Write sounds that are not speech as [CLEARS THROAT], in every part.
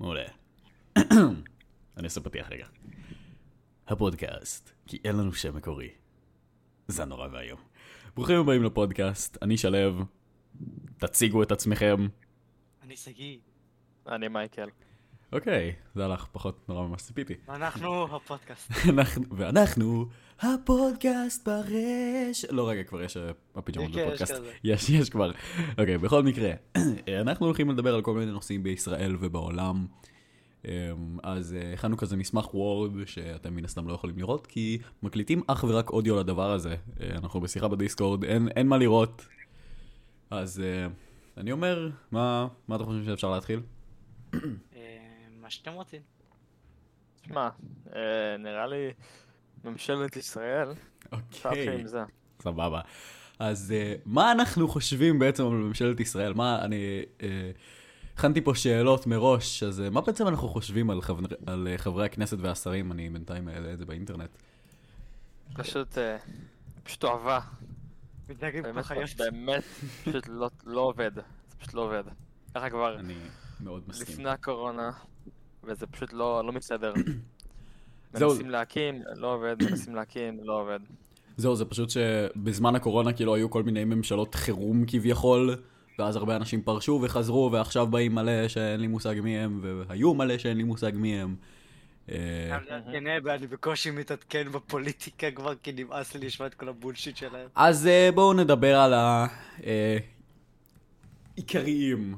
מעולה. [CLEARS THROAT] אני אעשה פתיח רגע. הפודקאסט, כי אין לנו שם מקורי. זה נורא ואיום. ברוכים הבאים לפודקאסט, אני שלו, תציגו את עצמכם. אני שגיא. אני מייקל. אוקיי, זה הלך פחות נורא ממה שציפיתי. ואנחנו הפודקאסט. [LAUGHS] אנחנו- ואנחנו הפודקאסט ברש... לא רגע, כבר יש אה, הפיג'מות בפודקאסט. יש, יש כבר. אוקיי, בכל מקרה, [CLEARS THROAT] אנחנו הולכים לדבר על כל מיני נושאים בישראל ובעולם. אמ, אז אה, הכנו כזה מסמך וורד שאתם מן הסתם לא יכולים לראות, כי מקליטים אך ורק אודיו לדבר הזה. אה, אנחנו בשיחה בדיסקורד, אין, אין מה לראות. אז אה, אני אומר, מה, מה אתם חושבים שאפשר להתחיל? [CLEARS THROAT] אה, מה שאתם רוצים. שמע, אה, נראה לי ממשלת ישראל, זה. סבבה. אז uh, מה אנחנו חושבים בעצם על ממשלת ישראל? מה, אני uh, הכנתי פה שאלות מראש, אז uh, מה בעצם אנחנו חושבים על, חבר, על חברי הכנסת והשרים? אני בינתיים אעלה את זה באינטרנט. פשוט, אה, פשוט אוהבה. מתנהגים באמת, חיות. באמת, פשוט לא- לא עובד. זה פשוט לא עובד. ככה כבר אני מאוד מסכים. לפני הקורונה, וזה פשוט לא לא מסתדר. [CLEARS THROAT] זהו. מנסים להקים, לא עובד, [CLEARS THROAT] מנסים להקים, לא עובד. זהו, זה פשוט שבזמן הקורונה כאילו היו כל מיני ממשלות חירום כביכול, ואז הרבה אנשים פרשו וחזרו, ועכשיו באים מלא שאין לי מושג מי הם, והיו מלא שאין לי מושג מי הם. אה, כן, אה, אני בקושי מתעדכן בפוליטיקה כבר, כי נמאס לי לשמוע את כל הבולשיט שלהם. אז אה, בואו נדבר על העיקריים.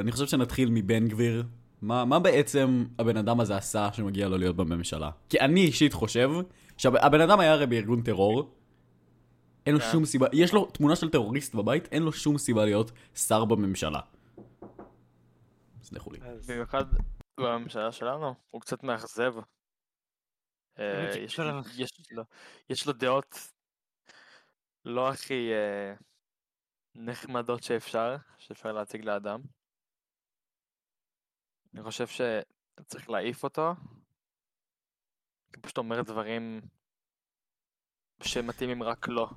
אני חושב שנתחיל מבן גביר. מה, מה בעצם הבן אדם הזה עשה שמגיע לו להיות בממשלה? כי אני אישית חושב שהבן אדם היה הרי בארגון טרור. אין לו כן. שום סיבה, יש לו תמונה של טרוריסט בבית, אין לו שום סיבה להיות שר בממשלה. סלחו לי. במיוחד בממשלה שלנו, הוא קצת מאכזב. אה, יש, לו, יש לו דעות לא הכי אה, נחמדות שאפשר, שאפשר להציג לאדם. אני חושב שצריך להעיף אותו, כי הוא פשוט אומר דברים שמתאימים רק לו.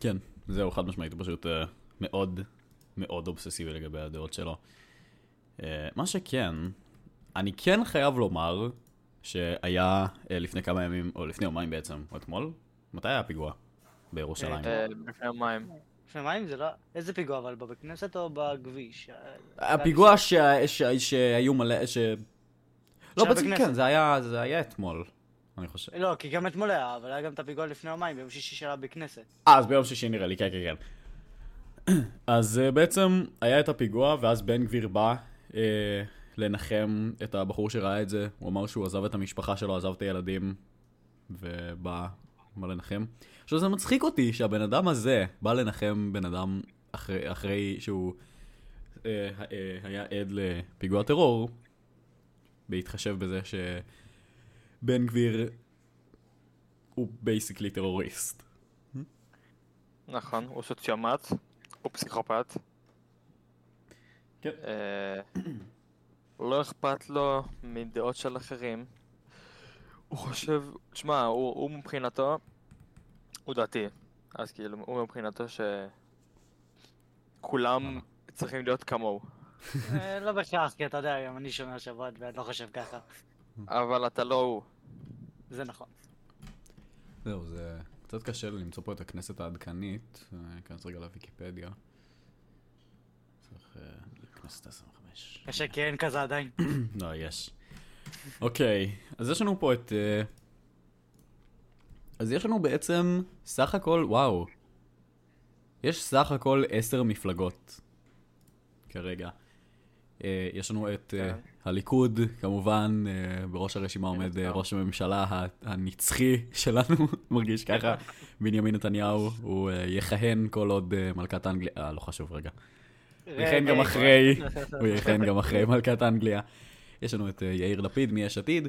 כן, זהו, חד משמעית, הוא פשוט אה, מאוד מאוד אובססיבי לגבי הדעות שלו. אה, מה שכן, אני כן חייב לומר שהיה אה, לפני כמה ימים, או לפני יומיים בעצם, או אתמול, מתי היה הפיגוע? בירושלים. לפני יומיים. לפני מים זה לא... איזה פיגוע אבל? בבית כנסת או בכביש? הפיגוע שה- שה- שהיו מלא, ש... לא, בעצם. כן, זה היה זה היה אתמול, אני חושב. לא, כי גם אתמול היה, אבל היה גם את הפיגוע לפני יומיים, ביום שישי שלה בכנסת. אה, אז ביום שישי נראה לי, כן, כן, כן. [CLEARS THROAT] אז uh, בעצם היה את הפיגוע, ואז בן גביר בא uh, לנחם את הבחור שראה את זה. הוא אמר שהוא עזב את המשפחה שלו, עזב את הילדים, ובא בא לנחם. עכשיו זה מצחיק אותי שהבן אדם הזה בא לנחם בן אדם אחרי, אחרי שהוא uh, uh, היה עד לפיגוע טרור, בהתחשב בזה שבן גביר הוא basically טרוריסט. נכון, הוא סוציופת, הוא פסיכופת. כן. אה, לא אכפת לו מדעות של אחרים. הוא חושב, שמע, הוא, הוא מבחינתו, הוא דתי, אז כאילו, הוא מבחינתו שכולם צריכים להיות כמוהו. אה, לא בהכרח, כי אתה יודע, גם אני שומר שבת ואני לא חושב ככה. אבל אתה לא הוא. זה נכון. זהו, זה קצת קשה לי למצוא פה את הכנסת העדכנית. אה, אכנס רגע לוויקיפדיה. צריך... אה, לכנסת ה-25. קשה כי אין כזה עדיין. [COUGHS] לא, יש. אוקיי, אז יש לנו פה את... אז יש לנו בעצם סך הכל, וואו. יש סך הכל עשר מפלגות כרגע. אה, יש לנו את אה, כן. הליכוד, כמובן, אה, בראש הרשימה עומד אה, ראש הממשלה הנצחי [LAUGHS] שלנו, מרגיש ככה, בנימין נתניהו, הוא יכהן כל עוד מלכת אנגליה, אה, לא חשוב רגע. הוא יכהן גם. אחרי, [LAUGHS] הוא יכהן גם אחרי מלכת אנגליה. יש לנו את יאיר לפיד מיש עתיד,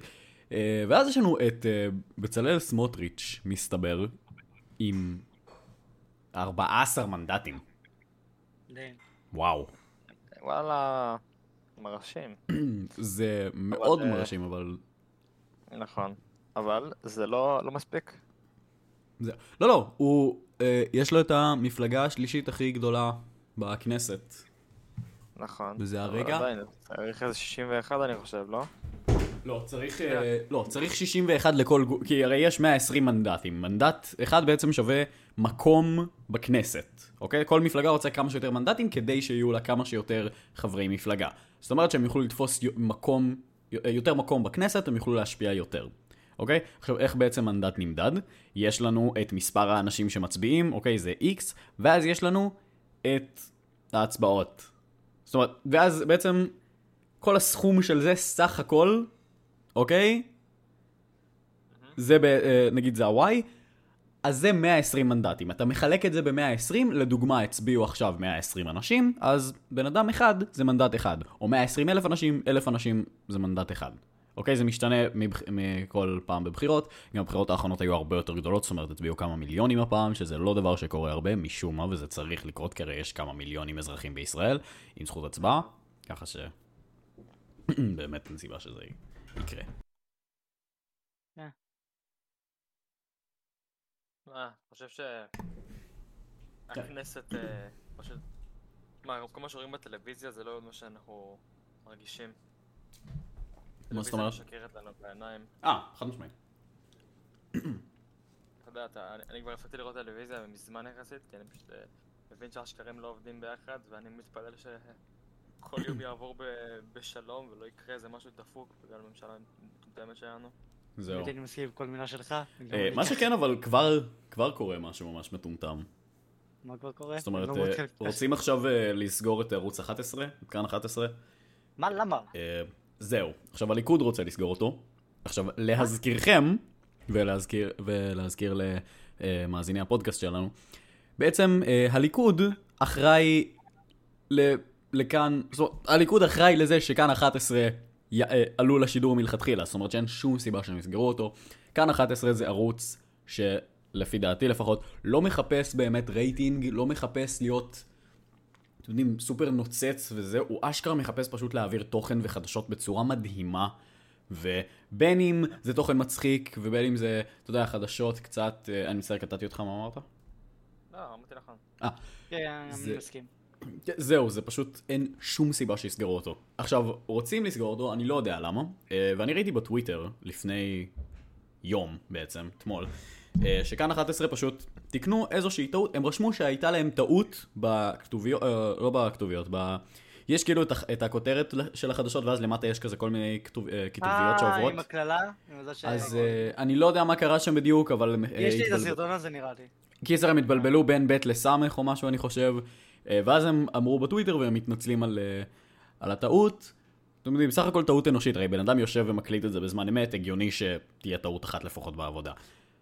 ואז יש לנו את אה, בצלאל סמוטריץ', מסתבר, עם 14 מנדטים. וואו. וואלה, מרשים. [CLEARS THROAT] זה מאוד אה, מרשים, אבל... נכון. אבל זה לא, לא מספיק. זה... לא, לא, הוא... אה, יש לו את המפלגה השלישית הכי גדולה בכנסת. נכון. וזה הרגע. עדיין, צריך איזה 61 אני חושב, לא? לא, צריך, אה, לא, צריך 61 לכל גוף, כי הרי יש 120 מנדטים. מנדט אחד בעצם שווה מקום בכנסת, אוקיי? כל מפלגה רוצה כמה שיותר מנדטים כדי שיהיו לה כמה שיותר חברי מפלגה. זאת אומרת שהם יוכלו לתפוס מקום, י- יותר מקום בכנסת, הם יוכלו להשפיע יותר. אוקיי? עכשיו, איך בעצם מנדט נמדד? יש לנו את מספר האנשים שמצביעים, אוקיי? זה X, ואז יש לנו את ההצבעות. זאת אומרת, ואז בעצם כל הסכום של זה סך הכל, אוקיי? זה ב, אה, נגיד זה ה-Y, אז זה 120 מנדטים. אתה מחלק את זה ב-120, לדוגמה הצביעו עכשיו 120 אנשים, אז בן אדם אחד זה מנדט אחד. או 120 אלף אנשים, אלף אנשים זה מנדט אחד. אוקיי? זה משתנה מבח... מכל פעם בבחירות. גם הבחירות האחרונות היו הרבה יותר גדולות, זאת אומרת הצביעו כמה מיליונים הפעם, שזה לא דבר שקורה הרבה, משום מה, וזה צריך לקרות, כי הרי יש כמה מיליונים אזרחים בישראל עם זכות הצבעה, ככה ש... [CLEARS THROAT] באמת אין סיבה שזה יקרה. מה, חושב שהכנסת אה, פשוט... מה, כל מה שרואים בטלוויזיה זה לא מה שאנחנו מרגישים. מה זאת אומרת? משקרת לנו בעיניים. אה, חד משמעית. אתה יודע, אני- אני כבר הפסקתי לראות טלוויזיה מזמן יחסית, כי אני פשוט אה, מבין שהשקרים לא עובדים ביחד, ואני מתפלל שכל יום יעבור ב- בשלום ולא יקרה איזה משהו דפוק בגלל הממשלה המטומטמת שלנו. זהו. אני מסכים עם כל מילה שלך. אה, אני מה. שכן, אבל כבר, כבר קורה משהו ממש מטומטם. מה כבר קורה? זאת אומרת, לא אה. רוצים עכשיו אה, לסגור את ערוץ 11, את כאן 11. מה, למה? אה, זהו. עכשיו הליכוד רוצה לסגור אותו. עכשיו, להזכירכם, ולהזכיר, ולהזכיר למאזיני הפודקאסט שלנו, בעצם אה, הליכוד אחראי ל, לכאן, זאת אומרת, הליכוד אחראי לזה שכאן 11 י, אה, עלו לשידור מלכתחילה, זאת אומרת שאין שום סיבה שהם יסגרו אותו. כאן 11 זה ערוץ שלפי דעתי לפחות, לא מחפש באמת רייטינג, לא מחפש להיות... אתם יודעים, סופר נוצץ וזה, הוא אשכרה מחפש פשוט להעביר תוכן וחדשות בצורה מדהימה. ובין אם זה תוכן מצחיק, ובין אם זה, אתה יודע, חדשות קצת, אה, אני מצטער, קטעתי אותך, מה אמרת? לא, אמרתי נכון. כן, זה- אני מסכים. זהו, זה פשוט, אין שום סיבה שיסגרו אותו. עכשיו, רוצים לסגור אותו, אני לא יודע למה, אה, ואני ראיתי בטוויטר לפני יום בעצם, אתמול, אה, שכאן 11 פשוט תיקנו איזושהי טעות, הם רשמו שהייתה להם טעות בכתוביות, אה, לא בכתוביות, ב... יש כאילו את, את הכותרת של החדשות, ואז למטה יש כזה כל מיני כתוב, כתוביות שעוברות. אה, עם הקללה? אז אה, אני לא יודע מה קרה שם בדיוק, אבל... יש לי את. הסרטון הזה נראה לי. קיצר הם התבלבלו בין ב' לסמך או משהו אני חושב, ואז הם אמרו בטוויטר והם מתנצלים על, אה, על הטעות. אתם יודעים, בסך הכל טעות אנושית, הרי בן אדם יושב ומקליט את זה בזמן אמת, הגיוני שתהיה טעות אחת לפחות בעבודה.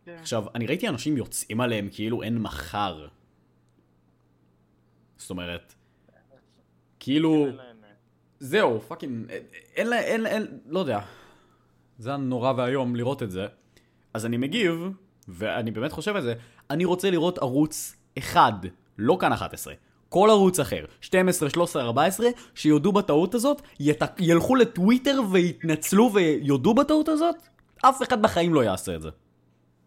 כן. עכשיו, אני ראיתי אנשים יוצאים עליהם כאילו אין מחר. זאת אומרת, כאילו, להם, אה, זהו, fucking, אין, אין, לה- אין, אין, לא יודע. זה היה נורא ואיום לראות את זה. אז אני מגיב, ואני באמת חושב על זה, אני רוצה לראות ערוץ אחד, לא כאן 11. כל ערוץ אחר, 12, 13, 14, שיודו בטעות הזאת, ית... ילכו לטוויטר ויתנצלו ויודו בטעות הזאת, אף אחד בחיים לא יעשה את זה.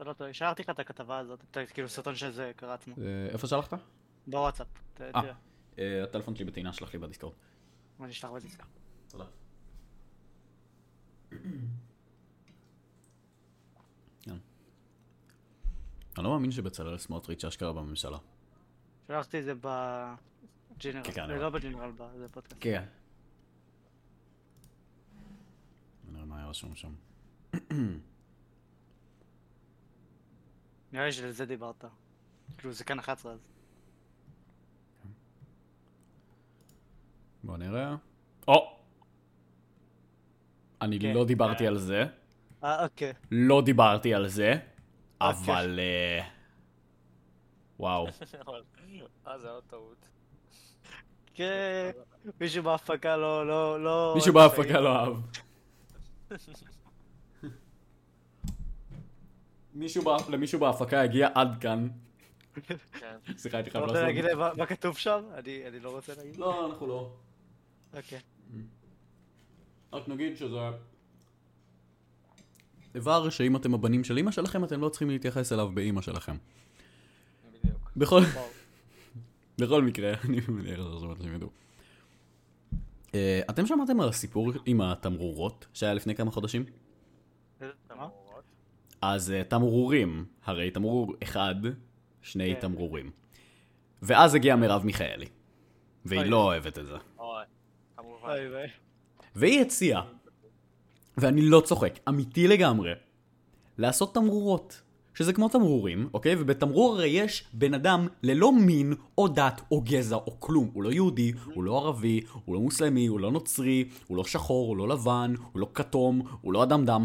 לא טועה, השארתי לך את הכתבה הזאת, את כאילו סרטון של זה קרה עצמו. אה, איפה שלחת? בוואטסאפ. אה. תראה, אה, הטלפון שלי בטעינה, שלח לי בדיסקורד. מה נשלח בדיסקה. תודה. כן. אני לא מאמין שבצלאל סמוטריץ' אשכרה בממשלה. שלחתי את זה בג'נרל, כן, כן, זה רואה. לא בג'נרל, זה פודקאסט. כן. נראה מה היה רשום שם. נראה לי שלזה דיברת. כאילו זה כאן 11 אז. בוא נראה. או! אני כן. לא דיברתי על זה. אה, אוקיי. לא דיברתי על זה. אבל... אה, וואו. [LAUGHS] אה, זה עוד טעות. כן, מישהו בהפקה לא, לא, לא... מישהו בהפקה לא אהב. [LAUGHS] מישהו למישהו בהפקה הגיע עד כאן. כן. [LAUGHS] סליחה, הייתי אתה חייב רוצה לעשות. להגיד להם מה- מה כתוב שם? אני לא רוצה להגיד. לא, אנחנו לא. אוקיי. רק נגיד שזה... איבר שאם אתם הבנים של אמא שלכם, אתם לא צריכים להתייחס אליו באמא שלכם. בדיוק. בכל... בכל מקרה, [LAUGHS] אני מניח שזה מה שהם ידעו. אה, אתם שמעתם על הסיפור עם התמרורות שהיה לפני כמה חודשים? איזה תמרורות? אז אה, תמרורים, הרי תמרור אחד, שני כן. תמרורים. ואז הגיעה מרב מיכאלי. והיא. לא אוהבת את זה. והיא הציעה, ואני לא צוחק, אמיתי לגמרי, לעשות תמרורות. שזה כמו תמרורים, אוקיי? ובתמרור הרי יש בן אדם ללא מין, או דת, או גזע, או כלום. הוא לא יהודי, הוא לא ערבי, הוא לא מוסלמי, הוא לא נוצרי, הוא לא שחור, הוא לא לבן, הוא לא כתום, הוא לא אדם דם.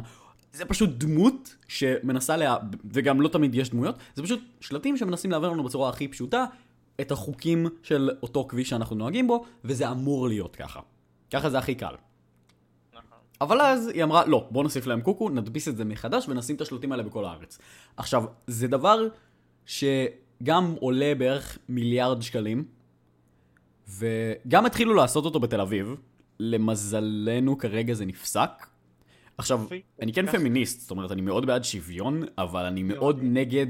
זה פשוט דמות שמנסה לה... וגם לא תמיד יש דמויות, זה פשוט שלטים שמנסים להעביר לנו בצורה הכי פשוטה את החוקים של אותו כביש שאנחנו נוהגים בו, וזה אמור להיות ככה. ככה זה הכי קל. אבל אז היא אמרה, לא, בוא נוסיף להם קוקו, נדפיס את זה מחדש ונשים את השלטים האלה בכל הארץ. עכשיו, זה דבר שגם עולה בערך מיליארד שקלים, וגם התחילו לעשות אותו בתל אביב, למזלנו כרגע זה נפסק. עכשיו. אני כן. פמיניסט, זאת אומרת, אני מאוד בעד שוויון, אבל אני מאוד נגד...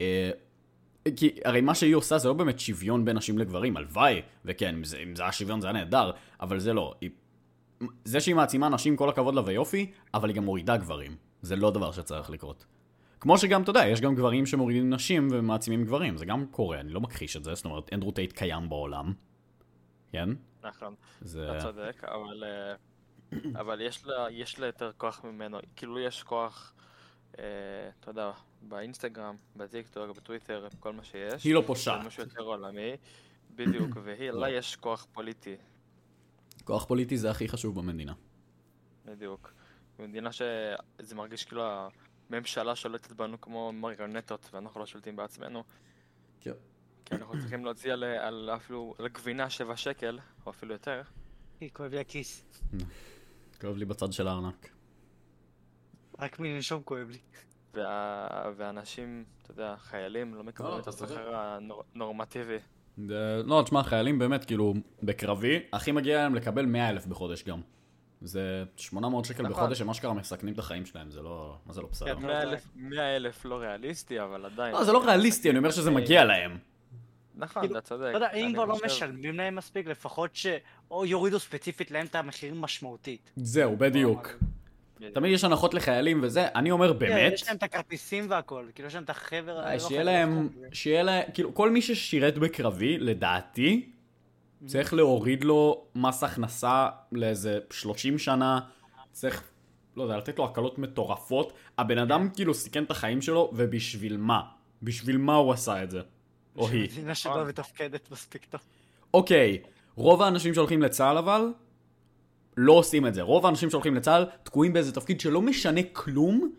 אה, כי הרי מה שהיא עושה זה לא באמת שוויון בין נשים לגברים, הלוואי, וכן, אם זה, אם זה היה שוויון זה היה נהדר, אבל זה לא. היא, זה שהיא מעצימה נשים, כל הכבוד לה ויופי, אבל היא גם מורידה גברים. זה לא דבר שצריך לקרות. כמו שגם, אתה יודע, יש גם גברים שמורידים נשים ומעצימים גברים, זה גם קורה, אני לא מכחיש את זה, זאת אומרת, אנדרו טייט קיים בעולם. כן? נכון, זה... אתה צודק, אבל... אה, אבל יש לה, יש לה יותר כוח ממנו, כאילו יש כוח, אה, אתה יודע, באינסטגרם, בטיקטוק, בטוויטר, כל מה שיש. היא לא זה פושעת. משהו יותר עולמי, בדיוק, [COUGHS] והיא, לה יש כוח פוליטי, כוח פוליטי זה הכי חשוב במדינה. בדיוק. במדינה שזה מרגיש כאילו הממשלה שולטת בנו כמו מריונטות, ואנחנו לא שולטים בעצמנו. כן. כי אנחנו צריכים להוציא על, על אפילו, על גבינה שבע שקל, או אפילו יותר. היא כואב לי הכיס. כואב לי בצד של הארנק. רק מלנשום כואב לי. וה... ואנשים, אתה יודע, חיילים לא מקבלים לא, את. השכר הנורמטיבי. זה- לא, תשמע, חיילים באמת, כאילו, בקרבי, הכי מגיע להם לקבל 100 אלף בחודש גם. זה 800 שקל נכון. בחודש שהם אשכרה מסכנים את החיים שלהם, זה לא... מה זה לא בסדר? כן, 100 אלף- 100 אלף לא ריאליסטי, אבל עדיין. לא, זה לא ריאליסטי, אני אומר שזה מגיע להם. נכון, כאילו, אתה צודק. אתה יודע, אם כבר לא משלמים להם מספיק, לפחות ש... או יורידו ספציפית להם את המחירים משמעותית. זהו, בדיוק. בדיוק. תמיד יש הנחות לחיילים וזה, אני אומר באמת, כן, יש להם את הכרטיסים והכל, כאילו יש להם את החבר... שיהיה להם. שיהיה להם, כאילו, כל מי ששירת בקרבי, לדעתי, צריך להוריד לו מס הכנסה לאיזה 30 שנה, צריך, לא יודע, לתת לו הקלות מטורפות. הבן אדם כאילו סיכן את החיים שלו, ובשביל מה? בשביל מה הוא עשה את זה? או היא. מדינה שלא מתפקדת מספיק טוב. אוקיי, רוב האנשים שהולכים לצה"ל אבל, לא עושים את זה. רוב האנשים שהולכים לצה"ל תקועים באיזה תפקיד שלא משנה כלום,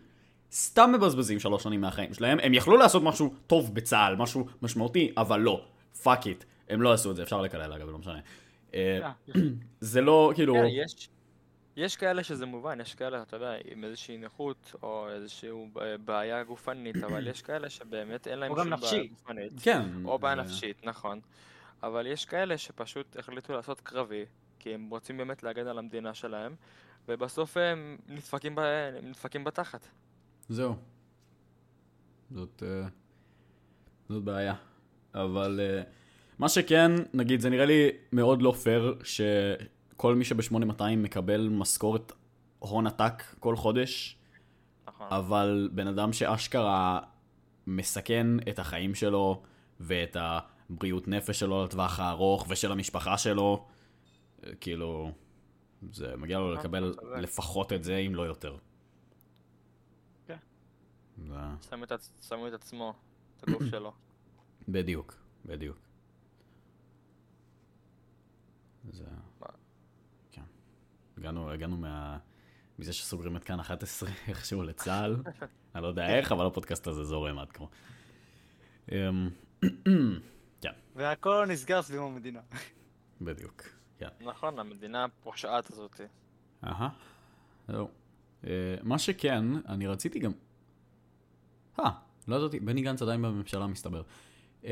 סתם מבזבזים שלוש שנים מהחיים שלהם. הם יכלו לעשות משהו טוב בצה"ל, משהו משמעותי, אבל לא. fuck it. הם לא עשו את זה, אפשר לקלל אגב, לא משנה. אה, אה, [CLEARS THROAT] זה לא, כאילו... כן, יש- כאלה שזה מובן, יש כאלה, אתה יודע, עם איזושהי נכות, או איזושהי בעיה גופנית, אבל יש כאלה שבאמת אין להם שום בעיה נפשית. גופנית. כן. או בעיה זה- נפשית, נכון. אבל יש כאלה שפשוט החליטו לעשות קרבי, כי הם רוצים באמת להגן על המדינה שלהם, ובסוף הם נדפקים, ב... הם נדפקים בתחת. זהו. זאת, אה, זאת בעיה. אבל אה, מה שכן, נגיד, זה נראה לי מאוד לא פייר שכל מי שב-8200 מקבל משכורת הון עתק כל חודש, נכון. אבל בן אדם שאשכרה מסכן את החיים שלו ואת הבריאות נפש שלו לטווח הארוך ושל המשפחה שלו, כאילו, זה מגיע לו נכון, לקבל. לפחות את זה, אם לא יותר. כן. שמו את, עצמו, את הגוף [COUGHS] שלו. בדיוק, בדיוק. זה... כן. הגענו, הגענו מה... מזה שסוגרים את כאן 11 [LAUGHS] איכשהו לצה"ל. [LAUGHS] אני לא יודע איך, אבל הפודקאסט הזה זורם עד כה. אמ, [CLEARS THROAT] כן, והכל נסגר סביב המדינה. בדיוק. כן. נכון, המדינה הפושעת הזאתי. אהה. זהו. אה, מה שכן, אני רציתי גם... אה, לא ידעתי, בני גנץ עדיין בממשלה מסתבר. אה,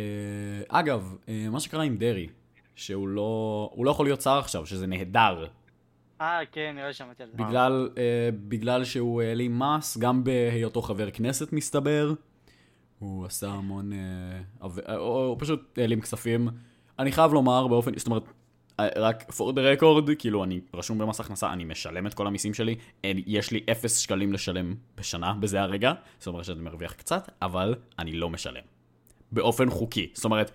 אגב, אה, מה שקרה עם דרעי, שהוא לא, הוא לא יכול להיות שר עכשיו, שזה נהדר. אה, כן, נראה לי שמעתי על זה. בגלל, אה, בגלל שהוא העלים מס, גם בהיותו חבר כנסת מסתבר. הוא עשה המון... אה, עב... הוא הוא פשוט העלים כספים. אני חייב לומר באופן... זאת אומרת, רק for the record, כאילו אני רשום במס הכנסה, אני משלם את כל המיסים שלי, אין, יש לי אפס שקלים לשלם בשנה בזה הרגע, זאת אומרת שאני מרוויח קצת, אבל אני לא משלם. באופן חוקי. זאת אומרת,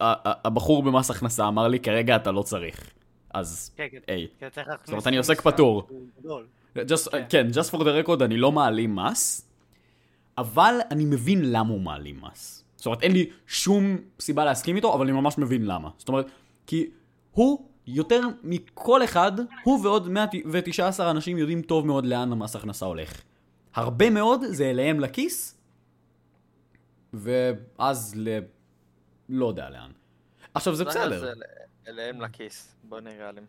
הבחור במס הכנסה אמר לי, כרגע אתה לא צריך. אז, כן, כן. היי. להכניס אומרת, אני עוסק פטור. כן. כן, just for the record, אני לא מעלים מס, אבל אני מבין למה הוא מעלים מס. זאת אומרת, אין לי שום סיבה להסכים איתו, אבל אני ממש מבין למה. זאת אומרת, כי הוא יותר מכל אחד, הוא ועוד 119 אנשים יודעים טוב מאוד לאן המס הכנסה הולך. הרבה מאוד זה אליהם לכיס, ואז ל... לא יודע לאן. עכשיו זה בסדר. זה אליהם לכיס, בוא נראה עליהם.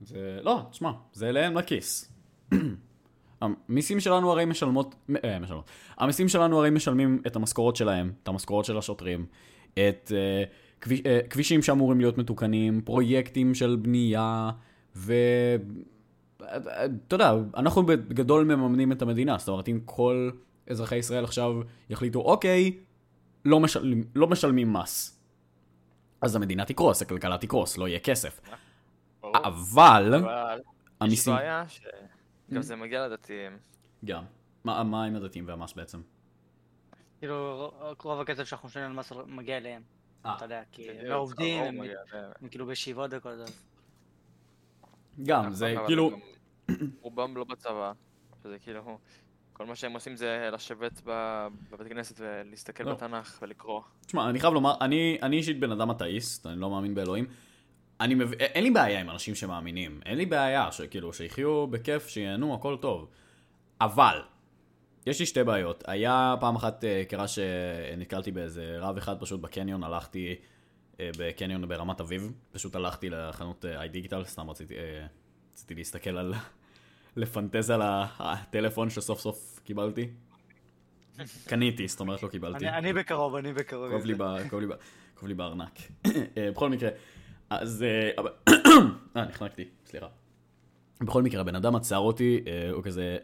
זה... לא, תשמע, זה אליהם לכיס. [CLEARS THROAT] המיסים שלנו הרי משלמות... אה, משלמות. המיסים שלנו הרי משלמים את המשכורות שלהם, את המשכורות של השוטרים, את אה, כביש, אה, כבישים שאמורים להיות מתוקנים, פרויקטים של בנייה, ו... אתה יודע, אנחנו בגדול מממנים את המדינה, זאת אומרת, אם כל אזרחי ישראל עכשיו יחליטו, אוקיי, לא, משל... לא משלמים מס. אז המדינה תקרוס, הכלכלה תקרוס, לא יהיה כסף. ברור. אבל, אבל יש המיסים... בעיה שגם זה מגיע לדתיים. גם. מה, מה עם הדתיים והמס בעצם? כאילו, רוב הכסף שאנחנו משלמים על מס מגיע אליהם. אה. אתה יודע, כי הם עובדים, הם כאילו בישיבות וכל זה. גם, זה נכון, אבל כאילו... רובם לא בצבא, שזה כאילו, כל מה שהם עושים זה לשבת בבית כנסת ולהסתכל לא. בתנ"ך ולקרוא. תשמע, אני חייב לומר, אני, אני אישית בן אדם אתאיסט, אני לא מאמין באלוהים. אני מב... אין לי בעיה עם אנשים שמאמינים, אין לי בעיה, שכאילו, שיחיו בכיף, שיהנו, הכל טוב. אבל, יש לי שתי בעיות. היה פעם אחת, אה, קרה שנתקלתי באיזה רב אחד פשוט בקניון, הלכתי אה, בקניון ברמת אביב, פשוט הלכתי לחנות אה, איי-דיגיטל, סתם רציתי, רציתי להסתכל על... [LAUGHS] לפנטז על הטלפון שסוף סוף קיבלתי. קניתי, זאת אומרת לא קיבלתי. אני- אני בקרוב, אני בקרוב. כואב לי ב- כואב לי ב- כואב לי בארנק. בכל מקרה, אז... אה, נחנקתי, סליחה. בכל מקרה, הבן אדם עצר אותי, הוא כזה...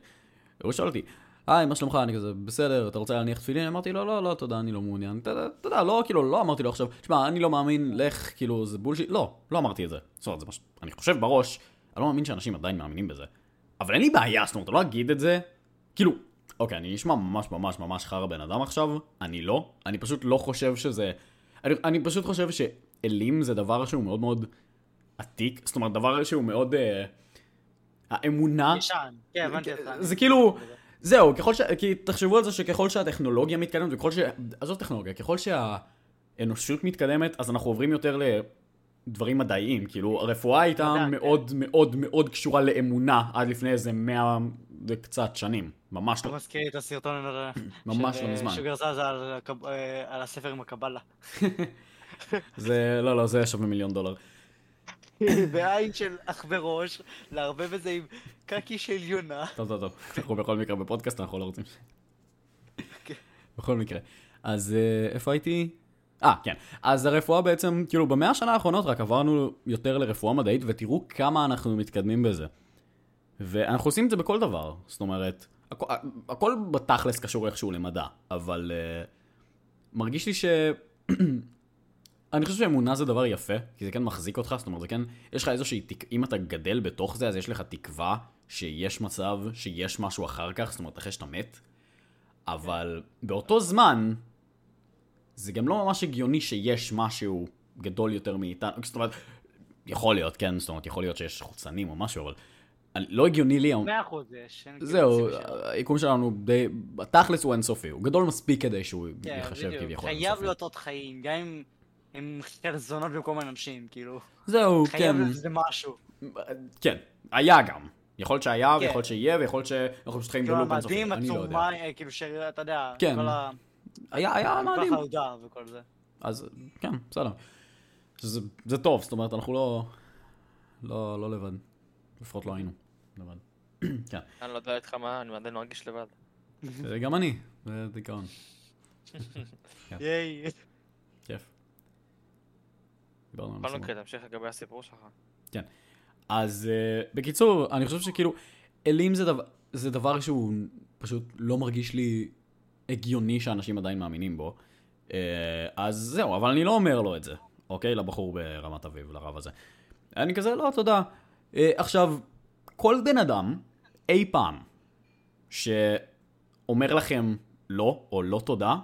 הוא שאל אותי, היי, מה שלומך? אני כזה, בסדר, אתה רוצה להניח תפילין? אמרתי לו, לא, לא, תודה, אני לא מעוניין. אתה יודע- לא, כאילו, לא אמרתי לו עכשיו, תשמע, אני לא מאמין, לך, כאילו, זה בולשיט. לא, לא אמרתי את זה. זאת אומרת, זה מה ש... אני חושב בראש, אני לא מאמין שאנשים עדיין מאמינים בזה. אבל אין לי בעיה, זאת אומרת, לא אגיד את זה. כאילו, אוקיי, אני נשמע ממש ממש ממש חרא בן אדם עכשיו, אני לא. אני פשוט לא חושב שזה... אני, אני פשוט חושב שאלים זה דבר שהוא מאוד מאוד עתיק, זאת אומרת, דבר שהוא מאוד... אה, האמונה... ישן. כן, הבנתי אותך. זה כאילו... זהו, ככל ש... כי תחשבו על זה שככל שהטכנולוגיה מתקדמת, וככל ש... עזוב טכנולוגיה, ככל שהאנושות מתקדמת, אז אנחנו עוברים יותר לדברים מדעיים. כאילו, הרפואה הייתה מדע, כן. מאוד מאוד מאוד קשורה לאמונה עד לפני איזה מאה וקצת שנים. ממש לא. מזכיר לי את הסרטון על- [CLEARS THROAT] ממש לא אה, מזמן. שוגר זזה על אה, על הספר עם הקבלה. [LAUGHS] זה... לא, לא, זה שווה מיליון דולר. [LAUGHS] בעין של אחברוש, לערבב את זה עם קקי של יונה. טוב, טוב, טוב. אנחנו בכל מקרה בפודקאסט, אנחנו לא רוצים... כן. בכל מקרה. אז אה, איפה הייתי? אה, כן. אז הרפואה בעצם, כאילו, במאה השנה האחרונות רק עברנו יותר לרפואה מדעית, ותראו כמה אנחנו מתקדמים בזה. ואנחנו עושים את זה בכל דבר. זאת אומרת, הכ- הכל בתכלס קשור איכשהו למדע, אבל uh, מרגיש לי ש... אני חושב שאמונה זה דבר יפה, כי זה כן מחזיק אותך, זאת אומרת, זה כן, יש לך איזושהי, תק... אם אתה גדל בתוך זה, אז יש לך תקווה שיש מצב, שיש משהו אחר כך, זאת אומרת, אחרי שאתה מת, אבל באותו זמן, זה גם לא ממש הגיוני שיש משהו גדול יותר מאיתנו, זאת אומרת, יכול להיות, כן, זאת אומרת, יכול להיות שיש חוצנים או משהו, אבל לא הגיוני לי, מאה אחוז יש. זהו. היקום שלנו די, בתכלס הוא אינסופי, הוא גדול מספיק כדי שהוא כן, ייחשב. כביכול חייב אינסופי. להיות עוד חיים, גם אם הם חלזונות במקום אנשים, כאילו. זהו, חייב כן, להיות איזה משהו. כן, היה גם. יכול להיות שהיה, כן. ויכול להיות שיהיה, ויכול להיות שאנחנו פשוט חיים כאילו בלופ אינסופי, אני לא יודע. עצומה, אה, כאילו שאתה יודע, כן. כל ה... היה, היה כל מאדים. החלודה וכל זה. אז כן, בסדר. זה, זה טוב, זאת אומרת, אנחנו לא, לא, לא לבד. לפחות לא היינו לבד. [CLEARS THROAT] כן, אני לא יודע איתך מה, אני עדיין מרגיש לבד. גם אני, זה דיכאון, [LAUGHS] ייי. דיברנו על בכל משימות. מקרה, תמשיך לגבי הסיפור שלך. אז uh, בקיצור, אני חושב שכאילו, אלים זה דבר, זה דבר שהוא פשוט לא מרגיש לי הגיוני שאנשים עדיין מאמינים בו. Uh, אז זהו, אבל אני לא אומר לו את זה, אוקיי? לבחור ברמת אביב, לרב הזה. אני כזה, לא, תודה. אה, עכשיו, כל בן אדם, אי פעם, שאומר לכם לא, או לא תודה,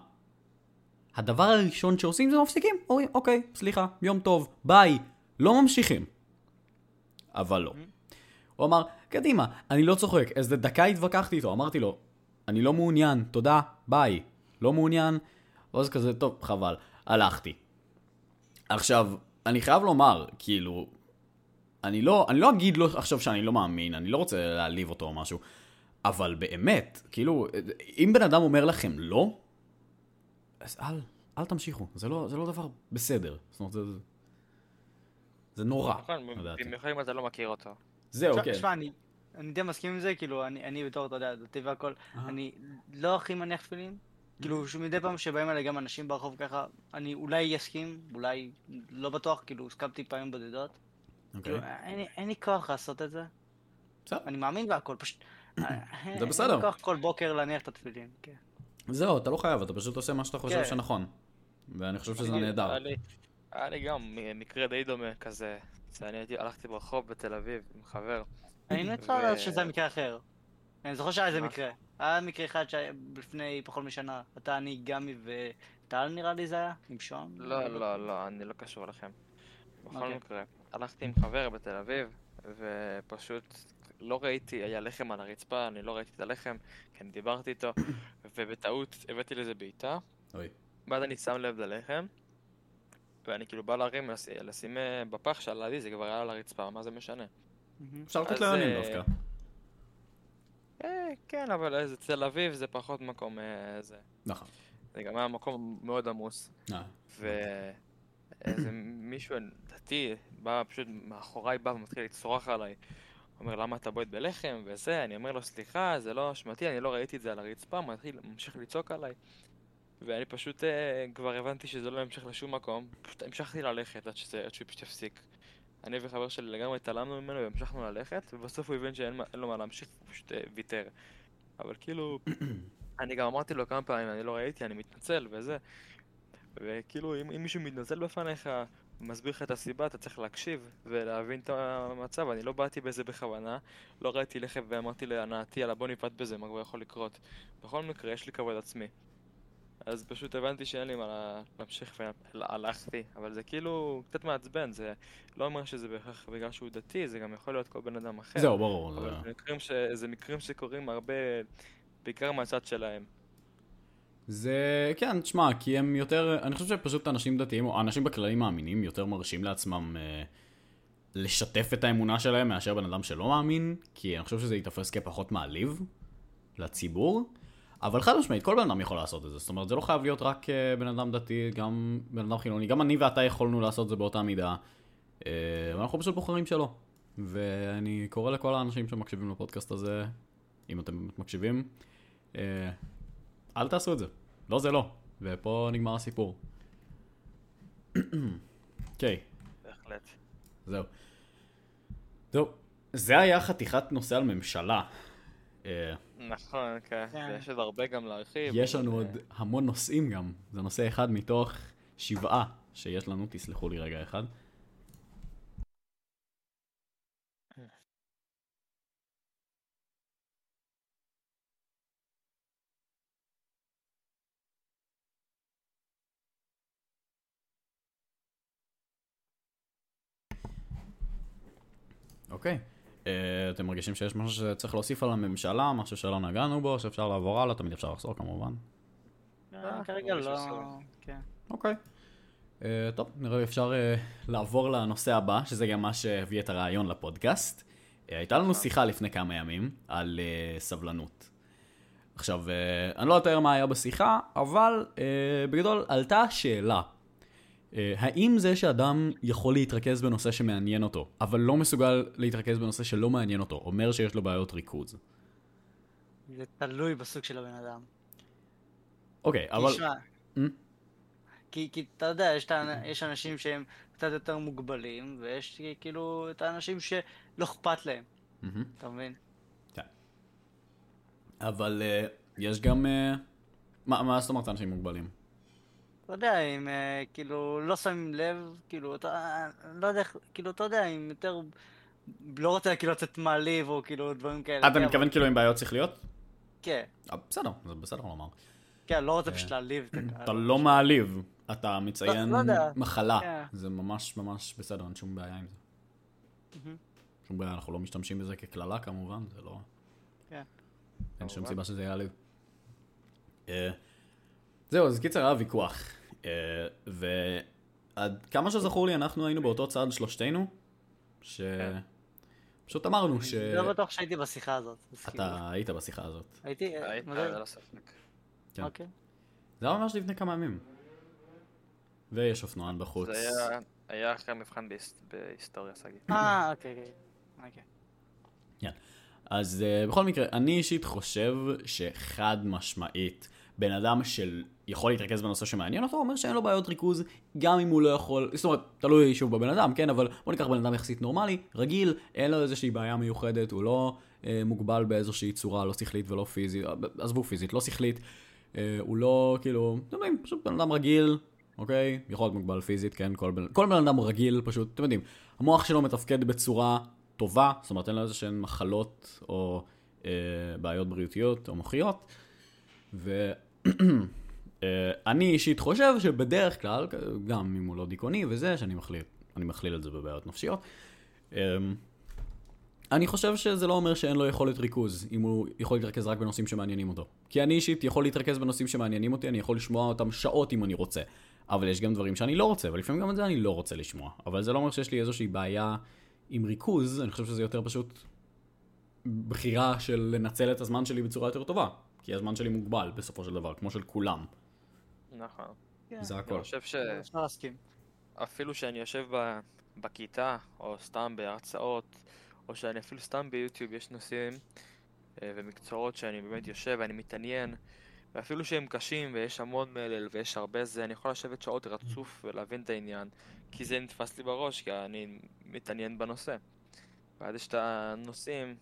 הדבר הראשון שעושים זה מפסיקים. אומרים, אוקיי, סליחה, יום טוב, ביי. לא ממשיכים. אבל לא. הוא אמר, קדימה, אני לא צוחק. איזה דקה התווכחתי איתו, אמרתי לו, אני לא מעוניין, תודה, ביי. לא מעוניין, ואז כזה, טוב, חבל. הלכתי. עכשיו, אני חייב לומר, כאילו, אני לא, אני לא אגיד לו עכשיו שאני לא מאמין, אני לא רוצה להעליב אותו או משהו, אבל באמת, כאילו, אם בן אדם אומר לכם לא, אז אל, אל תמשיכו, זה לא, זה לא דבר בסדר. זאת אומרת, זה, זה נורא, נכון, לדעתי. במיוחד אם אתה לא מכיר אותו. זהו, כן. תשמע, אני אני די מסכים עם זה, כאילו, אני אני בתור, אתה יודע, דתי והכל, אני לא הכי מניח תפילין. כאילו, שמדי פעם שבאים אליי גם אנשים ברחוב ככה, אני אולי אסכים, אולי לא בטוח, כאילו, הסכמתי פעמים בודדות. אוקיי. כאילו, אין לי- אין כוח לעשות את זה. בסדר. אני מאמין בהכל, פשוט... אין- אין בסדר. לי כוח כל בוקר להניח את התפילין, כן. זהו, אתה לא חייב, אתה פשוט עושה מה שאתה חושב כן. שנכון. ואני חושב שזה אני- נהדר. היה לי- גם מקרה די דומה כזה. שאני הייתי, הלכתי ברחוב בתל אביב עם חבר. אני לדעת שזה מקרה אחר. אני זוכר שהיה איזה? מקרה. היה מקרה אחד שהיה לפני פחות משנה. אתה, אני, גמי וטל נראה לי זה היה? עם שון? לא, לא, לא, אני לא קשור אליכם. בכל אוקיי. מקרה, הלכתי עם חבר בתל אביב, ופשוט לא ראיתי, היה לחם על הרצפה, אני לא ראיתי את הלחם, כי אני דיברתי איתו, [COUGHS] ובטעות הבאתי לזה בעיטה, אוי. ואז אני שם לב ללחם, ואני כאילו בא להרים, לש- לשים אה, בפח שעליי, זה כבר היה על הרצפה, מה זה משנה? אפשר לתת אה, דווקא. אה, כן, אבל זה תל אביב, זה פחות מקום, זה. נכון. זה גם היה מקום מאוד עמוס. ואיזה [COUGHS] מישהו דתי בא פשוט מאחוריי בא ומתחיל לצרוח עליי. אומר למה אתה בועט בלחם וזה, אני אומר לו סליחה זה לא אשמתי, אני לא ראיתי את זה על הרצפה, מתחיל, ממשיך לצעוק עליי. ואני פשוט אה, כבר הבנתי שזה לא ימשיך לשום מקום, פשוט המשכתי ללכת עד, שזה, עד שהוא פשוט יפסיק. אני וחבר שלי לגמרי התעלמנו ממנו והמשכנו ללכת, ובסוף הוא הבין שאין לו מה להמשיך, הוא פשוט אה, ויתר. אבל כאילו, [COUGHS] אני גם אמרתי לו כמה פעמים, אני לא ראיתי, אני מתנצל וזה. וכאילו, אם, אם מישהו מתנצל בפניך, מסביר לך את הסיבה, אתה צריך להקשיב ולהבין את המצב. אני לא באתי בזה בכוונה, לא ראיתי לחם ואמרתי להנאתי, יאללה בוא נפעט בזה, מה כבר יכול לקרות. בכל מקרה, יש לי כבוד עצמי. אז פשוט הבנתי שאין לי מה לה- להמשיך והלכתי, אבל זה כאילו קצת מעצבן, זה לא אומר שזה בהכרח בגלל שהוא דתי, זה גם יכול להיות כל בן אדם אחר. זהו, ברור. אבל זה מקרים, ש... זה מקרים שקורים הרבה, בעיקר מהצד שלהם. זה, כן, תשמע, כי הם יותר, אני חושב שפשוט אנשים דתיים, או אנשים בכללים מאמינים, יותר מרשים לעצמם אה, לשתף את האמונה שלהם מאשר בן אדם שלא מאמין, כי אני חושב שזה ייתפס כפחות מעליב לציבור, אבל חד משמעית, כל בן אדם יכול לעשות את זה, זאת אומרת, זה לא חייב להיות רק אה, בן אדם דתי, גם בן אדם חילוני, גם אני ואתה יכולנו לעשות את זה באותה מידה, אה, ואנחנו פשוט בוחרים שלא. ואני קורא לכל האנשים שמקשיבים לפודקאסט הזה, אם אתם מקשיבים, אה, אל תעשו את זה. לא זה לא. ופה נגמר הסיפור. אוקיי, בהחלט. זהו. טוב, זה היה חתיכת נושא על ממשלה. אה, נכון, כן. כן. ויש עוד הרבה גם להרחיב. יש לנו אה, עוד המון נושאים גם. זה נושא אחד מתוך שבעה שיש לנו, תסלחו לי רגע אחד. אוקיי. אה, אתם מרגישים שיש משהו שצריך להוסיף על הממשלה, משהו שלא נגענו בו, שאפשר לעבור הלאה, תמיד אפשר לחזור כמובן. אה, כרגע מרגיש לא... כן. אוקיי. Uh, טוב, נראה לי אפשר uh, לעבור לנושא הבא, שזה גם מה שהביא את הרעיון לפודקאסט. Uh, הייתה לנו שיחה לפני כמה ימים על uh, סבלנות. עכשיו, uh, אני לא אתאר מה היה בשיחה, אבל uh, בגדול עלתה השאלה, uh, האם זה שאדם יכול להתרכז בנושא שמעניין אותו, אבל לא מסוגל להתרכז בנושא שלא מעניין אותו, אומר שיש לו בעיות ריכוז? זה תלוי בסוג של הבן אדם. אוקיי, אבל... תשמע, Hmm? כי, כי אתה יודע, יש, את האנ- יש אנשים שהם קצת יותר מוגבלים, ויש כאילו את האנשים שלא אכפת להם, מהמם. אתה מבין? אבל uh, יש גם... Uh, מה, מה זאת אומרת אנשים מוגבלים? אתה יודע, אם אה, כאילו לא שמים לב, כאילו, אתה, לא יודע כאילו, אתה יודע, אם יותר, לא רוצה כאילו לצאת מעליב או כאילו דברים כאלה. אתה כן, מתכוון כאילו עם בעיות שכליות? כן, אה, בסדר, זה בסדר לומר. כן, לא רוצה פשוט להעליב את הקהל. אתה לא מעליב, אתה מציין לא יודע. מחלה. כן. זה ממש ממש בסדר, אין שום בעיה עם זה. שום בעיה, אנחנו לא משתמשים בזה כקללה כמובן, זה לא... כן. אין שום. סיבה שזה יעליב. אה, זהו, אז קיצר היה ויכוח. אה, ועד כמה שזכור לי, אנחנו היינו באותו צד שלושתנו, ש... פשוט אמרנו ש... לא בטוח שהייתי בשיחה הזאת. אתה היית בשיחה הזאת. הייתי, אה, היית, מתי? ללא ספק. כן. אוקיי. זה היה ממש לפני כמה ימים. ויש אופנוען בחוץ. זה היה- אחרי המבחן בהיס- בהיסטוריה, שגיא. אה, אוקיי, אוקיי. אוקיי. אז uh, בכל מקרה, אני אישית חושב שחד משמעית, בן אדם שיכול להתרכז בנושא שמעניין אותו, אומר שאין לו בעיות ריכוז, גם אם הוא לא יכול, זאת אומרת, תלוי שוב בבן אדם, כן, אבל בוא ניקח בן אדם יחסית נורמלי, רגיל, אין לו איזושהי בעיה מיוחדת, הוא לא uh, מוגבל באיזושהי צורה, לא שכלית ולא פיזית, עזבו פיזית, לא שכלית, uh, הוא לא, כאילו, אתם יודעים, פשוט בן אדם רגיל, אוקיי? יכול להיות מוגבל פיזית, כן? כל בן, כל בן אדם רגיל, פשוט, אתם יודעים, המוח שלו מתפקד בצורה טובה, זאת אומרת, אין לו איזה שהן מחלות או אה, בעיות בריאותיות או מוחיות. ואני אישית חושב שבדרך כלל, גם אם הוא לא דיכאוני וזה, שאני מכליל, אני מכליל את זה בבעיות נפשיות, אה, אני חושב שזה לא אומר שאין לו יכולת ריכוז, אם הוא יכול להתרכז רק בנושאים שמעניינים אותו. כי אני אישית יכול להתרכז בנושאים שמעניינים אותי, אני יכול לשמוע אותם שעות אם אני רוצה. אבל יש גם דברים שאני לא רוצה, ולפעמים גם את זה אני לא רוצה לשמוע. אבל זה לא אומר שיש לי איזושהי בעיה עם ריכוז, אני חושב שזה יותר פשוט בחירה של לנצל את הזמן שלי בצורה יותר טובה. כי הזמן שלי מוגבל בסופו של דבר, כמו של כולם. נכון. כן, זה אני הכל. חושב ש... אפשר להסכים. אפילו שאני יושב ב, בכיתה, או סתם בהרצאות, או שאני אפילו סתם ביוטיוב, יש נושאים אה, ומקצועות שאני באמת יושב ואני מתעניין, ואפילו שהם קשים ויש המון מלל ויש הרבה זה, אני יכול לשבת שעות רצוף ולהבין את העניין, כי זה נתפס לי בראש, כי אני מתעניין בנושא. ואז יש את הנושאים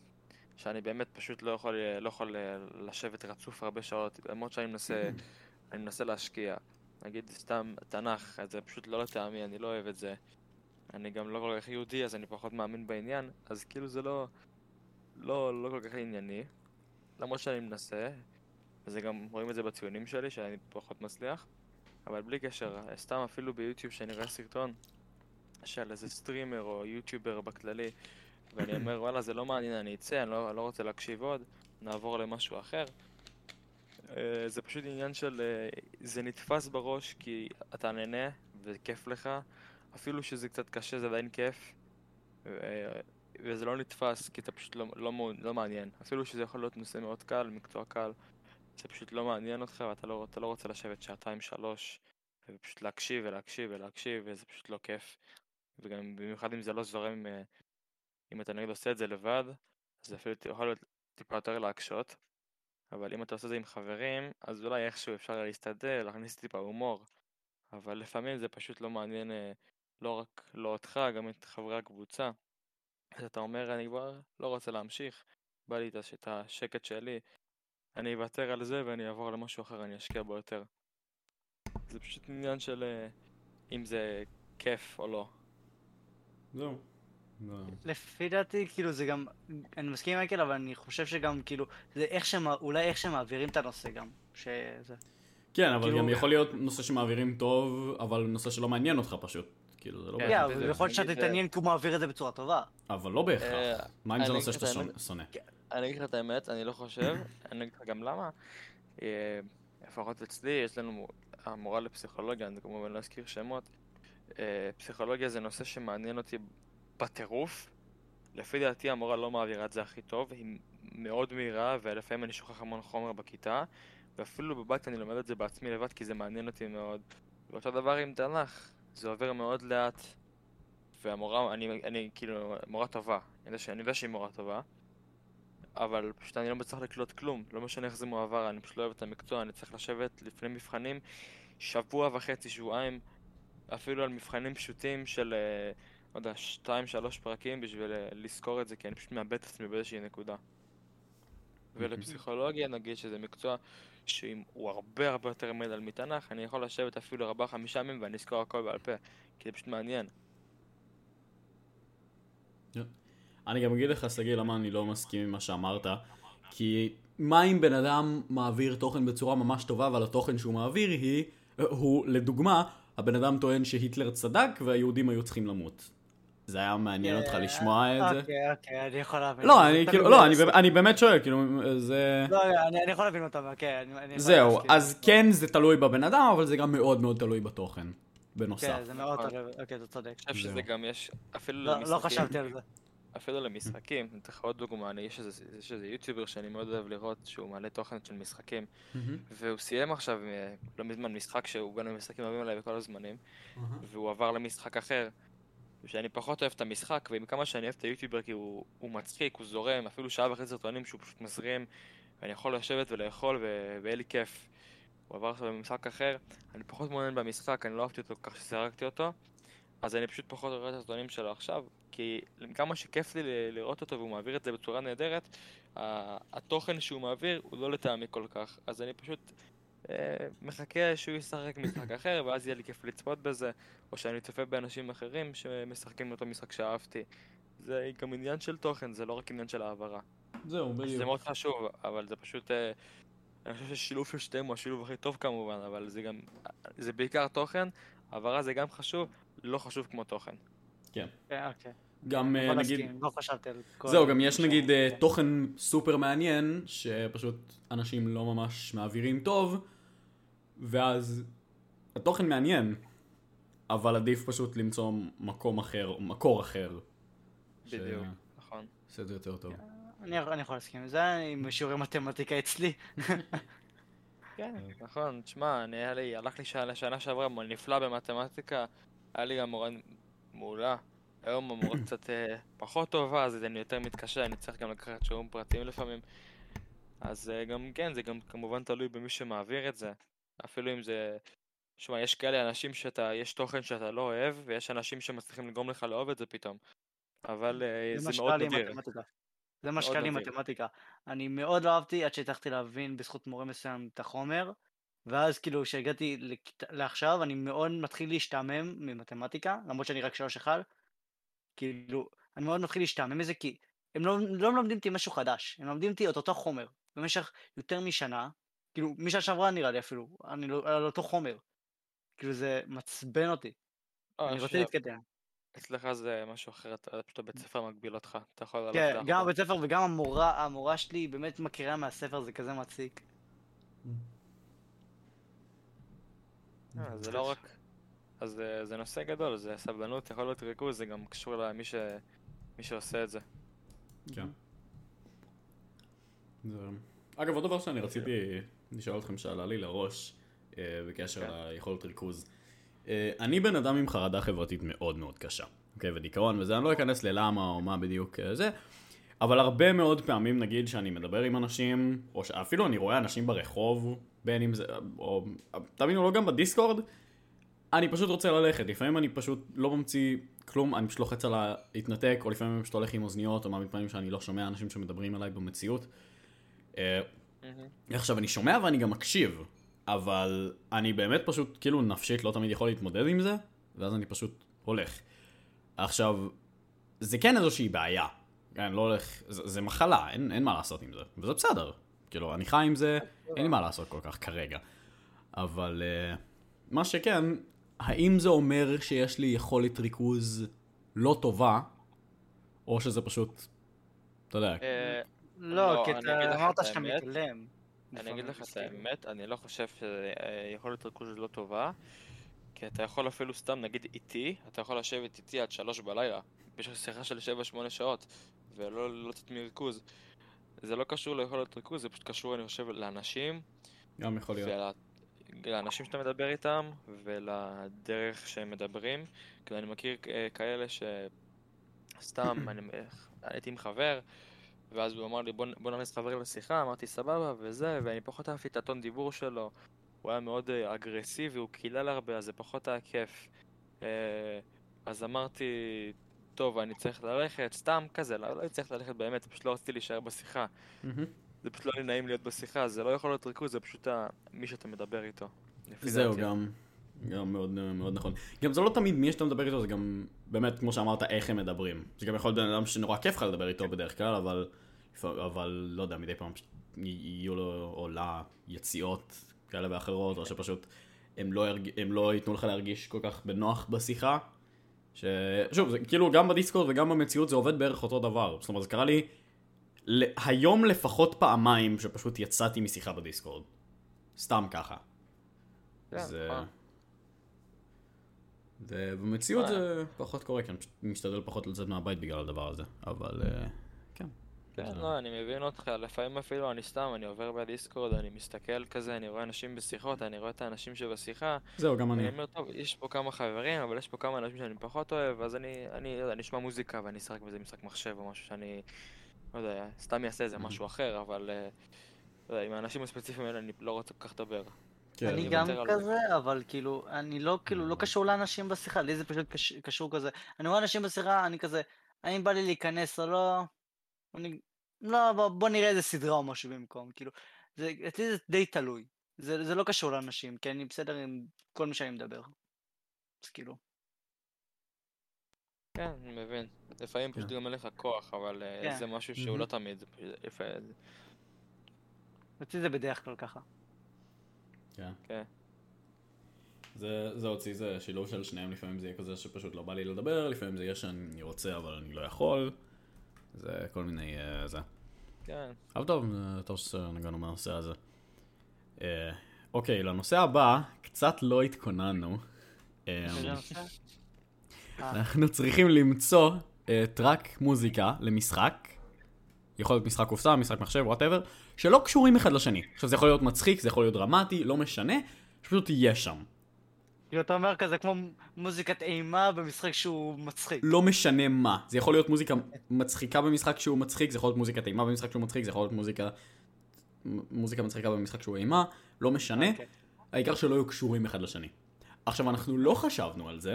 שאני באמת פשוט לא יכול, לא יכול אה, לשבת רצוף הרבה שעות, למרות שאני מנסה, [CLEARS THROAT] אני מנסה להשקיע. נגיד סתם תנ"ך, זה פשוט לא לטעמי, אני לא אוהב את זה. אני גם לא כל כך יהודי, אז אני פחות מאמין בעניין, אז כאילו זה לא, לא, לא כל כך ענייני. למרות שאני מנסה, וזה גם, רואים את זה בציונים שלי, שאני פחות מצליח. אבל בלי קשר, סתם אפילו ביוטיוב שאני רואה סרטון של איזה סטרימר או יוטיובר בכללי, ואני [CLEARS THROAT] אומר וואלה זה לא מעניין, אני אצא, אני לא, לא רוצה להקשיב עוד, נעבור למשהו אחר. אה, זה פשוט עניין של... אה, זה נתפס בראש כי אתה נהנה וכיף לך, אפילו שזה קצת קשה זה עדיין כיף, אה, וזה לא נתפס כי אתה פשוט לא, לא, לא מעניין. אפילו שזה יכול להיות נושא מאוד קל, מקצוע קל, זה פשוט לא מעניין אותך ואתה לא, לא רוצה לשבת שעתיים שלוש ופשוט להקשיב ולהקשיב ולהקשיב וזה פשוט לא כיף. וגם במיוחד אם זה לא זורם, אם אתה נגיד עושה את זה לבד, אז אפילו יכול להיות טיפה יותר להקשות. אבל אם אתה עושה את זה עם חברים, אז אולי איכשהו אפשר להסתדר, להכניס טיפה הומור. אבל לפעמים זה פשוט לא מעניין אה, לא רק לא אותך, גם את חברי הקבוצה. אז אתה אומר, אני כבר לא רוצה להמשיך, בא לי את השקט שלי, אני אוותר על זה ואני אעבור למשהו אחר, אני אשקיע בו יותר. זה פשוט עניין של אה, אם זה כיף או לא. זהו. לא. לפי דעתי, כאילו, זה גם, אני מסכים עם מייקל, אבל אני חושב שגם, כאילו, זה איך שהם, אולי איך שמעבירים את הנושא גם, שזה. כן, אבל כאילו- גם יכול להיות נושא שמעבירים טוב, אבל נושא שלא מעניין אותך פשוט. כאילו, זה לא כן, כן, בהכרח אבל. יכול להיות שאתה נגיד, אה, תתעניין כי הוא מעביר את זה בצורה טובה. אבל לא בהכרח. אה, מה אם זה אני נושא שאתה את שונא-. שונא? אני אגיד לך את האמת, אני לא חושב, [COUGHS] אני אגיד לך גם למה. אה, לפחות אצלי, יש לנו המורה לפסיכולוגיה, אני כמובן לא אזכיר שמות. פסיכולוגיה זה נושא שמעניין אותי בטירוף. לפי דעתי המורה לא מעבירה את זה הכי טוב, היא מאוד מהירה, ולפעמים אני שוכח המון חומר בכיתה, ואפילו בבית אני לומד את זה בעצמי לבד כי זה מעניין אותי מאוד. ואותו דבר עם תנ"ך, זה עובר מאוד לאט, והמורה, אני, אני כאילו, מורה טובה, אני יודע, ש- אני יודע שהיא מורה טובה, אבל פשוט אני לא מצליח לקלוט כלום, לא משנה איך זה מועבר, אני פשוט לא אוהב את המקצוע, אני צריך לשבת לפני מבחנים שבוע וחצי, שבועיים, אפילו על מבחנים פשוטים של, אה, לא יודע, שתיים, שלוש פרקים בשביל אה, לזכור את זה, כי אני פשוט מאבד את עצמי באיזושהי נקודה. ולפסיכולוגיה נגיד שזה מקצוע שהוא הרבה הרבה יותר מלמד מתנ"ך, אני יכול לשבת אפילו ארבעה חמישה ימים ואני אזכור הכל בעל פה, כי זה פשוט מעניין. אני גם אגיד לך, שגיא, למה אני לא מסכים עם מה שאמרת, כי מה אם בן אדם מעביר תוכן בצורה ממש טובה, אבל התוכן שהוא מעביר היא, הוא, לדוגמה, הבן אדם טוען שהיטלר צדק והיהודים היו צריכים למות. זה היה מעניין אותך לשמוע את זה? אוקיי, אוקיי, אני יכול להבין. לא, אני כאילו, לא, אני באמת שואל, כאילו, זה... לא, אני יכול להבין אותם, כן. זהו, אז כן זה תלוי בבן אדם, אבל זה גם מאוד מאוד תלוי בתוכן, בנוסף. כן, זה מאוד תלוי, אוקיי, אתה צודק. אני חושב שזה גם יש, אפילו לא, לא חשבתי על זה. אפילו למשחקים, אני אתן לך עוד דוגמה, אני, יש, איזה, יש איזה יוטיובר שאני מאוד אוהב לראות שהוא מעלה תוכן של משחקים והוא סיים עכשיו אה, לא מזמן משחק שהוא בין המשחקים אוהבים עליי בכל הזמנים והוא עבר למשחק אחר שאני פחות אוהב את המשחק ועם כמה שאני אוהב את היוטיובר כי הוא, הוא מצחיק, הוא זורם, אפילו שעה וחצי סרטונים שהוא פשוט מזרים ואני יכול לשבת ולאכול ויהיה לי כיף. הוא עבר עכשיו למשחק אחר, אני פחות מעוניין במשחק, אני לא אהבתי אותו כך שזרקתי אותו אז אני פשוט פחות רואה את הסרטונים שלו עכשיו כי כמה שכיף לי לראות אותו והוא מעביר את זה בצורה נהדרת, התוכן שהוא מעביר הוא לא לטעמי כל כך, אז אני פשוט מחכה שהוא ישחק משחק אחר ואז יהיה לי כיף לצפות בזה, או שאני צופה באנשים אחרים שמשחקים באותו משחק שאהבתי. זה גם עניין של תוכן, זה לא רק עניין של העברה. זהו, בדיוק. זה מאוד חשוב, אבל זה פשוט... אה, אני חושב ששילוב של שתיהם הוא השילוב הכי טוב כמובן, אבל זה גם... זה בעיקר תוכן, העברה זה גם חשוב, לא חשוב כמו תוכן. כן. כן, אוקיי. גם אה, נגיד... לא חשבתי על כל... זהו, גם יש נגיד אה, תוכן סופר מעניין, שפשוט אנשים לא ממש מעבירים טוב, ואז התוכן מעניין, אבל עדיף פשוט למצוא מקום אחר, מקור אחר. בדיוק, נכון. עושה את זה יותר טוב. אני יכול להסכים עם זה, עם [LAUGHS] שיעורי מתמטיקה אצלי. [LAUGHS] כן, נכון, תשמע, אני היה לי, הלך לי שנה שעברה נפלא במתמטיקה, היה לי גם מורה מעולה. היום המורה [COUGHS] קצת אה, פחות טובה, אז אני יותר מתקשה, אני צריך גם לקחת שיעורים פרטיים לפעמים. אז אה, גם כן, זה גם כמובן תלוי במי שמעביר את זה. אפילו אם זה... שמע, יש כאלה אנשים שאתה, יש תוכן שאתה לא אוהב, ויש אנשים שמצליחים לגרום לך לאהוב את זה פתאום. אבל אה, זה, זה מאוד נדיר. זה מה שקל לי מתמטיקה. אני מאוד לא אהבתי עד שהצלחתי להבין בזכות מורה מסוים את החומר, ואז כאילו כשהגעתי לעכשיו אני מאוד מתחיל להשתעמם ממתמטיקה, למרות שאני רק שלוש אחד, כאילו, אני מאוד מתחיל להשתעמם מזה, כי הם לא, לא מלמדים אותי משהו חדש, הם מלמדים אותי את אותו חומר, במשך יותר משנה, כאילו, משנה שעברה נראה לי אפילו, אני לא, על אותו חומר. כאילו, זה מעצבן אותי. או, אני רוצה להתקדם. אצלך זה משהו אחר, אתה פשוט הבית ספר מגביל אותך, אתה יכול ללכת כן, גם הבית ספר וגם המורה, המורה שלי באמת מכירה מהספר, זה כזה מציק. אה, זה לא רק... אז אה, זה נושא גדול, זה סבלנות, יכול להיות ריכוז, זה גם קשור למי ש... מי שעושה את זה. כן. זה... אגב, עוד דבר שאני רציתי לשאול אתכם שעלה לי לראש אה, בקשר כן. ליכולת ריכוז. אה, אני בן אדם עם חרדה חברתית מאוד מאוד קשה, אוקיי, ודיכאון וזה, אני לא אכנס ללמה או מה בדיוק זה, אבל הרבה מאוד פעמים נגיד שאני מדבר עם אנשים, או שאפילו אני רואה אנשים ברחוב, בין אם זה, או תאמינו לא גם בדיסקורד, אני פשוט רוצה ללכת, לפעמים אני פשוט לא ממציא כלום, אני פשוט לוחץ על להתנתק, או לפעמים אני פשוט הולך עם אוזניות, או מהמון פעמים שאני לא שומע אנשים שמדברים עליי במציאות. אה, עכשיו, אני שומע ואני גם מקשיב, אבל אני באמת פשוט, כאילו, נפשית לא תמיד יכול להתמודד עם זה, ואז אני פשוט הולך. עכשיו, זה כן איזושהי בעיה. אני לא הולך, זה, זה מחלה, אין, אין מה לעשות עם זה, וזה בסדר. כאילו, אני חי עם זה, אין לי מה לעשות כל כך כרגע. אבל uh, מה שכן, האם זה אומר שיש לי יכולת ריכוז לא טובה, או שזה פשוט, אתה יודע. אה, לא, כי אתה אמרת שאתה מתעלם. אני אגיד לך את האמת, אני לא חושב שיכולת ריכוז לא טובה, כי אתה יכול אפילו סתם, נגיד איתי, אתה יכול לשבת איתי עד שלוש בלילה, בשביל שיחה של שבע שמונה שעות, ולא לצאת מריכוז. זה לא קשור ליכולת ריכוז, זה פשוט קשור, אני חושב, לאנשים. גם יכול להיות. לאנשים שאתה מדבר איתם ולדרך שהם מדברים. כי אני מכיר אה, כאלה שסתם, [CLEARS THROAT] אני הייתי עם חבר, ואז הוא אמר לי בוא, בוא נכניס חבר לשיחה, אמרתי סבבה וזה, ואני פחות אהבתי את הטון דיבור שלו. הוא היה מאוד אה, אגרסיבי, הוא קילל הרבה, אז זה פחות היה כיף. אה, אז אמרתי, טוב, אני צריך ללכת, סתם כזה, לא, לא צריך ללכת באמת, פשוט לא רציתי להישאר בשיחה. זה פשוט לא נעים להיות בשיחה, זה לא יכול להיות ריכוז, זה פשוט מי שאתה מדבר איתו. זהו. גם, גם מאוד, מאוד נכון. גם זה לא תמיד מי שאתה מדבר איתו, זה גם באמת, כמו שאמרת, איך הם מדברים. זה גם יכול להיות בן אדם שנורא כיף לך לדבר איתו בדרך כלל, אבל, אבל לא יודע, מדי פעם יהיו לו או לה יציאות כאלה ואחרות, או שפשוט הם לא, ירג... הם לא ייתנו לך להרגיש כל כך בנוח בשיחה. ששוב, זה כאילו גם בדיסקורד וגם במציאות זה עובד בערך אותו דבר. זאת אומרת, זה קרה לי ל- היום לפחות פעמיים שפשוט יצאתי משיחה בדיסקורד. סתם ככה. כן, זה... מה? זה... פחות קורה, כי אני פשוט משתדל פחות לצאת מהבית בגלל הדבר הזה, אבל אה, כן. כן, זה- לא, אני מבין אותך, לפעמים אפילו אני סתם, אני עובר בדיסקורד, אני מסתכל כזה, אני רואה אנשים בשיחות, אני רואה את האנשים שבשיחה, זהו, גם אני. אני אומר, טוב, יש פה כמה חברים, אבל יש פה כמה אנשים שאני פחות אוהב, אז אני, אני, לא יודע, אני אשמע מוזיקה ואני אשחק בזה משחק מחשב או משהו שאני, לא יודע, סתם אעשה איזה משהו אחר, אבל, אה, לא יודע, עם האנשים הספציפיים האלה אני לא רוצה כל כך לדבר. כן. אני גם כזה, אבל כאילו, אני לא, כאילו, לא קשור לאנשים בשיחה, לי זה פשוט קש- קשור כזה. אני רואה אנשים בשיחה, אני כזה, האם בא לי להיכנס או לא? אני, לא, בוא, בוא נראה איזה סדרה או משהו במקום, כאילו, זה, אצלי זה די תלוי. זה, זה לא קשור לאנשים, כי אני בסדר עם כל מי שאני מדבר. אז כאילו, כן, אני מבין. לפעמים פשוט כן. גם אין לך כוח, אבל אה, כן. זה משהו שהוא. לא תמיד, זה פשוט יפה. זה- אצלי זה בדרך כלל ככה. כן. כן. זה, זה הוציא, זה שילוב של שניהם, לפעמים זה יהיה כזה שפשוט לא בא לי לדבר, לפעמים זה יהיה שאני רוצה אבל אני לא יכול. זה כל מיני, אה, זה. כן. אבל טוב, אה, טוב שנגענו מהנושא הזה. אה, אוקיי, לנושא הבא, קצת לא התכוננו. [LAUGHS] אה, אנחנו צריכים למצוא אה, track מוזיקה למשחק. יכול להיות משחק קופסה, משחק מחשב, whatever, שלא קשורים אחד לשני. עכשיו זה יכול להיות מצחיק, זה יכול להיות דרמטי, לא משנה, שפשוט יהיה שם. כאילו, אתה אומר כזה כמו מוזיקת אימה במשחק שהוא מצחיק. לא משנה מה. זה יכול להיות מוזיקה מצחיקה במשחק שהוא מצחיק, זה יכול להיות מוזיקת אימה במשחק שהוא מצחיק, זה יכול להיות מוזיקה... מוזיקה מצחיקה במשחק שהוא אימה, לא משנה. אוקיי. העיקר שלא יהיו קשורים אחד לשני. עכשיו, אנחנו לא חשבנו על זה.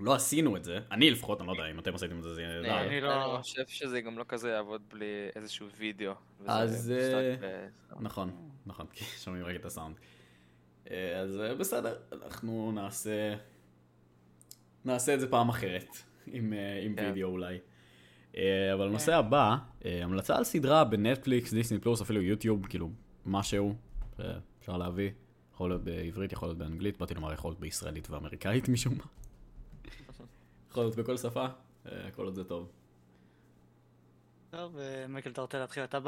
לא עשינו את זה. אני לפחות, אני לא יודע אם אתם עשיתם את זה, זה יהיה... אני אני לא- אני חושב שזה גם לא כזה יעבוד בלי איזשהו וידאו. אז, אה, ב- נכון, נכון, כי שומעים רק את הסאונד. אה, אז אה, בסדר, אנחנו נעשה... נעשה את זה פעם אחרת, [LAUGHS] עם, אה, עם כן. וידאו אולי. אבל הנושא הבא, המלצה על סדרה בנטפליקס, דיסני פלוס, אפילו יוטיוב, כאילו, משהו, אפשר להביא. יכול להיות בעברית, יכול להיות באנגלית, באתי לומר יכול להיות בישראלית ואמריקאית [LAUGHS] משום מה. יכול להיות בכל שפה, אה, כל עוד זה טוב. טוב, מייקל, אתה רוצה להתחיל? אתה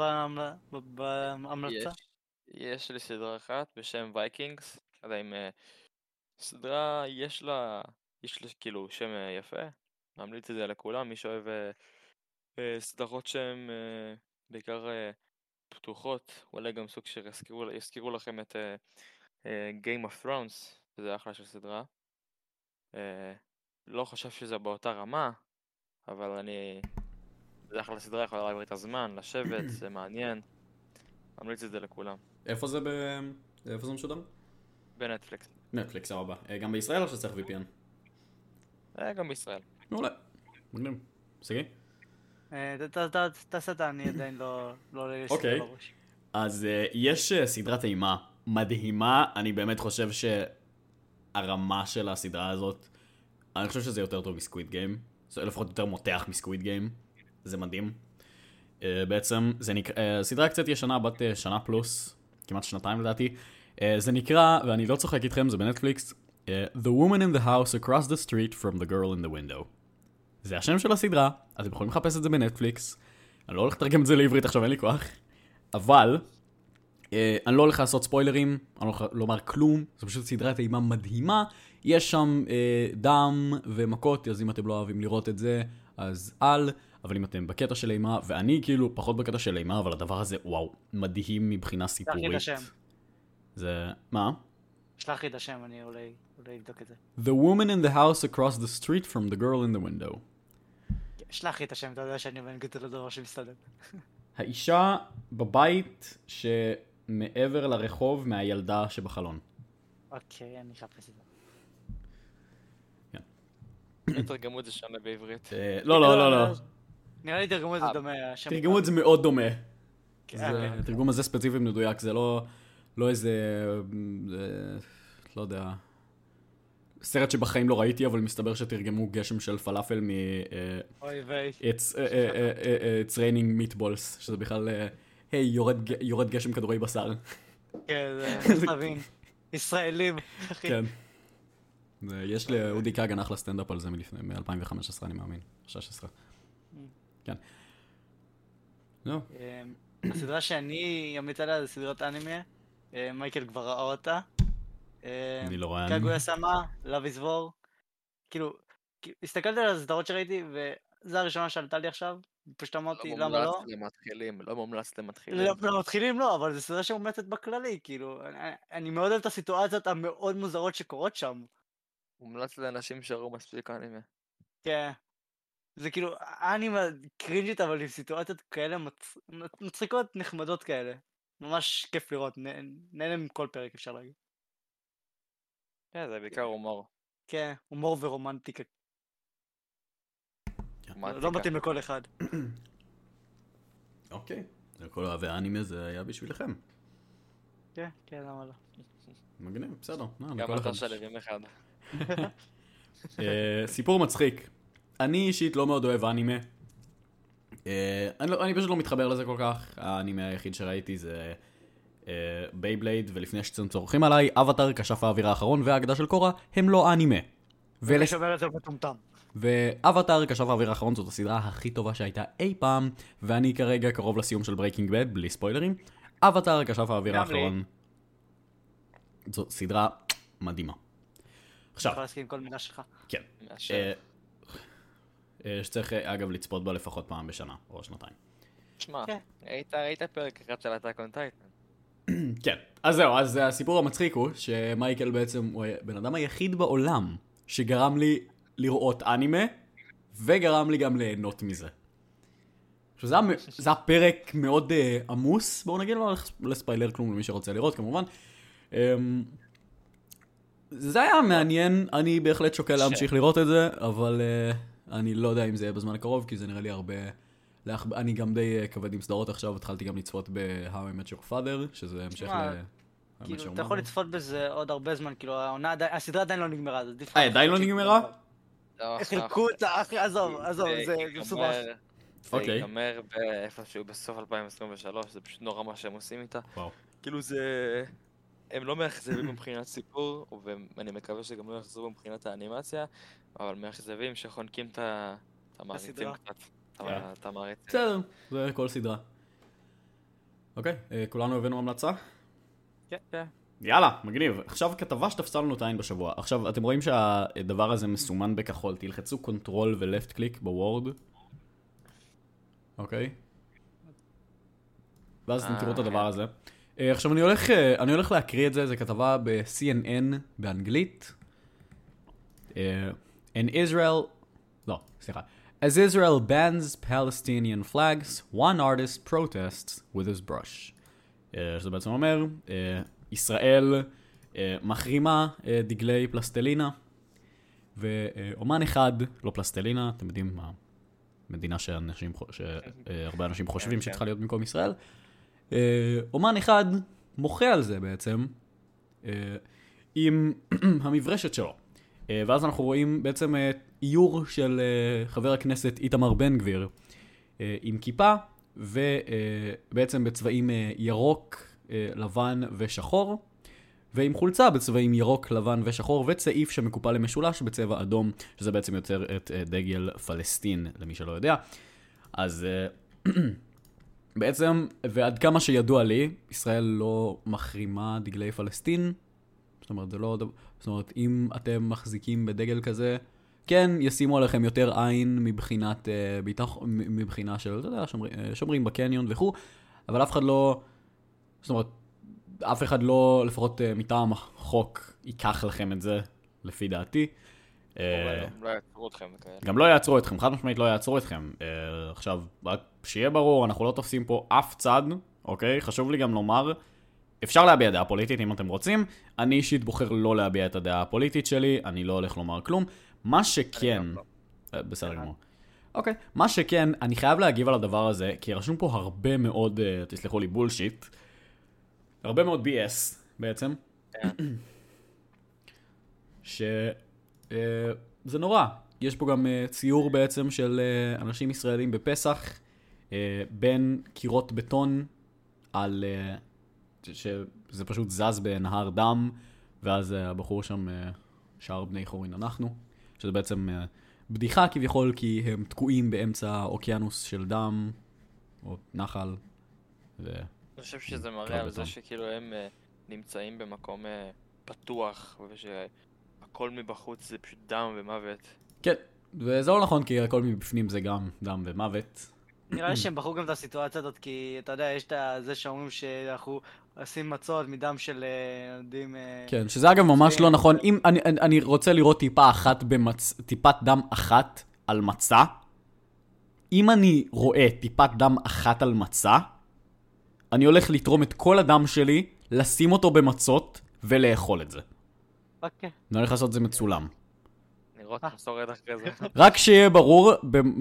בהמלצה? יש, יש לי סדרה אחת בשם וייקינגס, לא יודע אם... אה, סדרה, יש לה, יש לה כאילו שם אה, יפה, ממליץ את זה לכולם, מי שאוהב אה, סדרות שהן בעיקר פתוחות, אולי גם סוג שיזכירו יזכירו לכם את Game of Thrones, שזה אחלה של סדרה. לא חושב שזה באותה רמה, אבל אני... זה אחלה סדרה, יכולה להעביר את הזמן, לשבת, זה מעניין. ממליץ את זה לכולם. איפה זה ב... איפה זה משודר? בנטפליקס. נטפליקס, סבבה. אה, גם בישראל או שצריך VPN? אה, גם בישראל. מעולה. מגניב. סגי? אה, תעשה אתה, אני עדיין לא... לא אוקיי. אז יש סדרת אימה מדהימה, אני באמת חושב שהרמה של הסדרה הזאת, אני חושב שזה יותר טוב מסקוויד גיים, זה לפחות יותר מותח מסקוויד גיים, זה מדהים. בעצם, זה נקרא, סדרה קצת ישנה, בת שנה פלוס, כמעט שנתיים לדעתי, uh, זה נקרא, ואני לא צוחק איתכם, זה בנטפליקס, uh, The Woman in the House Across the Street from the Girl in the Window. זה השם של הסדרה, אתם יכולים לחפש את זה בנטפליקס, אני לא הולך לתרגם את זה לעברית עכשיו, אין לי כוח. אבל, אה, אני לא הולך לעשות ספוילרים, אני לא הולך לומר כלום, זו פשוט סדרת אימה מדהימה. יש שם אה, דם ומכות, אז אם אתם לא אוהבים לראות את זה, אז אל. אבל אם אתם בקטע של אימה, ואני כאילו פחות בקטע של אימה, אבל הדבר הזה, וואו, מדהים מבחינה שלח לי את סיפורית. השם. זה... מה? שלח לי את השם, אני אולי אולי אבדוק את זה. The woman in the house across the street from the girl in the window. שלח לי את השם, אתה יודע שאני באנגלית זה לא דבר שמסתדר. האישה בבית שמעבר לרחוב מהילדה שבחלון. אוקיי, אני אחפש את זה. תרגמו את זה שונה בעברית. אה, לא, לא, לא, לא. נראה לי תרגמו את זה אה, דומה. תרגמו את זה מאוד דומה. זה, התרגום הזה ספציפי מדויק, זה לא, לא איזה, אה, לא יודע, סרט שבחיים לא ראיתי, אבל מסתבר שתרגמו גשם של פלאפל מ... אה, אוי ויי. It's, it's raining meatballs, שזה בכלל, היי, יורד גשם כדורי בשר. כן, זה [LAUGHS] להבין. ישראלים, אחי. כן. זה- יש לאודי כגן אחלה סטנדאפ על זה מלפני, מ-2015, אני מאמין. 16. כן. זהו. אמ, הסדרה שאני אמליץ עליה זה סדרת אנימה, אה, מייקל כבר ראה אותה. אמ, אני לא רואה אנימה. קגויה סמה, Love is War. כאילו, הסתכלתי על הסדרות שראיתי, וזו הראשונה שעלתה לי עכשיו, פשוט אמרתי, למה לא? מומלץ למתחילים, לא מומלץ למתחילים. לא, לא מתחילים לא, אבל זו סדרה שמומלצת בכללי, כאילו, אני מאוד אוהב את הסיטואציות המאוד מוזרות שקורות שם. מומלץ לאנשים שראו מספיק אנימה. כן. זה כאילו, אנימה קרינג'ית, אבל עם סיטואציות כאלה מצ... מצחיקות, נחמדות כאלה. ממש כיף לראות, נה- נהנה מכל פרק אפשר להגיד. כן, זה בעיקר הומור. כן, הומור ורומנטיקה, לא. מתאים לכל אחד. [CLEARS THROAT] אוקיי. זה כל אוהבי האנימה זה היה בשבילכם. כן, כן, למה לא? מגניב, בסדר. אה, גם לכל אחד. אתה שלבים אחד. [LAUGHS] אה, סיפור מצחיק. אני אישית לא מאוד אוהב אנימה. אה, אני, לא, אני פשוט לא מתחבר לזה כל כך. האנימה היחיד שראיתי זה Beyblade, ולפני שאתם צורחים עליי, אבטאר, כשף האוויר האחרון והאגדה של קורה הם לא אנימה. שאומר את זה מטומטם. ואבטאר, כשף האוויר האחרון זאת הסדרה הכי טובה שהייתה אי פעם, ואני כרגע קרוב לסיום של Breaking Bad, בלי ספוילרים. אבטאר, כשף האוויר. האחרון. זו סדרה מדהימה. אני עכשיו, יכול להסכים עם כל מילה שלך. כן. אה, שצריך אה, אגב לצפות בה לפחות פעם בשנה, או שנתיים. שמע, כן. ראית ראית פרק אחד של Attack on Titan. כן. אז זהו, אז הסיפור המצחיק הוא שמייקל בעצם הוא הבן אדם היחיד בעולם שגרם לי לראות אנימה, וגרם לי גם ליהנות מזה. עכשיו זה היה, מ- זה היה פרק מאוד uh, עמוס, בואו נגיד, לא הולך לספיילר כלום למי שרוצה לראות כמובן. Um, זה היה מעניין, אני בהחלט שוקל להמשיך לראות את זה, אבל uh, אני לא יודע אם זה יהיה בזמן הקרוב, כי זה נראה לי הרבה... להכ... אני גם די uh, כבד עם סדרות עכשיו, התחלתי גם לצפות ב-How I Met Your Father, שזה המשך ל... כאילו, אתה יכול. לצפות בזה עוד הרבה זמן, כאילו, העונה עדיין, הסדרה עדיין לא נגמרה, אז עדיף... אה, עדיין לא נגמרה? לא, חילקו אותה, אחי, עזוב, עזוב, זה מסובך. זה אוקיי. ייגמר באיפשהו בסוף 2023, זה פשוט נורא מה שהם עושים איתה. וואו. כאילו זה... הם לא מאכזבים מבחינת סיפור, ואני מקווה שגם לא יחזרו מבחינת האנימציה, אבל מאכזבים שחונקים את המעריצים. קצת. את כן. את המעריצים. בסדר, זה כל סדרה. אוקיי, אה, כולנו הבאנו המלצה? כן, כן. יאללה, מגניב. עכשיו כתבה שתפסה לנו את העין בשבוע. עכשיו, אתם רואים שהדבר הזה מסומן בכחול, תלחצו control ו left click ב Word. אוקיי? ואז אתם אה, תראו את הדבר הזה. אה, עכשיו אני הולך, אה, אני הולך להקריא את זה, זו כתבה ב-CNN באנגלית. אה, In Israel, לא, סליחה. As Israel bans Palestinian flags, one artist protests with his brush. שזה בעצם אומר, ישראל מחרימה דגלי פלסטלינה, ואומן אחד, לא פלסטלינה, אתם יודעים מה, מדינה שאנשים, שהרבה אנשים חושבים כן. שצריכה להיות במקום ישראל, אומן אחד מוחה על זה בעצם, אה, עם [CLEARS THROAT] המברשת שלו. אה, ואז אנחנו רואים בעצם אה, איור של אה, חבר הכנסת איתמר בן גביר אה, עם כיפה, ובעצם בצבעים אה, ירוק, אה, לבן ושחור, ועם חולצה בצבעים ירוק, לבן ושחור, וצעיף שמקופל למשולש בצבע אדום, שזה בעצם יוצר את אה, דגל פלסטין, למי שלא יודע. אז אה, [CLEARS THROAT] בעצם, ועד כמה שידוע לי, ישראל לא מחרימה דגלי פלסטין. זאת אומרת, זה לא... זאת אומרת, אם אתם מחזיקים בדגל כזה, כן, ישימו עליכם יותר עין מבחינת אה, ביטח... מבחינה של, אתה יודע, שומרים, אה, שומרים בקניון וכו', אבל אף אחד לא... זאת אומרת, אף אחד לא, לפחות אה, מטעם החוק, ייקח לכם את זה, לפי דעתי. אה, לא יעצרו אתכם וכאלה. גם לא יעצרו אתכם, חד משמעית לא יעצרו אתכם. Uh, עכשיו, רק שיהיה ברור, אנחנו לא תופסים פה אף צד, אוקיי? חשוב לי גם לומר, אפשר להביע דעה פוליטית אם אתם רוצים. אני אישית בוחר לא להביע את הדעה הפוליטית שלי, אני לא הולך לומר כלום. מה שכן, לא. אה, בסדר גמור. אוקיי. מה שכן, אני חייב להגיב על הדבר הזה, כי רשום פה הרבה מאוד, תסלחו לי, בולשיט. הרבה מאוד BS בעצם. כן. Uh, זה נורא. יש פה גם uh, ציור בעצם של uh, אנשים ישראלים בפסח, בין קירות בטון על... שזה פשוט זז בנהר דם, ואז הבחור שם, שאר בני חורין אנחנו, שזה בעצם בדיחה כביכול, כי הם תקועים באמצע אוקיינוס של דם, או נחל, ו... אני חושב שזה מראה על. זה שכאילו הם אה, נמצאים במקום אה, פתוח, ושהכל מבחוץ זה פשוט דם ומוות. כן, וזה לא נכון, כי הכל מבפנים זה גם דם ומוות. נראה לי שהם בחרו גם את הסיטואציה הזאת, כי אתה יודע, יש את זה שאומרים שאנחנו עושים מצות מדם של אה, ילדים... אה, כן, שזה אגב ממש לא נכון. אם אני, אני, אני רוצה לראות טיפה אחת במצ... טיפת דם אחת על מצה, אם אני רואה טיפת דם אחת על מצה, אני הולך לתרום את כל הדם שלי, לשים אותו במצות ולאכול את זה. אוקיי. אני הולך לעשות את זה מצולם. נראות אה. מסורת אחרי זה. [LAUGHS] רק שיהיה ברור,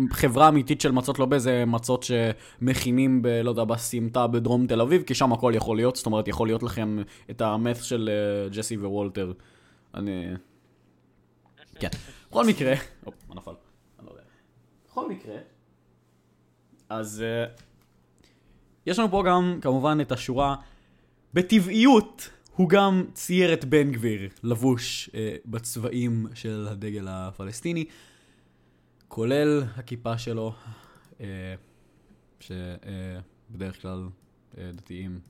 בחברה אמיתית של מצות, לא באיזה מצות שמכינים ב... לא יודע, בסמטה בדרום תל אביב, כי שם הכל יכול להיות, זאת אומרת, יכול להיות לכם את המת' של אה, ג'סי ווולטר. אני... כן. בכל מקרה... אופ, מה נפל? אני לא יודע. בכל מקרה... אז... אה, יש לנו פה גם, כמובן, את השורה... בטבעיות, הוא גם צייר את בן גביר לבוש אה, בצבעים של הדגל הפלסטיני, כולל הכיפה שלו, אה, שבדרך כלל אה, דתיים,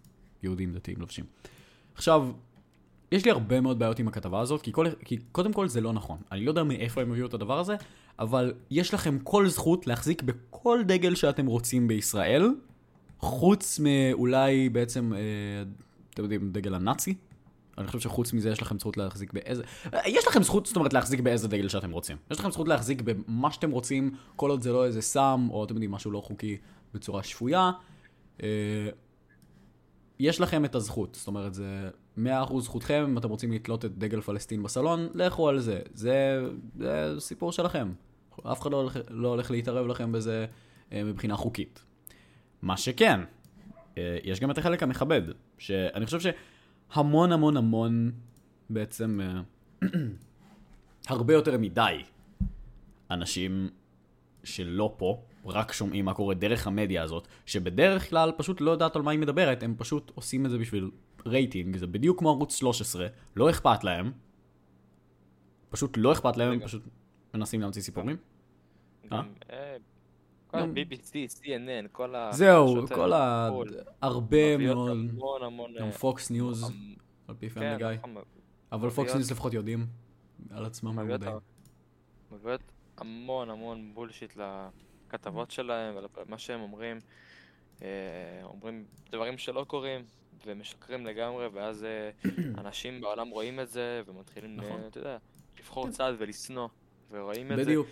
יהודים דתיים לובשים. עכשיו, יש לי הרבה מאוד בעיות עם הכתבה הזאת, כי, כל, כי קודם כל זה לא נכון. אני לא יודע מאיפה הם הביאו את הדבר הזה, אבל יש לכם כל זכות להחזיק בכל דגל שאתם רוצים בישראל, חוץ מאולי בעצם, אה, אתם יודעים, דגל הנאצי. אני חושב שחוץ מזה יש לכם זכות להחזיק באיזה... יש לכם זכות, זאת אומרת, להחזיק באיזה דגל שאתם רוצים. יש לכם זכות להחזיק במה שאתם רוצים, כל עוד זה לא איזה סם, או אתם יודעים, משהו לא חוקי בצורה שפויה. אה, יש לכם את הזכות, זאת אומרת, זה 100% זכותכם, אם אתם רוצים לתלות את דגל פלסטין בסלון, לכו על זה. זה, זה סיפור שלכם. אף אחד לא הולך, לא הולך להתערב לכם בזה אה, מבחינה חוקית. מה שכן, יש גם את החלק המכבד, שאני חושב שהמון המון המון בעצם אה, [CLEARS THROAT] הרבה יותר מדי אנשים שלא פה, רק שומעים מה קורה דרך המדיה הזאת, שבדרך כלל פשוט לא יודעת על מה היא מדברת, הם פשוט עושים את זה בשביל רייטינג, זה בדיוק כמו ערוץ 13, לא אכפת להם, פשוט לא אכפת להם, הם. פשוט מנסים להמציא סיפורים. גם, אה, כל ה-BBC, CNN, כל ה... זהו, כל ה... הרבה מאוד, המון המון... גם אה, Fox News, המ- על פי כן, Family Guy, נכון, אבל Fox News לפחות יודעים על עצמם מביאות המון המון bullshit לכתבות שלהם ולמה שהם אומרים. אה, אומרים דברים שלא קורים ומשקרים לגמרי, ואז אה, [CLEARS THROAT] אנשים בעולם רואים את זה ומתחילים, נכון. אה, אתה יודע, לבחור צד ולשנוא. ורואים את זה. בדיוק.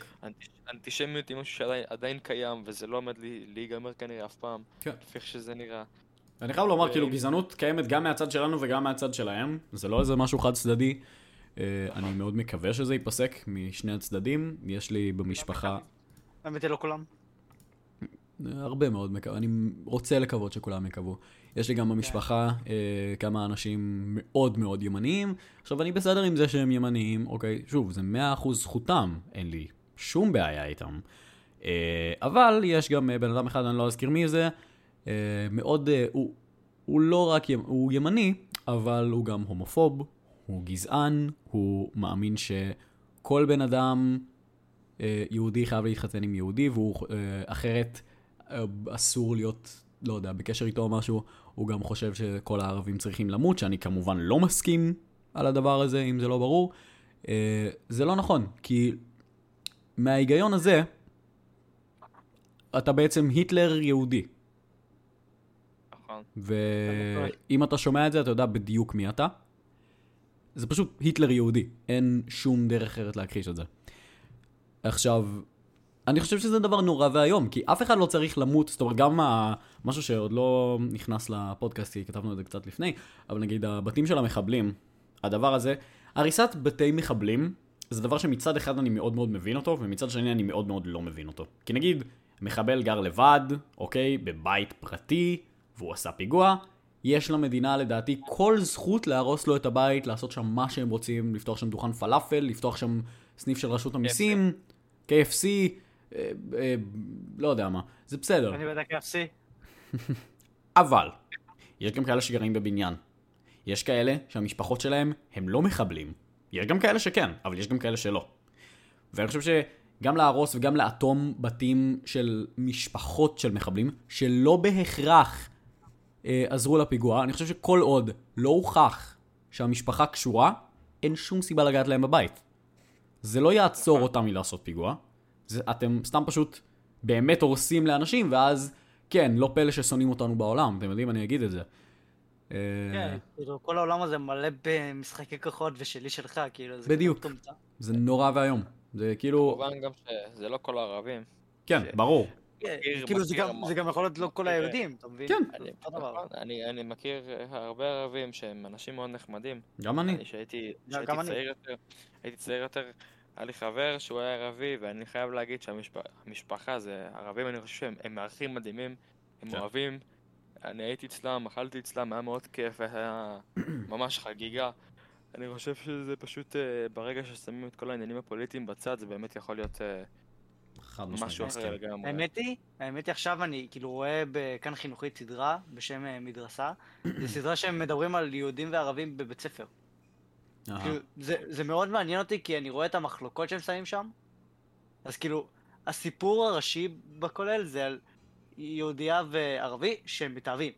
אנטיש- אנטישמיות היא משהו שעדיין עדיין קיים, וזה לא עומד לי- להיגמר כנראה אף פעם. כן. לפי איך שזה נראה. אני חייב לומר, ו- כאילו, גזענות קיימת גם מהצד שלנו וגם מהצד שלהם. זה לא איזה משהו חד צדדי. אה, אני מאוד מקווה שזה ייפסק משני הצדדים. יש לי במשפחה האמת היא לא כולם. הרבה מאוד מקווה, אני רוצה לקוות שכולם יקוו. יש לי גם במשפחה אה, כמה אנשים מאוד מאוד ימניים. עכשיו, אני בסדר עם זה שהם ימניים, אוקיי, שוב, זה 100% זכותם, אין לי שום בעיה איתם. אה, אבל יש גם אה, בן אדם אחד, אני לא אזכיר מי זה, אה, מאוד, הוא, הוא לא רק, הוא ימני, אבל הוא גם הומופוב, הוא גזען, הוא מאמין שכל בן אדם יהודי חייב להתחתן עם יהודי, והוא אחרת אסור להיות, לא יודע, בקשר איתו או משהו. הוא גם חושב שכל הערבים צריכים למות, שאני כמובן לא מסכים על הדבר הזה, אם זה לא ברור. זה לא נכון, כי מההיגיון הזה, אתה בעצם היטלר יהודי. נכון. ואם אתה שומע את זה, אתה יודע בדיוק מי אתה. זה פשוט היטלר יהודי, אין שום דרך אחרת להכחיש את זה. עכשיו, אני חושב שזה דבר נורא ואיום, כי אף אחד לא צריך למות, זאת אומרת, גם ה- משהו שעוד לא נכנס לפודקאסט, כי כתבנו את זה קצת לפני, אבל נגיד הבתים של המחבלים, הדבר הזה, הריסת בתי מחבלים זה דבר שמצד אחד אני מאוד מאוד מבין אותו, ומצד שני אני מאוד מאוד לא מבין אותו. כי נגיד, מחבל גר לבד, אוקיי, בבית פרטי, והוא עשה פיגוע, יש למדינה לדעתי כל זכות להרוס לו את הבית, לעשות שם מה שהם רוצים, לפתוח שם דוכן פלאפל, לפתוח שם סניף של רשות המיסים, KFC, אה, אה, לא יודע מה, זה בסדר. אני בטח אפסי. אבל, יש גם כאלה שגרים בבניין. יש כאלה שהמשפחות שלהם הם לא מחבלים. יש גם כאלה שכן, אבל יש גם כאלה שלא. ואני חושב שגם להרוס וגם לאטום בתים של משפחות של מחבלים, שלא בהכרח אה, עזרו לפיגוע, אני חושב שכל עוד לא הוכח שהמשפחה קשורה, אין שום סיבה לגעת להם בבית. זה לא יעצור אותם מלעשות פיגוע, זה, אתם סתם פשוט באמת הורסים לאנשים, ואז, כן, לא פלא ששונאים אותנו בעולם, אתם יודעים, אני אגיד את זה. אה, כן, כאילו, כל העולם הזה מלא במשחקי כוחות ושלי שלך, כאילו, זה בדיוק. זה נורא ואיום. זה כאילו, כמובן גם שזה לא כל הערבים. כן, ברור. כן, כאילו, זה גם- יכול להיות לא כל מכיר- היהודים, אתה מבין? כן. אני. נכון, אני, מכיר הרבה ערבים שהם אנשים מאוד נחמדים. גם אני. אני שהייתי גם שהייתי אני. צעיר יותר, הייתי צעיר יותר, היה לי חבר שהוא היה ערבי, ואני חייב להגיד שהמשפחה זה ערבים, אני חושב שהם הם מארחים מדהימים, הם כן. אוהבים. אני הייתי אצלם, אכלתי אצלם, היה מאוד כיף, היה ממש חגיגה. אני חושב שזה פשוט, אה, ברגע ששמים את כל העניינים הפוליטיים בצד, זה באמת יכול להיות אה, משהו. אחר לגמרי. האמת היא, האמת היא עכשיו אני כאילו רואה בכאן חינוכית סדרה בשם אה, מדרסה. זו סדרה שהם מדברים על יהודים וערבים בבית ספר. כאילו, זה, זה מאוד מעניין אותי כי אני רואה את המחלוקות שהם שמים שם. אז כאילו, הסיפור הראשי בכולל זה על יהודייה וערבי שהם מתאהבים.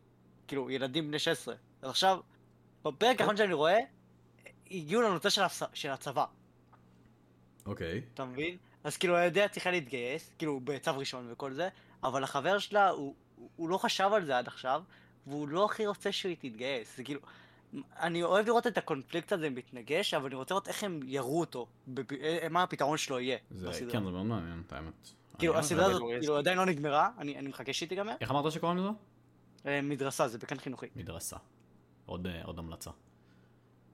כאילו, ילדים בני 16. אז עכשיו, בפרק האחרון שאני רואה, הגיעו לנושא של, הצ... של הצבא, אוקיי. אתה מבין? אז כאילו, היהודייה צריכה להתגייס, כאילו, בצו ראשון וכל זה, אבל החבר שלה, הוא, הוא- לא חשב על זה עד עכשיו, והוא לא הכי רוצה שהיא תתגייס. זה כאילו, אני אוהב לראות את הקונפליקט הזה מתנגש, אבל אני רוצה לראות איך הם יראו אותו, בפ... מה הפתרון שלו יהיה זה. כן, זה מאוד מעניין, את האמת. כאילו, אני- הסדרה הזאת אבל- כאילו עדיין לא נגמרה, אני אני מחכה שהיא תיגמר. איך אמרת שקוראים לזה? אה, מדרסה, זה בכאן חינוכי. מדרסה. עוד אה, עוד המלצה.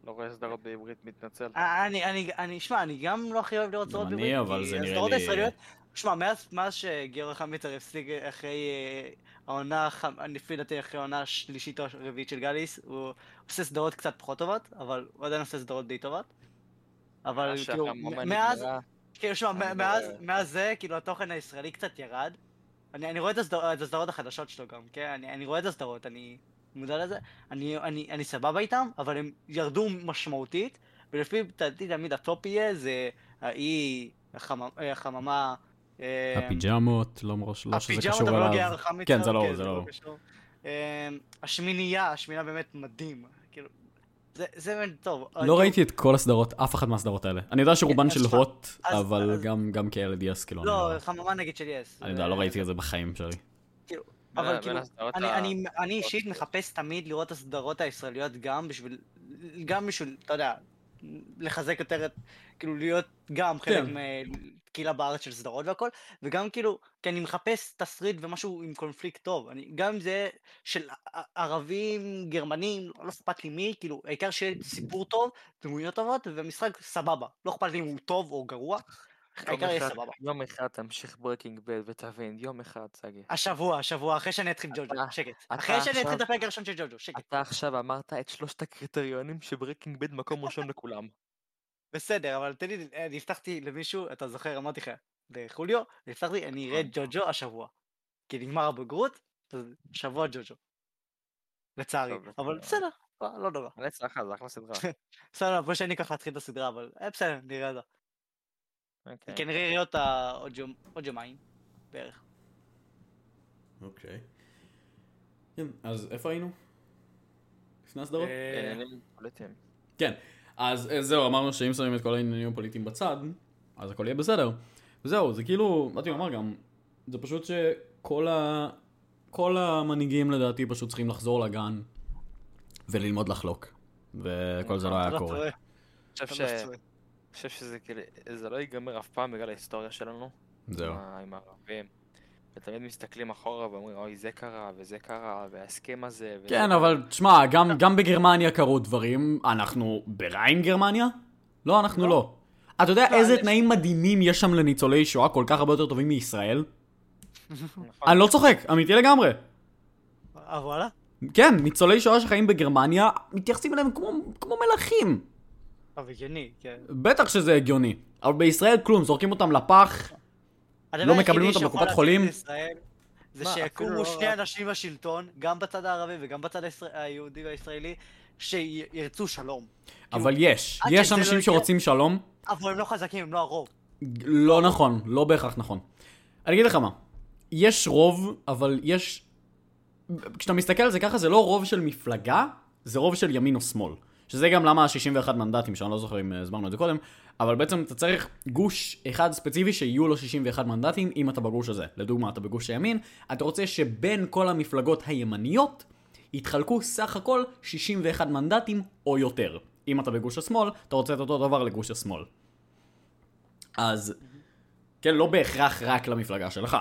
לא רואה סדרות בעברית, מתנצל. אה, אני, אני, אני, שמע, אני גם לא הכי אוהב לראות סדרות אני, בעברית, אבל כי זה נראה הסדרות לי- הישראליות, שמע, מאז, מאז שגיורא חמיצר הפסיק אחרי העונה, לפי דעתי אחרי העונה השלישית או הרביעית של גליס, הוא עושה סדרות קצת פחות טובות, אבל הוא עדיין עושה סדרות די טובות. אבל כאילו, מאז, כאילו, שמע, לא מאז. מאז זה, כאילו, התוכן הישראלי קצת ירד. אני, אני רואה את הסדר, את הסדרות החדשות שלו גם, כן? אני, אני רואה את הסדרות, אני מודע לזה. אני, אני, אני סבבה איתם, אבל הם ירדו משמעותית, ולפי דעתי תמיד הטופ יהיה זה האי, החממה, החממה אה, הפיג'מות, לא מראש, לא שזה הפיג'מות, קשור אבל לא אליו. גיאר חמיצר, כן, זה לא, זה לא. קשור. אה, השמינייה, השמינה באמת מדהים, זה, זה באמת טוב. לא כאילו, ראיתי את כל הסדרות, אף אחת מהסדרות האלה. אני יודע שרובן של הוט, אבל אז- גם גם כילד יס, כאילו, אני לא, לא- חממה נגיד של יס. אני יודע, לא ראיתי את זה בחיים שלי. בין אבל כאילו, אני, אני, אני אישית. מחפש תמיד לראות את הסדרות הישראליות גם בשביל, גם בשביל, אתה יודע, לחזק יותר את, כאילו להיות גם חלק כן. מקהילה בארץ של סדרות והכל, וגם כאילו, כי אני מחפש תסריט ומשהו עם קונפליקט טוב, אני, גם אם זה של ערבים, גרמנים, לא אכפת לי מי, כאילו, העיקר שיהיה סיפור טוב, דמויות טובות, ומשחק סבבה, לא אכפת לי אם הוא טוב או גרוע, העיקר יהיה סבבה. יום אחד תמשיך Breaking Bad ותבין, יום אחד, סגי. השבוע, השבוע, אחרי שאני אתחיל ג'וג'ו, שקט. אחרי שאני אתחיל את הפרק הראשון של ג'וג'ו, שקט. אתה עכשיו אמרת את שלושת הקריטריונים ש Breaking Bad מקום ראשון לכולם. בסדר, אבל תן לי, אני הבטחתי למישהו, אתה זוכר, אמרתי לך, לחוליו, הבטחתי, אני אראה ג'וג'ו השבוע. כי נגמר הבגרות, אז שבוע ג'וג'ו. לצערי. אבל בסדר. לא לא נורא. אני אצלחה, זה אחלה סדרה. [LAUGHS] בסדר, בוא שאני אקח להתחיל את הסדרה, אבל אה, בסדר, נראה אותה. אוקיי. כנראה אראה אותה עוד יומיים, בערך. אוקיי. כן, אז איפה היינו? לפני הסדרות? אה. כן, אז אה, זהו, אמרנו שאם שמים את כל העניינים הפוליטיים בצד, אז הכל יהיה בסדר. וזהו, זה כאילו, באתי לומר גם, זה פשוט שכל ה... כל המנהיגים לדעתי פשוט צריכים לחזור לגן וללמוד לחלוק. וכל זה לא היה קורה. אני חושב שזה כאילו, זה לא ייגמר אף פעם בגלל ההיסטוריה שלנו. זהו. עם הערבים. ותמיד מסתכלים אחורה ואומרים, אוי, זה קרה, וזה קרה, וההסכם הזה. וזה כן, קרה." אבל תשמע, גם, גם בגרמניה קרו דברים. אנחנו בריין גרמניה? לא, אנחנו לא. אתה יודע לא, איזה אני- תנאים מדהימים יש שם לניצולי שואה כל כך הרבה יותר טובים מישראל? נכון. אני לא צוחק, אמיתי לגמרי. אה, וואלה? כן, ניצולי שואה שחיים בגרמניה, מתייחסים אליהם כמו, כמו מלכים. אבל הגיוני, כן. בטח שזה הגיוני. אבל בישראל כלום, זורקים אותם לפח. הדבר מקבלים אותם בקופת חולים? זה שיקומו לא שני אנשים בשלטון, גם בצד הערבי וגם בצד היהודי והישראלי, שירצו שלום. אבל יש, עד יש שזה לא אנשים שרוצים שלום. אבל הם לא חזקים, הם לא הרוב. לא נכון, לא בהכרח נכון. אני אגיד לך מה, יש רוב, אבל יש... כשאתה מסתכל על זה ככה, זה לא רוב של מפלגה, זה רוב של ימין או שמאל. שזה גם למה ה-61 מנדטים, שאני לא זוכר אם אה, הסברנו את זה קודם, אבל בעצם אתה צריך גוש אחד ספציפי שיהיו לו 61 מנדטים, אם אתה בגוש הזה. לדוגמה, אתה בגוש הימין, אתה רוצה שבין כל המפלגות הימניות, יתחלקו סך הכל 61 מנדטים או יותר. אם אתה בגוש השמאל, אתה רוצה את אותו דבר לגוש השמאל. אז, כן, לא בהכרח רק למפלגה שלך.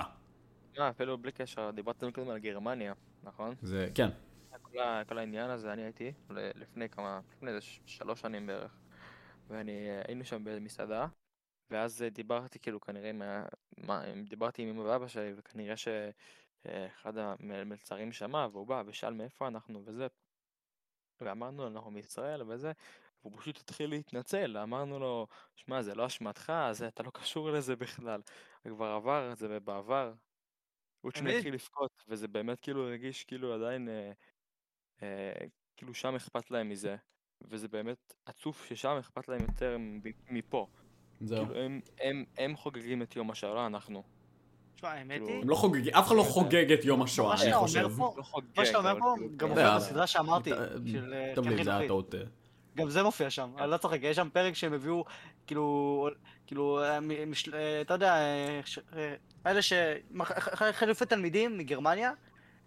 אה, אפילו בלי קשר, דיברתם קודם על גרמניה, נכון? זה, כן. כל, כל העניין הזה, אני הייתי לפני כמה, לפני איזה שלוש שנים בערך, ואני, אה, היינו שם במסעדה, ואז אה, דיברתי כאילו כנראה, עם ה- מה, דיברתי עם אמא ואבא שלי, וכנראה שאחד המלצרים שמע, והוא בא ושאל מאיפה אנחנו וזה, ואמרנו אנחנו מישראל וזה, והוא פשוט התחיל להתנצל, אמרנו לו, שמע, זה לא אשמתך, זה, אתה לא קשור לזה בכלל, כבר עבר, זה בעבר. הוא? התחיל לבכות, וזה באמת כאילו הרגיש כאילו עדיין, אה, אה, כאילו שם אכפת להם מזה, וזה באמת עצוב ששם אכפת להם יותר מפה. זהו. כאילו הם, הם, הם חוגגים את יום השואה, לא אנחנו. תשמע, האמת כאילו, היא, הם לא חוגגים, אף אחד לא חוגג את יום השואה, אני חושב. לא מה שאתה אומר פה כאילו, גם כן. מופיע בסדרה שאמרתי, ת- של אה, תמיד כן זה היה. טעות. אה. גם זה מופיע שם, אני לא צוחק, יש שם פרק שהם הביאו, כאילו, כאילו, אה, אה, אתה יודע, אה, אה, אלה ש... חילופי תלמידים מגרמניה,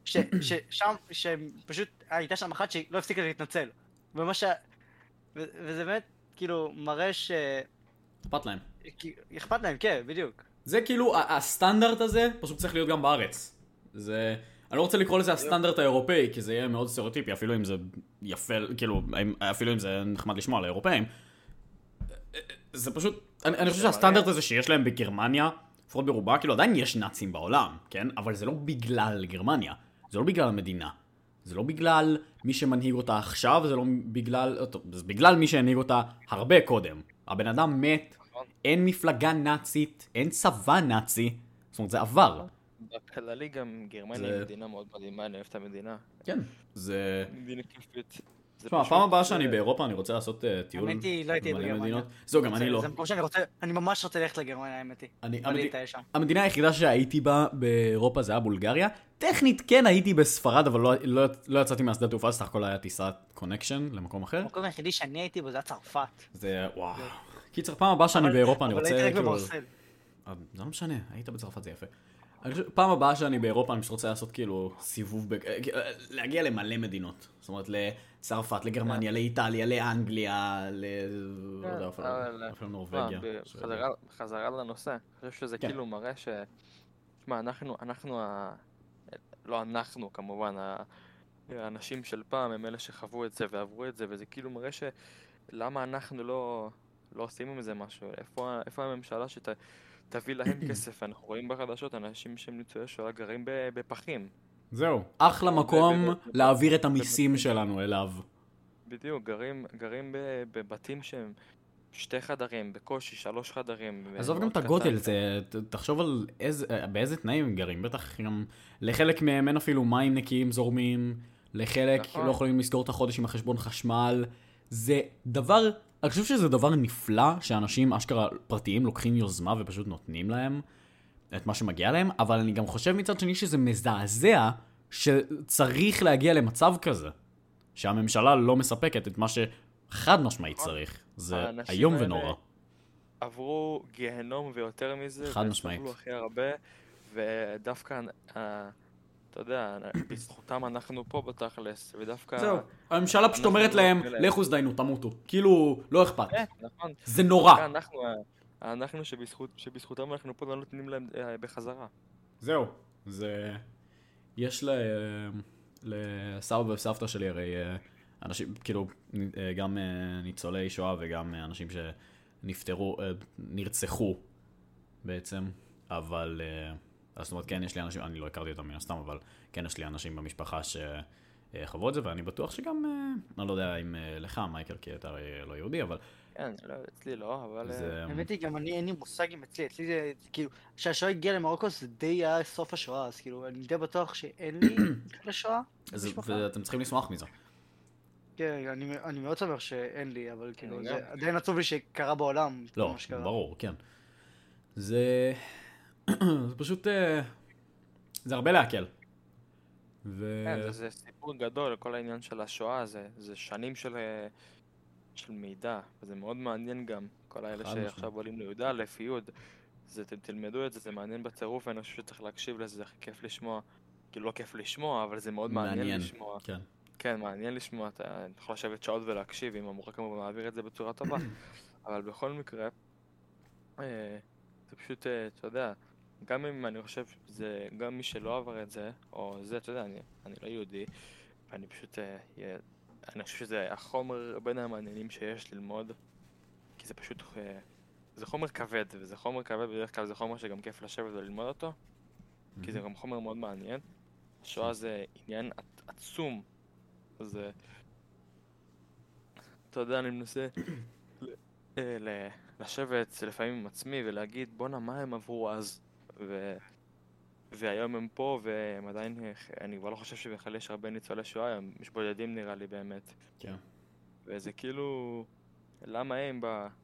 ש- ששם, שפשוט הייתה שם אחת שלא הפסיקה להתנצל. ומה ש... ו- וזה באמת, כאילו, מראה ש... אכפת להם. אכפת להם, כן, בדיוק. זה כאילו, הסטנדרט הזה פשוט צריך להיות גם בארץ. זה... אני לא רוצה לקרוא לזה הסטנדרט האירופאי, כי זה יהיה מאוד סטריאוטיפי, אפילו אם זה יפה, כאילו, אפילו אם זה נחמד לשמוע על האירופאים. זה פשוט, אני, אני חושב זה שהסטנדרט הזה שיש להם בגרמניה, לפחות ברובה, כאילו עדיין יש נאצים בעולם, כן? אבל זה לא בגלל גרמניה, זה לא בגלל המדינה. זה לא בגלל מי שמנהיג אותה עכשיו, זה לא בגלל, זה בגלל מי שהנהיג אותה הרבה קודם. הבן אדם מת, נכון. אין מפלגה נאצית, אין צבא נאצי, זאת אומרת זה עבר. בכללי גם גרמניה היא מדינה מאוד מדהימה, אני אוהב את המדינה. כן. זה... מדינה כיפית. תשמע, הפעם הבאה שאני באירופה אני רוצה לעשות אה, טיול. האמת היא, לא הייתי בגרמניה. זהו, גם אני לא. זה מקום שאני רוצה, אני ממש רוצה ללכת לגרמניה, האמת היא. שם. המדינה היחידה שהייתי בה באירופה זה היה בולגריה. טכנית כן הייתי בספרד, אבל לא- לא- לא יצאתי מהשדה תעופה, סך הכל היה טיסת connection למקום אחר. המקום היחידי שאני הייתי בו זה היה צרפת. זה וואו. קיצר, פעם הבאה שאני אבל- באירופה אני אבל רוצה הייתי רק כאילו... במרסל. אה, זה לא משנה, היית בצרפת זה יפה. אני חושב, פעם הבאה שאני באירופה אני פשוט רוצה לעשות כאילו סיבוב, ב... אה, אה, להגיע למלא מדינות. זאת אומרת לצרפת, לגרמניה, לאיטליה, לאנגליה, ל... לא יודע, אפילו- אבל- אפילו מה, נורבגיה. בחזרה- חזרה לנושא, אני חושב שזה כן. כאילו מראה ש... תשמע, אנחנו, אנחנו ה... לא אנחנו כמובן, האנשים של פעם הם אלה שחוו את זה ועברו את זה, וזה כאילו מראה ש... למה אנחנו לא, לא עושים עם זה משהו? איפה, איפה הממשלה שתביא להם [CLEARS THROAT] כסף? אנחנו רואים בחדשות אנשים שהם ניצולי שואה גרים בפחים. זהו, אחלה מקום להעביר את המיסים שלנו אליו. בדיוק, גרים, גרים בבתים שהם שתי חדרים, בקושי שלוש חדרים. עזוב גם את הגודל. זה, תחשוב על איזה, באיזה תנאים הם גרים, בטח גם לחלק מהם אין אפילו מים נקיים זורמים, לחלק נכון. לא יכולים לסגור את החודש עם החשבון חשמל, זה דבר, אני חושב שזה דבר נפלא שאנשים אשכרה פרטיים לוקחים יוזמה ופשוט נותנים להם את מה שמגיע להם, אבל אני גם חושב מצד שני שזה מזעזע שצריך להגיע למצב כזה, שהממשלה לא מספקת את מה שחד משמעית נכון. צריך, זה איום ונורא. עברו גיהנום ויותר מזה, חד משמעית. סבלו הכי הרבה, ודווקא, אתה יודע, בזכותם אנחנו פה בתכלס, ודווקא... זהו, הממשלה פשוט אומרת לא להם. לכו זדיינו, תמותו. כאילו, לא אכפת. כן, נכון. זה נורא. אנחנו, אה, שבזכותם אנחנו פה לא נותנים להם אה, בחזרה. זהו. זה... יש. לסבא וסבתא שלי הרי אה, אנשים, כאילו, גם ניצולי שואה וגם אנשים נפטרו, אה, נרצחו בעצם, אבל, זאת אומרת, כן, יש לי אנשים, אני לא הכרתי אותם מן הסתם, אבל כן, יש לי אנשים במשפחה שחוו את זה, ואני בטוח שגם, אה, אני לא יודע אם אה, לך, מייקל, כי אתה הרי לא יהודי, אבל כן, לא, אצלי לא, אבל... אה, זה... האמת היא, גם אני, אין לי מושג אם אצלי, אצלי זה, כאילו, כשהשואה הגיעה למרוקו זה די היה סוף השואה, אז כאילו, אני די בטוח שאין לי [COUGHS] לשואה. אז- במשפחה. ואתם צריכים לשמוח מזה. כן, אני, אני מאוד שמח שאין לי, אבל כאילו, אני זה. עדיין עצוב לי שקרה בעולם. לא. ברור, כן. זה... [CLEARS THROAT] זה פשוט... אה, זה הרבה להקל. ו... כן, זה- זה סיפור גדול, כל העניין של השואה, זה זה שנים של אה, של מידע, וזה מאוד מעניין גם, כל האלה. שעכשיו עולים לי"א, י', זה אתם תלמדו את זה, זה מעניין בטירוף, ואני חושב שצריך להקשיב לזה, זה כיף לשמוע. כאילו לא כיף לשמוע, אבל זה מאוד מעניין מעניין. לשמוע. כן. כן, מעניין לשמוע, אתה יכול לשבת שעות ולהקשיב, אם המורה כמובן מעביר את זה בצורה טובה. [CLEARS THROAT] אבל בכל מקרה, אה, זה פשוט, אתה יודע, גם אם אני חושב שזה, גם מי שלא עבר את זה, או זה, אתה יודע, אני, אני לא יהודי, ואני פשוט, אה, אני חושב שזה החומר בין המעניינים שיש ללמוד, כי זה פשוט, אה, זה חומר כבד, וזה חומר כבד, בדרך כלל זה חומר שגם כיף לשבת וללמוד אותו, כי זה גם חומר מאוד מעניין. השואה זה עניין עצ- עצום, אז אתה יודע, אני מנסה אה, ל- לשבת לפעמים עם עצמי ולהגיד, בואנה, מה הם עברו אז? ו... והיום הם פה, והם עדיין, אני כבר לא חושב שבכלל יש הרבה ניצולי שואה היום, יש בודדים נראה לי באמת. כן. וזה כאילו, למה הם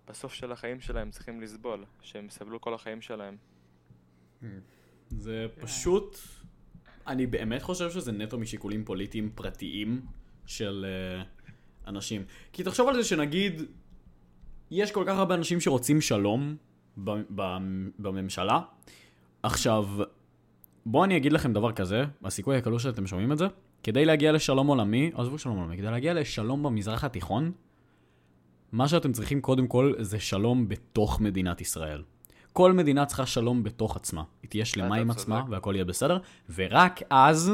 בסוף של החיים שלהם צריכים לסבול? שהם סבלו כל החיים שלהם. זה פשוט... אני באמת חושב שזה נטו משיקולים פוליטיים פרטיים של uh, אנשים. כי תחשוב על זה שנגיד, יש כל כך הרבה אנשים שרוצים שלום בממשלה. עכשיו, בואו אני אגיד לכם דבר כזה, הסיכוי הקלוש שאתם שומעים את זה, כדי להגיע לשלום עולמי, עזבו שלום עולמי, כדי להגיע לשלום במזרח התיכון, מה שאתם צריכים קודם כל זה שלום בתוך מדינת ישראל. כל מדינה צריכה שלום בתוך עצמה. היא תהיה שלמה עם. עצמה והכל יהיה בסדר, ורק אז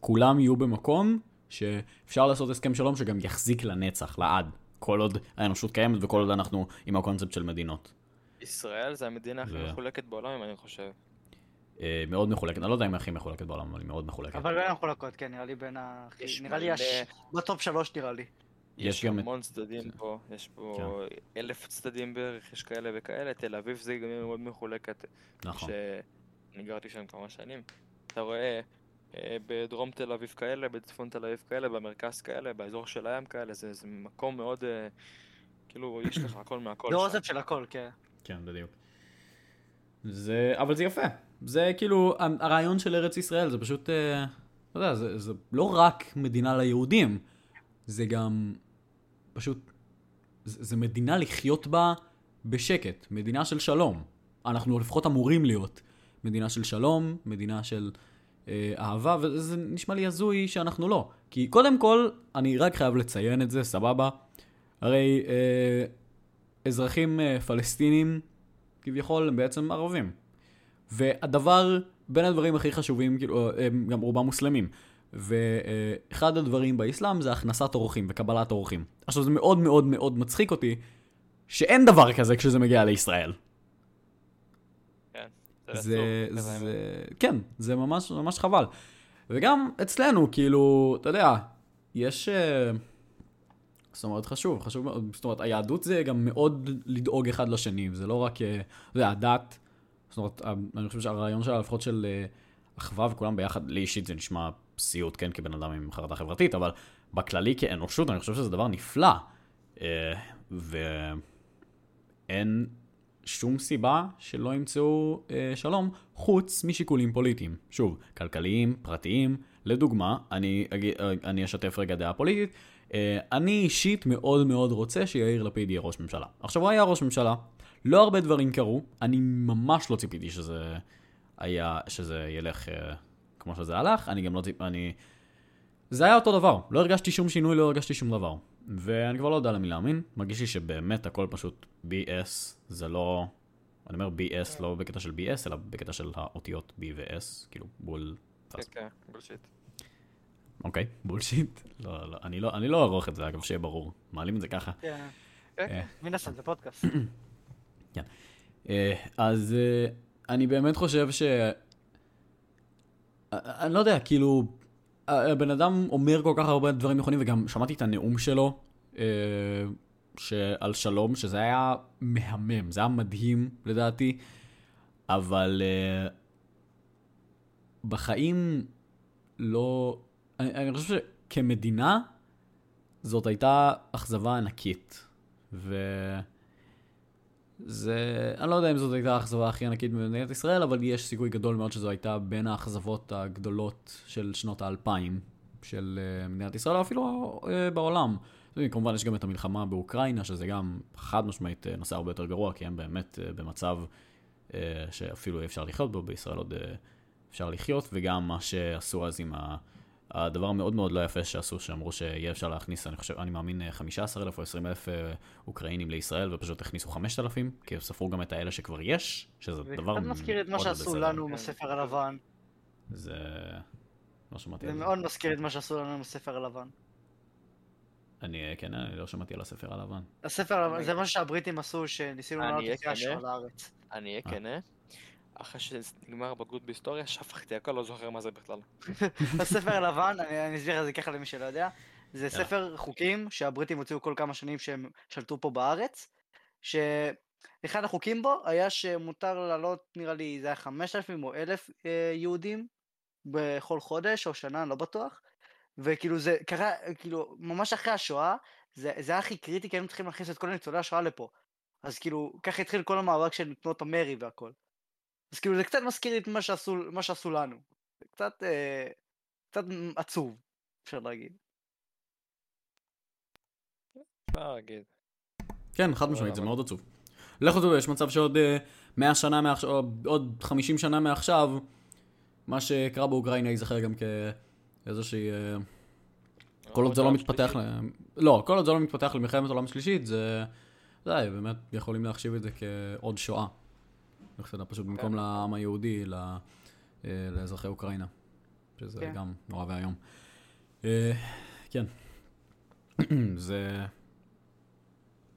כולם יהיו במקום שאפשר לעשות הסכם שלום שגם יחזיק לנצח, לעד. כל עוד האנושות קיימת וכל עוד אנחנו עם הקונספט של מדינות. ישראל זה המדינה הכי מחולקת בעולם, אני חושב. אה, מאוד מחולקת, אני לא יודע אם היא הכי מחולקת בעולם, אבל היא מאוד מחולקת. אבל בין המחולקות, כן, נראה לי בין ה... יש נראה לי מלא- הש... בטופ שלוש נראה לי. יש יש גם המון צדדים פה, יש פה אלף צדדים בערך, יש כאלה וכאלה, תל אביב זה גם מאוד מחולקת, נכון. שאני גרתי שם כמה שנים. אתה רואה אה, בדרום תל אביב כאלה, בצפון תל אביב כאלה, במרכז כאלה, באזור של הים כאלה, זה זה מקום מאוד, אה, כאילו, יש לך הכל מהכל [COUGHS] זה. אוזן של הכל, כן. כן, בדיוק. זה, אבל זה יפה. זה כאילו, הרעיון של ארץ ישראל זה פשוט, אה, אתה יודע, זה, זה לא רק מדינה ליהודים, זה גם פשוט, זה, זה מדינה לחיות בה בשקט, מדינה של שלום. אנחנו לפחות אמורים להיות מדינה של שלום, מדינה של אה, אהבה, וזה נשמע לי הזוי שאנחנו לא. כי קודם כל, אני רק חייב לציין את זה, סבבה? הרי אה, אזרחים אה, פלסטינים כביכול הם בעצם ערבים. והדבר, בין הדברים הכי חשובים, כאילו, הם גם רובם מוסלמים. ואחד הדברים באסלאם זה הכנסת אורחים וקבלת אורחים. עכשיו זה מאוד מאוד מאוד מצחיק אותי שאין דבר כזה כשזה מגיע לישראל. כן, זה, עצוב, כזה, זה, כן, זה ממש ממש חבל. וגם אצלנו, כאילו, אתה יודע, יש... אה, זאת אומרת, חשוב, חשוב מאוד. זאת אומרת, היהדות זה גם מאוד לדאוג אחד לשני, זה לא רק, אה, אתה יודע, הדת, זאת אומרת, אני חושב שהרעיון שלה, לפחות של אה, אחווה וכולם ביחד, לי אישית זה נשמע סיוט, כן, כבן אדם עם חרדה חברתית, אבל בכללי כאנושות, אני חושב שזה דבר נפלא. אה, ואין שום סיבה שלא ימצאו אה, שלום, חוץ משיקולים פוליטיים. שוב, כלכליים, פרטיים. לדוגמה, אני, אני אשתף רגע דעה פוליטית. אני אישית מאוד מאוד רוצה שיאיר לפיד יהיה ראש ממשלה. עכשיו, הוא היה ראש ממשלה, לא הרבה דברים קרו, אני ממש לא ציפיתי שזה היה, שזה ילך אה, כמו שזה הלך, אני גם לא ציפיתי, אני... זה היה אותו דבר, לא הרגשתי שום שינוי, לא הרגשתי שום דבר. ואני כבר לא יודע למי להאמין, מרגיש לי שבאמת הכל פשוט BS, זה לא... אני אומר BS לא בקטע של BS, אלא בקטע של האותיות B ו-S, כאילו בול... כן, כן, בולשיט. אוקיי, בולשיט. לא, לא, אני לא, אני לא אערוך את זה, אגב, שיהיה ברור. מעלים את זה ככה. כן. אה. מן הסתם, זה פודקאסט. [CLEARS THROAT] כן. אה, אז אה, אני באמת חושב ש... אה, אני לא יודע, כאילו, הבן אדם אומר כל כך הרבה דברים נכונים, וגם שמעתי את הנאום שלו על שלום, שזה היה מהמם, זה היה מדהים לדעתי, אבל בחיים לא... אני, אני חושב שכמדינה, זאת הייתה אכזבה ענקית. ו... זה, אני לא יודע אם זאת הייתה האכזבה הכי ענקית במדינת ישראל, אבל יש סיכוי גדול מאוד שזו הייתה בין האכזבות הגדולות של שנות האלפיים של uh, מדינת ישראל, אפילו uh, בעולם. כמובן יש גם את המלחמה באוקראינה, שזה גם חד משמעית uh, נושא הרבה יותר גרוע, כי הם באמת במצב שאפילו אי אפשר לחיות בו, בישראל עוד אפשר לחיות, וגם מה שעשו אז עם ה... הדבר המאוד מאוד לא יפה שעשו, שאמרו שיהיה אפשר להכניס, אני חושב, אני מאמין 15,000 או 20,000 אה, אוקראינים לישראל, ופשוט הכניסו 5,000, כי ספרו גם את האלה שכבר יש, שזה דבר מאוד זה מזכיר את מה שעשו לנו עם הספר הלבן. זה... לא שמעתי על זה. זה מאוד מזכיר את מה שעשו לנו עם הספר הלבן. אני, אה, כן, אני לא שמעתי על הספר הלבן. הספר הלבן, זה מה שהבריטים עשו, שניסינו לעלות לפי השואה לארץ. אני אהיה כנה. אחרי שנגמר הבגרות בהיסטוריה, שפכתי הכל, לא זוכר מה זה בכלל. [LAUGHS] הספר הלבן, אני אסביר את זה ככה למי שלא יודע, זה ספר חוקים שהבריטים הוציאו כל כמה שנים שהם שלטו פה בארץ, שאחד החוקים בו היה שמותר לעלות, נראה לי, זה היה 5,000 או 1,000 אה, יהודים בכל חודש או שנה, אני לא בטוח, וכאילו זה קרה, כאילו, ממש אחרי השואה, זה, זה היה הכי קריטי, כי היינו צריכים להכניס את כל ניצולי השואה לפה. אז כאילו, ככה התחיל כל המאבק של תנועות המרי והכל. אז כאילו זה קצת מזכיר את מה שעשו, מה שעשו לנו. זה קצת, אה, קצת עצוב, אפשר להגיד. אפשר להגיד. כן, חד משמעית, זה מאוד עצוב. לכו תדעו, יש מצב שעוד 100 אה, שנה מעכשיו, או עוד 50 שנה מעכשיו, מה שקרה באוקראינה ייזכר גם כאיזושהי... אה, כל עוד זה לא מתפתח ל... לא, כל עוד זה לא מתפתח למלחמת עולם שלישית, זה... די, באמת יכולים להחשיב את זה כעוד שואה. תדע, פשוט במקום כן. לעם היהודי, אה, לאזרחי אוקראינה. שזה כן. גם נורא ואיום. אה, כן. [CLEARS THROAT] זה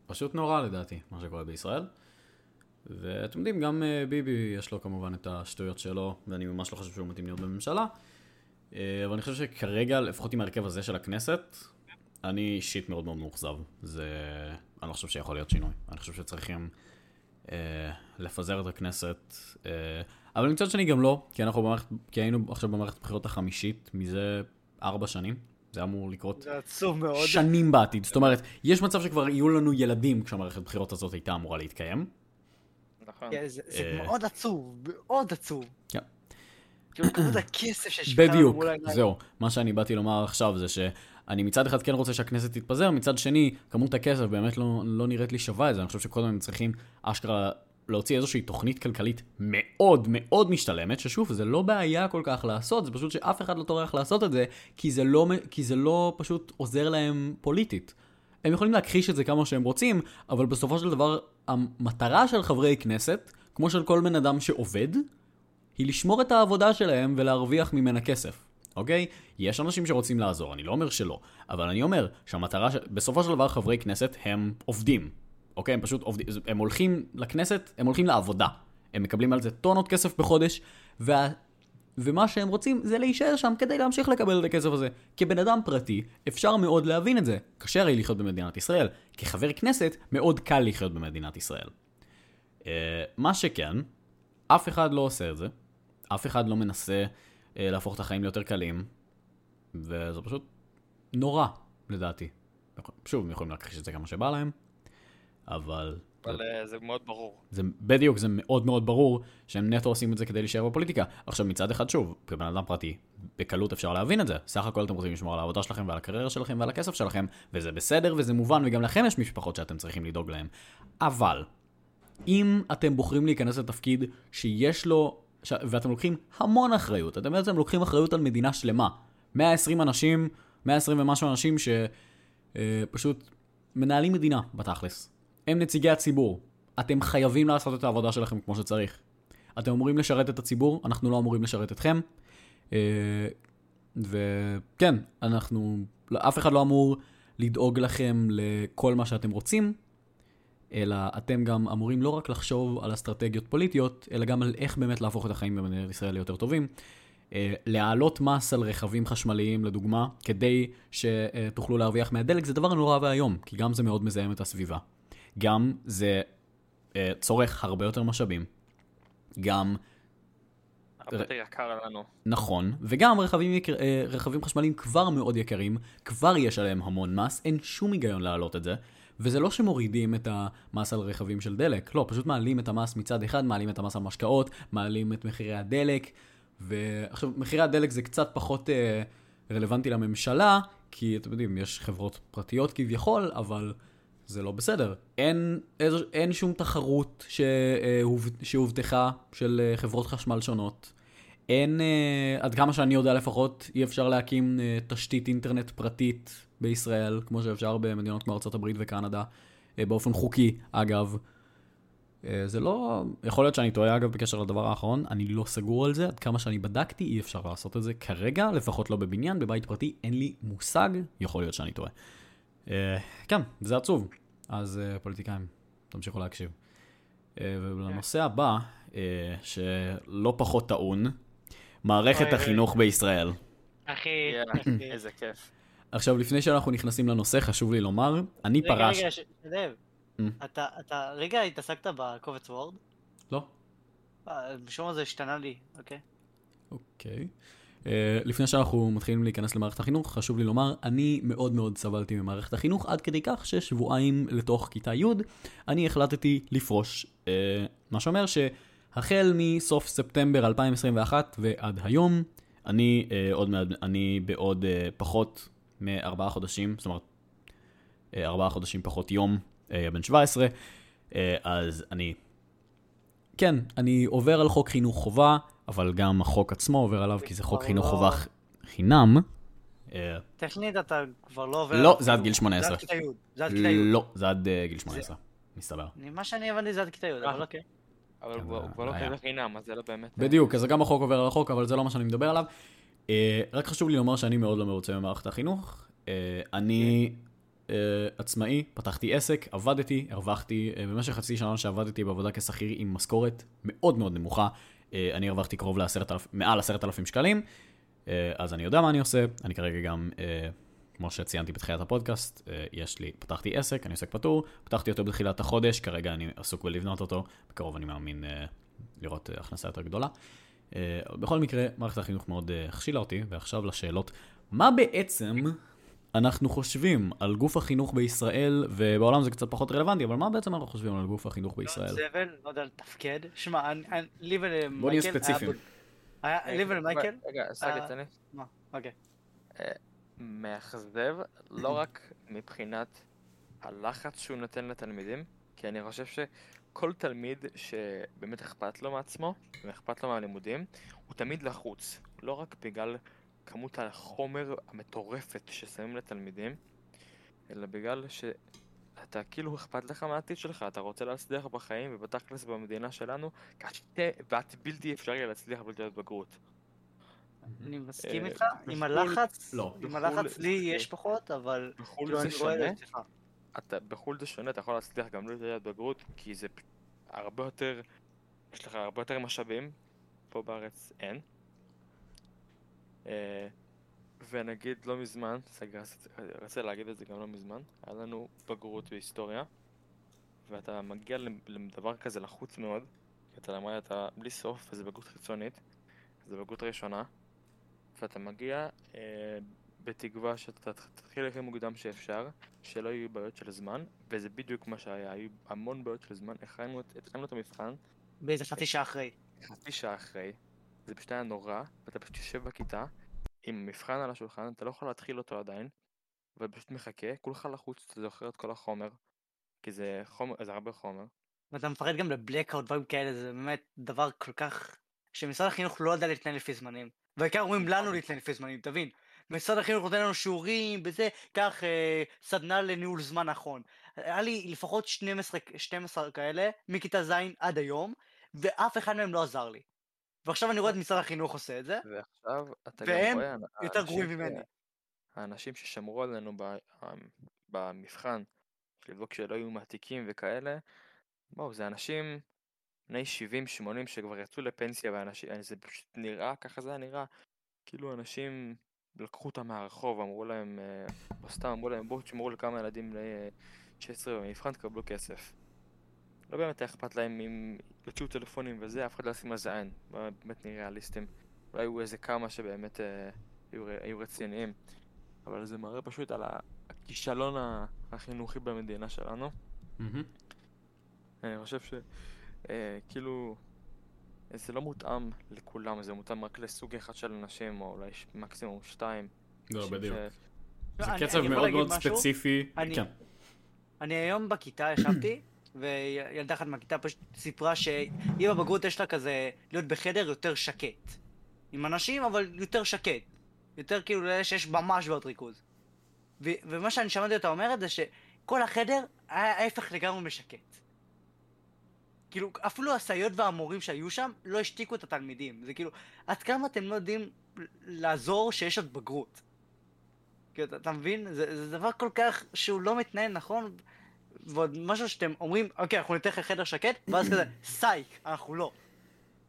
פשוט נורא לדעתי, מה שקורה בישראל. ואתם יודעים, גם אה, ביבי יש לו כמובן את השטויות שלו, ואני ממש לא חושב שהוא מתאים להיות בממשלה. אבל אני חושב שכרגע, לפחות עם ההרכב הזה של הכנסת, אני אישית מאוד מאוד מאוכזב. זה... אני לא חושב שיכול להיות שינוי. אני חושב שצריכים לפזר את הכנסת. אה, אבל מצד שני גם לא, כי אנחנו במערכת, כי היינו עכשיו במערכת הבחירות החמישית מזה ארבע שנים. זה אמור לקרות זה עצוב מאוד. שנים בעתיד. זאת אומרת, יש מצב שכבר יהיו לנו ילדים כשהמערכת הבחירות הזאת הייתה אמורה להתקיים. נכון. כן, זה, אה, מאוד עצוב, מאוד עצוב. כן. כאילו, כמות הכסף שיש בדיוק, זהו. מה שאני באתי לומר עכשיו זה שאני מצד אחד כן רוצה שהכנסת תתפזר, מצד שני, כמות הכסף באמת לא, לא נראית לי שווה את זה. אני חושב שקודם הם צריכים אשכרה להוציא איזושהי תוכנית כלכלית מאוד מאוד משתלמת, ששוב, זה לא בעיה כל כך לעשות, זה פשוט שאף אחד לא טורח לעשות את זה, כי זה לא, כי זה לא פשוט עוזר להם פוליטית. הם יכולים להכחיש את זה כמה שהם רוצים, אבל בסופו של דבר, המטרה של חברי כנסת, כמו של כל בן אדם שעובד, היא לשמור את העבודה שלהם ולהרוויח ממנה כסף. אוקיי? יש אנשים שרוצים לעזור, אני לא אומר שלא, אבל אני אומר שהמטרה, ש... בסופו של דבר חברי כנסת הם עובדים, אוקיי? הם פשוט עובדים, הם הולכים לכנסת, הם הולכים לעבודה. הם מקבלים על זה טונות כסף בחודש, וה... ומה שהם רוצים זה להישאר שם כדי להמשיך לקבל את הכסף הזה. כבן אדם פרטי, אפשר מאוד להבין את זה. קשה הרי לחיות במדינת ישראל. כחבר כנסת, מאוד קל לחיות במדינת ישראל. Uh, מה שכן, אף אחד לא עושה את זה. אף אחד לא מנסה אה, להפוך את החיים ליותר קלים, וזה פשוט נורא, לדעתי. שוב, הם יכולים להכחיש את זה כמה שבא להם, אבל... אבל זה... אה, זה מאוד ברור. זה, בדיוק, זה מאוד מאוד ברור שהם נטו עושים את זה כדי להישאר בפוליטיקה. עכשיו, מצד אחד, שוב, כבן אדם פרטי, בקלות אפשר להבין את זה. סך הכל אתם רוצים לשמור על העבודה שלכם ועל הקריירה שלכם ועל הכסף שלכם, וזה בסדר וזה מובן, וגם לכם יש משפחות שאתם צריכים לדאוג להם. אבל, אם אתם בוחרים להיכנס לתפקיד שיש לו ש... ואתם לוקחים המון אחריות, אתם בעצם לוקחים אחריות על מדינה שלמה. 120 אנשים, 120 ומשהו אנשים שפשוט אה, מנהלים מדינה בתכלס. הם נציגי הציבור. אתם חייבים לעשות את העבודה שלכם כמו שצריך. אתם אמורים לשרת את הציבור, אנחנו לא אמורים לשרת אתכם. אה, וכן, אנחנו, אף אחד לא אמור לדאוג לכם לכל מה שאתם רוצים. אלא אתם גם אמורים לא רק לחשוב על אסטרטגיות פוליטיות, אלא גם על איך באמת להפוך את החיים במדינת ישראל ליותר טובים. אה, להעלות מס על רכבים חשמליים, לדוגמה, כדי שתוכלו להרוויח מהדלק, זה דבר נורא ואיום, כי גם זה מאוד מזהם את הסביבה. גם זה אה, צורך הרבה יותר משאבים. גם הרבה יותר יקר לנו. נכון, וגם רכבים, יקר, אה, רכבים חשמליים כבר מאוד יקרים, כבר יש עליהם המון מס, אין שום היגיון להעלות את זה. וזה לא שמורידים את המס על רכבים של דלק, לא, פשוט מעלים את המס מצד אחד, מעלים את המס על משקאות, מעלים את מחירי הדלק, ועכשיו, מחירי הדלק זה קצת פחות אה, רלוונטי לממשלה, כי אתם יודעים, יש חברות פרטיות כביכול, אבל זה לא בסדר. אין, אין, אין שום תחרות שהובטחה של אה, חברות חשמל שונות. אין, אה, עד כמה שאני יודע לפחות, אי אפשר להקים אה, תשתית אינטרנט פרטית בישראל, כמו שאפשר במדינות כמו ארה"ב וקנדה, באופן חוקי, אגב. זה לא... יכול להיות שאני טועה, אגב, בקשר לדבר האחרון, אני לא סגור על זה, עד כמה שאני בדקתי, אי אפשר לעשות את זה כרגע, לפחות לא בבניין, בבית פרטי, אין לי מושג, יכול להיות שאני טועה. כן, זה עצוב. אז פוליטיקאים, תמשיכו להקשיב. ולנושא הבא, שלא פחות טעון, מערכת החינוך בישראל. אחי, איזה כיף. עכשיו, לפני שאנחנו נכנסים לנושא, חשוב לי לומר, אני פרש... רגע, רגע, שדב, אתה רגע התעסקת בקובץ וורד? לא. משום מה זה השתנה לי, אוקיי. אוקיי. לפני שאנחנו מתחילים להיכנס למערכת החינוך, חשוב לי לומר, אני מאוד מאוד סבלתי ממערכת החינוך, עד כדי כך ששבועיים לתוך כיתה י', אני החלטתי לפרוש. מה שאומר ש... החל מסוף ספטמבר 2021 ועד היום, אני, אה, עוד מעד, אני בעוד אה, פחות מארבעה חודשים, זאת אומרת, אה, ארבעה חודשים פחות יום, אה, בן 17, אה, אז אני, כן, אני עובר על חוק חינוך חובה, אבל גם החוק עצמו עובר עליו, כי זה חוק חינוך לא- חובה חינם. טכנית אתה כבר לא עובר... לא, זה עד גיל 18. זה עד כיתה י'. זה עד כיתה י'. לא, זה עד גיל 18, מסתבר. מה שאני הבנתי זה עד כיתה י', אבל אוקיי. אבל כן, הוא זה כבר לא חינם, אז זה לא באמת... בדיוק, אז גם החוק עובר על החוק, אבל זה לא מה שאני מדבר עליו. אה, רק חשוב לי לומר שאני מאוד לא מרוצה ממערכת החינוך. אה, אני אה, עצמאי, פתחתי עסק, עבדתי, הרווחתי, במשך חצי שנה שעבדתי בעבודה כשכיר עם משכורת מאוד מאוד נמוכה, אני הרווחתי קרוב לעשרת אלפים, מעל עשרת אלפים שקלים, אז אני יודע מה אני עושה, אני כרגע גם, כמו שציינתי בתחילת הפודקאסט, יש לי, פתחתי עסק, אני עוסק פטור, פתחתי אותו בתחילת החודש, כרגע אני עסוק בלבנות אותו, בקרוב אני מאמין לראות הכנסה יותר גדולה. אה, בכל מקרה, מערכת החינוך מאוד אה, הכשילה אותי, ועכשיו לשאלות. מה בעצם אנחנו חושבים על גוף החינוך בישראל, ובעולם זה קצת פחות רלוונטי, אבל מה בעצם אנחנו חושבים על גוף החינוך בישראל? זבל, לא יודע לתפקד. שמע, אני- אני- לי ולמייקל... בוא נהיה היה ספציפיים. היה- לי ולמייקל? רגע, סגי, אה, תן לי. מה? אוקיי. מאכזב, לא רק מבחינת הלחץ שהוא נותן לתלמידים, כי אני חושב שכל תלמיד שבאמת אכפת לו מעצמו, ואכפת לו מהלימודים, הוא תמיד לחוץ. לא רק בגלל כמות החומר המטורפת ששמים לתלמידים, אלא בגלל שאתה כאילו אכפת לך מהעתיד שלך, אתה רוצה להצליח בחיים, ובתכלס במדינה שלנו, קשה ואת בלתי אפשרי להצליח בלתי בגרות. אני מסכים אה, איתך, עם בחו"ל- הלחץ, לא. עם בחו"ל הלחץ לי יש פחות, אבל בחו"ל כאילו זה אני רואה את שונה, זה. אתה, בחו"ל זה שונה, אתה יכול להצליח גם בלי תעודת בגרות, כי זה הרבה יותר, יש לך הרבה יותר משאבים, פה בארץ אין. אה, ונגיד לא מזמן, רציתי להגיד את זה גם לא מזמן, היה לנו בגרות בהיסטוריה, ואתה מגיע לדבר כזה לחוץ מאוד, כי אתה למד אתה בלי סוף, וזה בגרות חיצונית, זה בגרות ראשונה, ואתה מגיע אה, בתקווה שאתה תתחיל הכי מוקדם שאפשר, שלא יהיו בעיות של זמן, וזה בדיוק מה שהיה, היו המון בעיות של זמן, הכנו את- התחלנו את המבחן, באיזה חצי שעה אחרי. חצי שעה אחרי, זה פשוט היה נורא, ואתה פשוט יושב בכיתה, עם מבחן על השולחן, אתה לא יכול להתחיל אותו עדיין, ופשוט מחכה, כולך לחוץ, אתה זוכר את כל החומר, כי זה חומר, זה הרבה חומר. ואתה מפחד גם לבלקאוט, דברים כאלה, זה באמת דבר כל כך... שמשרד החינוך לא יודע להתנהל לפי זמנים. בעיקר אומרים לנו להתנהל לפי זמנים, תבין. משרד החינוך נותן לנו שיעורים, בזה, קח אה, סדנה לניהול זמן נכון. היה לי לפחות 12, 12 כאלה, מכיתה ז' עד היום, ואף אחד מהם לא עזר לי. ועכשיו אני רואה את משרד החינוך עושה את זה, ועכשיו אתה גם והם רואה, יותר גרועים ממני. האנשים ששמרו עלינו ב- במבחן לבדוק שלא יהיו מעתיקים וכאלה. בואו, זה אנשים בני 70-80 שכבר יצאו לפנסיה, ואנשים, זה פשוט נראה, ככה זה היה נראה, כאילו אנשים לקחו אותם מהרחוב, אמרו להם, אה, או סתם אמרו להם, בואו תשמרו לכמה ילדים בני 16 במבחן, תקבלו כסף. לא באמת היה אכפת להם אם יוציאו טלפונים וזה, אף אחד לא ישים על זה עין, באמת נהיה ריאליסטים. אולי היו איזה כמה שבאמת אה, היו, היו רציניים, אבל זה מראה פשוט על הכישלון החינוכי במדינה שלנו. אני חושב שכאילו אה, זה לא מותאם לכולם, זה מותאם רק לסוג אחד של אנשים, או אולי מקסימום שתיים. לא, בדיוק. לא, זה אני- קצב מאוד מאוד משהו? ספציפי. אני- כן. אני היום בכיתה ישבתי, [CLEARS THROAT] וילדה אחת מהכיתה פשוט סיפרה שאם הבגרות יש לה כזה להיות בחדר יותר שקט. עם אנשים, אבל יותר שקט. יותר כאילו לאלה שיש ממש בעיות ריכוז. ו- ומה שאני שמעתי אותה אומרת זה שכל החדר היה ההפך לגמרי משקט. כאילו, אפילו הסייעות והמורים שהיו שם לא השתיקו את התלמידים. זה כאילו, עד כמה אתם לא יודעים לעזור שיש עוד בגרות. כאילו, אתה, אתה מבין? זה, זה דבר כל כך שהוא לא מתנהל נכון, ועוד משהו שאתם אומרים, אוקיי, אנחנו ניתן לך חדר שקט, ואז כזה, סייק, אנחנו לא.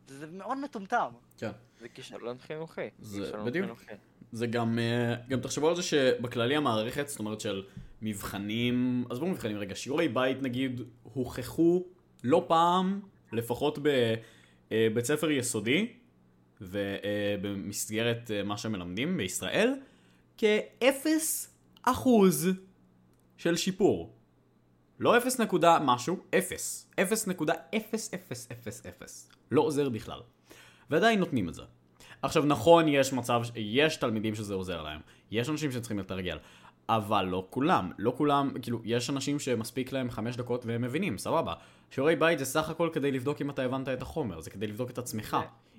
זה מאוד מטומטם. כן. זה כישלון חינוכי. זה- בדיוק. זה גם, אה, גם תחשבו על זה שבכללי המערכת, זאת אומרת של מבחנים, עזבו מבחנים רגע, שיעורי בית נגיד, הוכחו לא פעם, לפחות בבית ספר יסודי, ובמסגרת אה, מה שמלמדים בישראל, כאפס אחוז של שיפור. לא אפס נקודה משהו, אפס. אפס נקודה אפס אפס אפס אפס. לא עוזר בכלל. ועדיין נותנים את זה. עכשיו נכון, יש מצב, יש תלמידים שזה עוזר להם, יש אנשים שצריכים לתרגל, אבל לא כולם, לא כולם, כאילו, יש אנשים שמספיק להם חמש דקות והם מבינים, סבבה. שיעורי בית זה סך הכל כדי לבדוק אם אתה הבנת את החומר, זה כדי לבדוק את עצמך.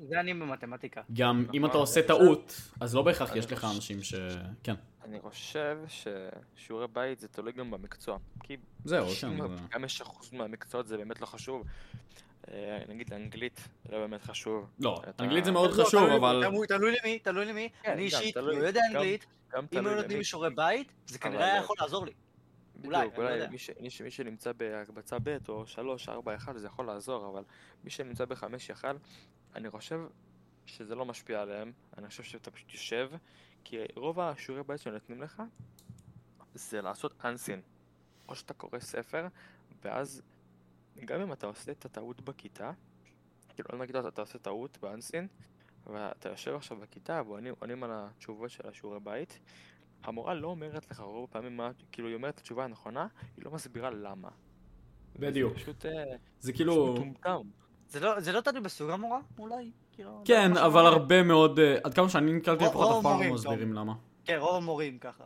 זה אני במתמטיקה. גם אם נכון, אתה עושה טעות, אז לא בהכרח יש לך אנשים ש... כן, אני חושב ששיעורי בית זה תלוי גם במקצוע. כי זהו, אם כן, זה- גם יש אחוז מהמקצועות זה באמת לא חשוב. אה, נגיד אנגלית זה לא באמת חשוב. לא, אנגלית זה מאוד לא, חשוב, תלוי- אבל... תלוי- למי, תלוי למי. כן, אני אישית לא יודע אנגלית, גם אם היו נותנים שיעורי בית, זה כנראה היה יכול לעזור לי. אולי, בדיוק, אני לא אולי יודע. מי ש- מי ש- מי שנמצא בהקבצה ב' או 3, 4, 1 זה יכול לעזור, אבל מי שנמצא בחמש יכל, אני חושב שזה לא משפיע עליהם, אני חושב שאתה פשוט יושב, כי רוב השיעורי בית שנותנים לך זה לעשות אנסין. או שאתה קורא ספר, ואז גם אם אתה עושה את הטעות בכיתה, כאילו נגיד אתה, אתה עושה טעות באנסין, ואתה יושב עכשיו בכיתה ועונים עונים על התשובות של השיעורי בית, המורה לא אומרת לך רוב הפעמים מה, כאילו היא אומרת את התשובה הנכונה, היא לא מסבירה למה. בדיוק. זה פשוט, אה, זה כאילו... מטומטם. זה לא- זה לא תלוי בסוג המורה, אולי? כאילו, כן, לא אבל משהו- הרבה מאוד... אה, עד כמה שאני נתקלתי לפחות רוב אף פעם לא מסבירים למה. כן, רוב המורים ככה.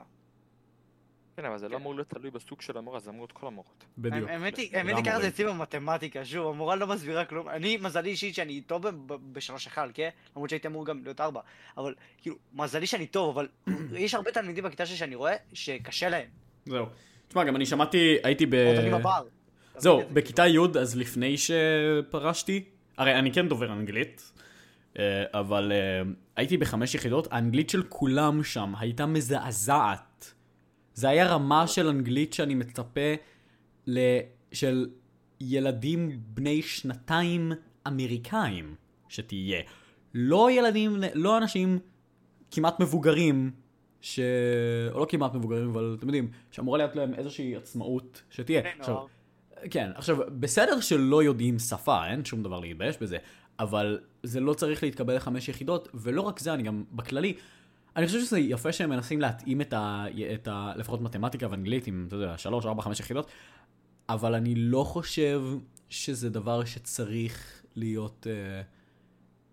כן, אבל זה כן. לא אמור להיות תלוי בסוג של המורה, זה אמור להיות כל המורות. בדיוק. האמת היא, האמת היא ככה זה. אצלי במתמטיקה, שוב, המורה לא מסבירה כלום. אני, מזלי אישית שאני טוב ב- ב- בשלוש אחד, כן? למרות שהייתי אמור גם להיות ארבע. אבל, כאילו, מזלי שאני טוב, אבל [CLEARS THROAT] יש הרבה תלמידים בכיתה שלי שאני רואה שקשה להם. זהו. תשמע, גם אני שמעתי, הייתי ב... זהו, בכיתה י' אז לפני שפרשתי, הרי אני כן דובר אנגלית, אה, אבל אה, הייתי בחמש יחידות, האנגלית של כולם שם הייתה מזעזעת. זה היה רמה של אנגלית שאני מצפה ל... של ילדים בני שנתיים אמריקאים שתהיה. לא ילדים, לא אנשים כמעט מבוגרים, ש... או לא כמעט מבוגרים, אבל אתם יודעים, שאמורה להיות להם איזושהי עצמאות שתהיה. עכשיו. כן, עכשיו, בסדר שלא יודעים שפה, אין שום דבר להתבייש בזה, אבל זה לא צריך להתקבל לחמש יחידות, ולא רק זה, אני גם, בכללי, אני חושב שזה יפה שהם מנסים להתאים את ה... את ה לפחות מתמטיקה ואנגלית עם, אתה יודע, שלוש, ארבע, חמש יחידות, אבל אני לא חושב שזה דבר שצריך להיות אה,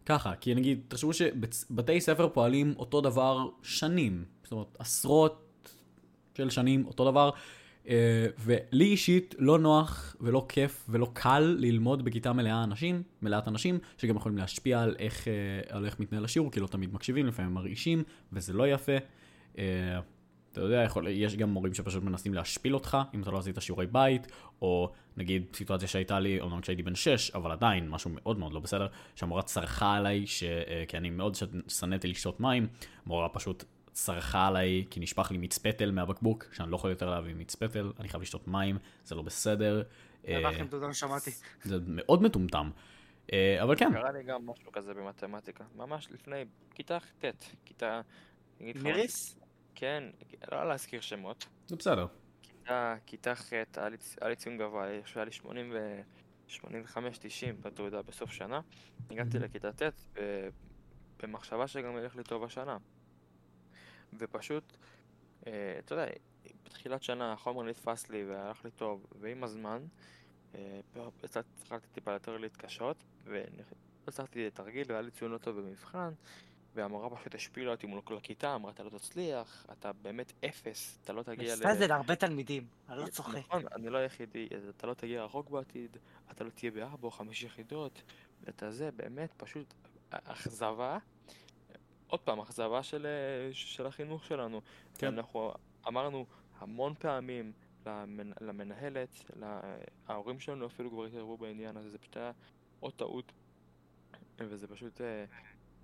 ככה, כי נגיד, תחשבו שבתי ספר פועלים אותו דבר שנים, זאת אומרת, עשרות של שנים, אותו דבר. Uh, ולי אישית לא נוח ולא כיף ולא קל ללמוד בכיתה מלאה אנשים, מלאת אנשים, שגם יכולים להשפיע על איך, uh, על איך מתנהל השיעור, כי לא תמיד מקשיבים, לפעמים מרעישים, וזה לא יפה. Uh, אתה יודע, יכול, יש גם מורים שפשוט מנסים להשפיל אותך, אם אתה לא עשית שיעורי בית, או נגיד סיטואציה שהייתה לי, אומנם כשהייתי בן 6, אבל עדיין, משהו מאוד מאוד לא בסדר, שהמורה צרחה עליי, ש, כי אני מאוד שנאתי לשתות מים, המורה פשוט צרחה עליי כי נשפך לי מיץ פטל מהבקבוק, שאני לא יכול יותר להביא מיץ פטל, אני חייב לשתות מים, זה לא בסדר. אה. זה מאוד מטומטם. אה, אבל כן, קרה לי גם משהו כזה במתמטיקה. ממש לפני כיתה ט', כיתה... מיריס? כן, לא להזכיר שמות. זה בסדר. כיתה, כיתה ח', היה לי- היה ציון גבוה, שהיה לי 80 ו... 85-90 בתעודה בסוף שנה. הגעתי. לכיתה ט' ב- במחשבה שגם ילך לי טוב השנה. ופשוט, אה, אתה יודע, בתחילת שנה החומר נתפס לי והלך לי טוב, ועם הזמן, אה, התחלתי טיפה יותר להתקשות, ולא הצלחתי לתרגיל והיה לי ציון לא טוב במבחן, והמורה פשוט השפילה אותי מול כל הכיתה, אמרה אתה לא תצליח, אתה באמת אפס, אתה לא תגיע ל... זה להרבה תלמידים, אני לא צוחק. נכון, אני לא היחידי, אתה לא תגיע רחוק בעתיד, אתה לא תהיה בארבע או חמש יחידות, ואתה זה באמת פשוט אכזבה, עוד פעם, אכזבה של, אה, של החינוך שלנו. כן. אנחנו אמרנו המון פעמים למנ... למנהלת, לה... ההורים שלנו אפילו כבר התערבו בעניין הזה, זה פשוט היה עוד טעות, וזה פשוט אה,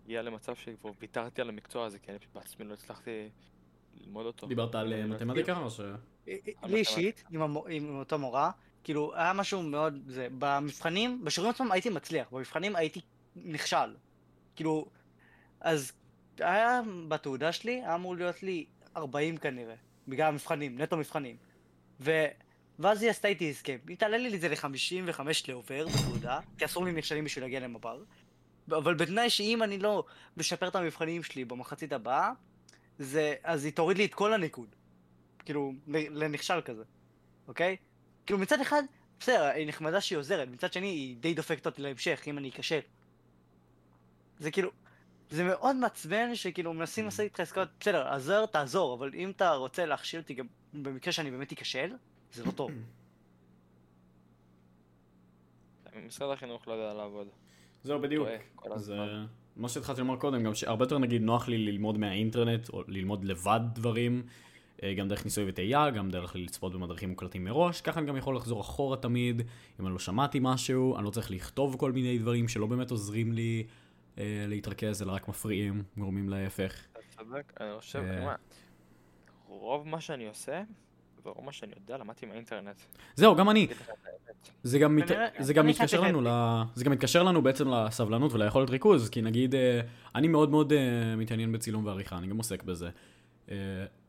הגיע למצב שכבר ויתרתי על המקצוע הזה, כי אני פשוט בעצמי לא הצלחתי ללמוד אותו. דיברת על אה, מתמטיקה או ש... לי אישית, עם אותה מורה, כאילו, היה משהו מאוד, זה, במבחנים, בשיעורים עצמם הייתי מצליח, במבחנים הייתי נכשל. כאילו, אז היה בתעודה שלי, היה אמור להיות לי 40 כנראה, בגלל המבחנים, נטו מבחנים. ו... ואז היא עשתה איתי הסכם, היא תעלה לי את זה ל-55 לעובר בתעודה, כי אסור לי נכשלים בשביל להגיע למב"ר. אבל בתנאי שאם אני לא משפר את המבחנים שלי במחצית הבאה, זה, אז היא תוריד לי את כל הניקוד. כאילו, לנכשל כזה, אוקיי? כאילו מצד אחד, בסדר, היא נחמדה שהיא עוזרת, מצד שני היא די דופקת אותי להמשך, אם אני אכשל. זה כאילו, זה מאוד מעצבן שכאילו מנסים לעשות איתך עסקאות, בסדר, עזר, תעזור, אבל אם אתה רוצה להכשיל אותי גם במקרה שאני באמת אכשל, זה לא טוב. משרד החינוך לא יודע לעבוד. זהו בדיוק. זה. מה שהתחלתי לומר קודם, גם שהרבה יותר נגיד נוח לי ללמוד מהאינטרנט, או ללמוד לבד דברים, אה, גם דרך ניסוי וטעייה, גם דרך לצפות במדריכים מוקלטים מראש, ככה אני גם יכול לחזור אחורה תמיד, אם אני לא שמעתי משהו, אני לא צריך לכתוב כל מיני דברים שלא באמת עוזרים לי להתרכז, אלא רק מפריעים, גורמים להפך. אתה צודק, אני חושב, אה. אני אומר, רוב מה שאני עושה, ורוב מה שאני יודע, למדתי מהאינטרנט. זהו, גם אני. זה גם, מת... כנראה- זה גם אני מתקשר לנו ל... זה גם מתקשר לנו בעצם לסבלנות וליכולת ריכוז, כי נגיד, אה, אני מאוד מאוד אה, מתעניין בצילום ועריכה, אני גם עוסק בזה. אה,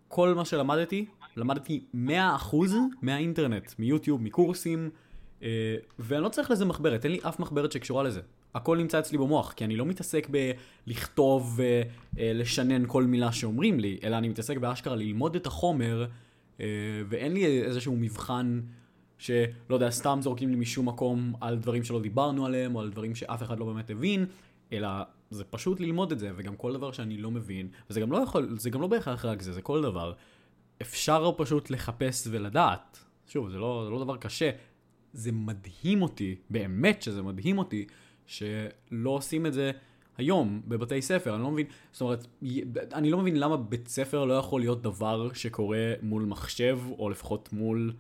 כל מה שלמדתי, למדתי 100% מהאינטרנט, מיוטיוב, מקורסים, אה, ואני לא צריך לזה מחברת, אין לי אף מחברת שקשורה לזה. הכל נמצא אצלי במוח, כי אני לא מתעסק בלכתוב ולשנן כל מילה שאומרים לי, אלא אני מתעסק באשכרה ללמוד את החומר, אה, ואין לי איזשהו מבחן שלא יודע, סתם זורקים לי משום מקום על דברים שלא דיברנו עליהם, או על דברים שאף אחד לא באמת הבין, אלא זה פשוט ללמוד את זה, וגם כל דבר שאני לא מבין, וזה גם לא יכול, זה גם לא בהכרח רק זה, זה כל דבר. אפשר פשוט לחפש ולדעת. שוב, זה לא, זה לא דבר קשה. זה מדהים אותי, באמת שזה מדהים אותי, שלא עושים את זה היום בבתי ספר. אני לא מבין, זאת אומרת, אני לא מבין למה בית ספר לא יכול להיות דבר שקורה מול מחשב, או לפחות מול...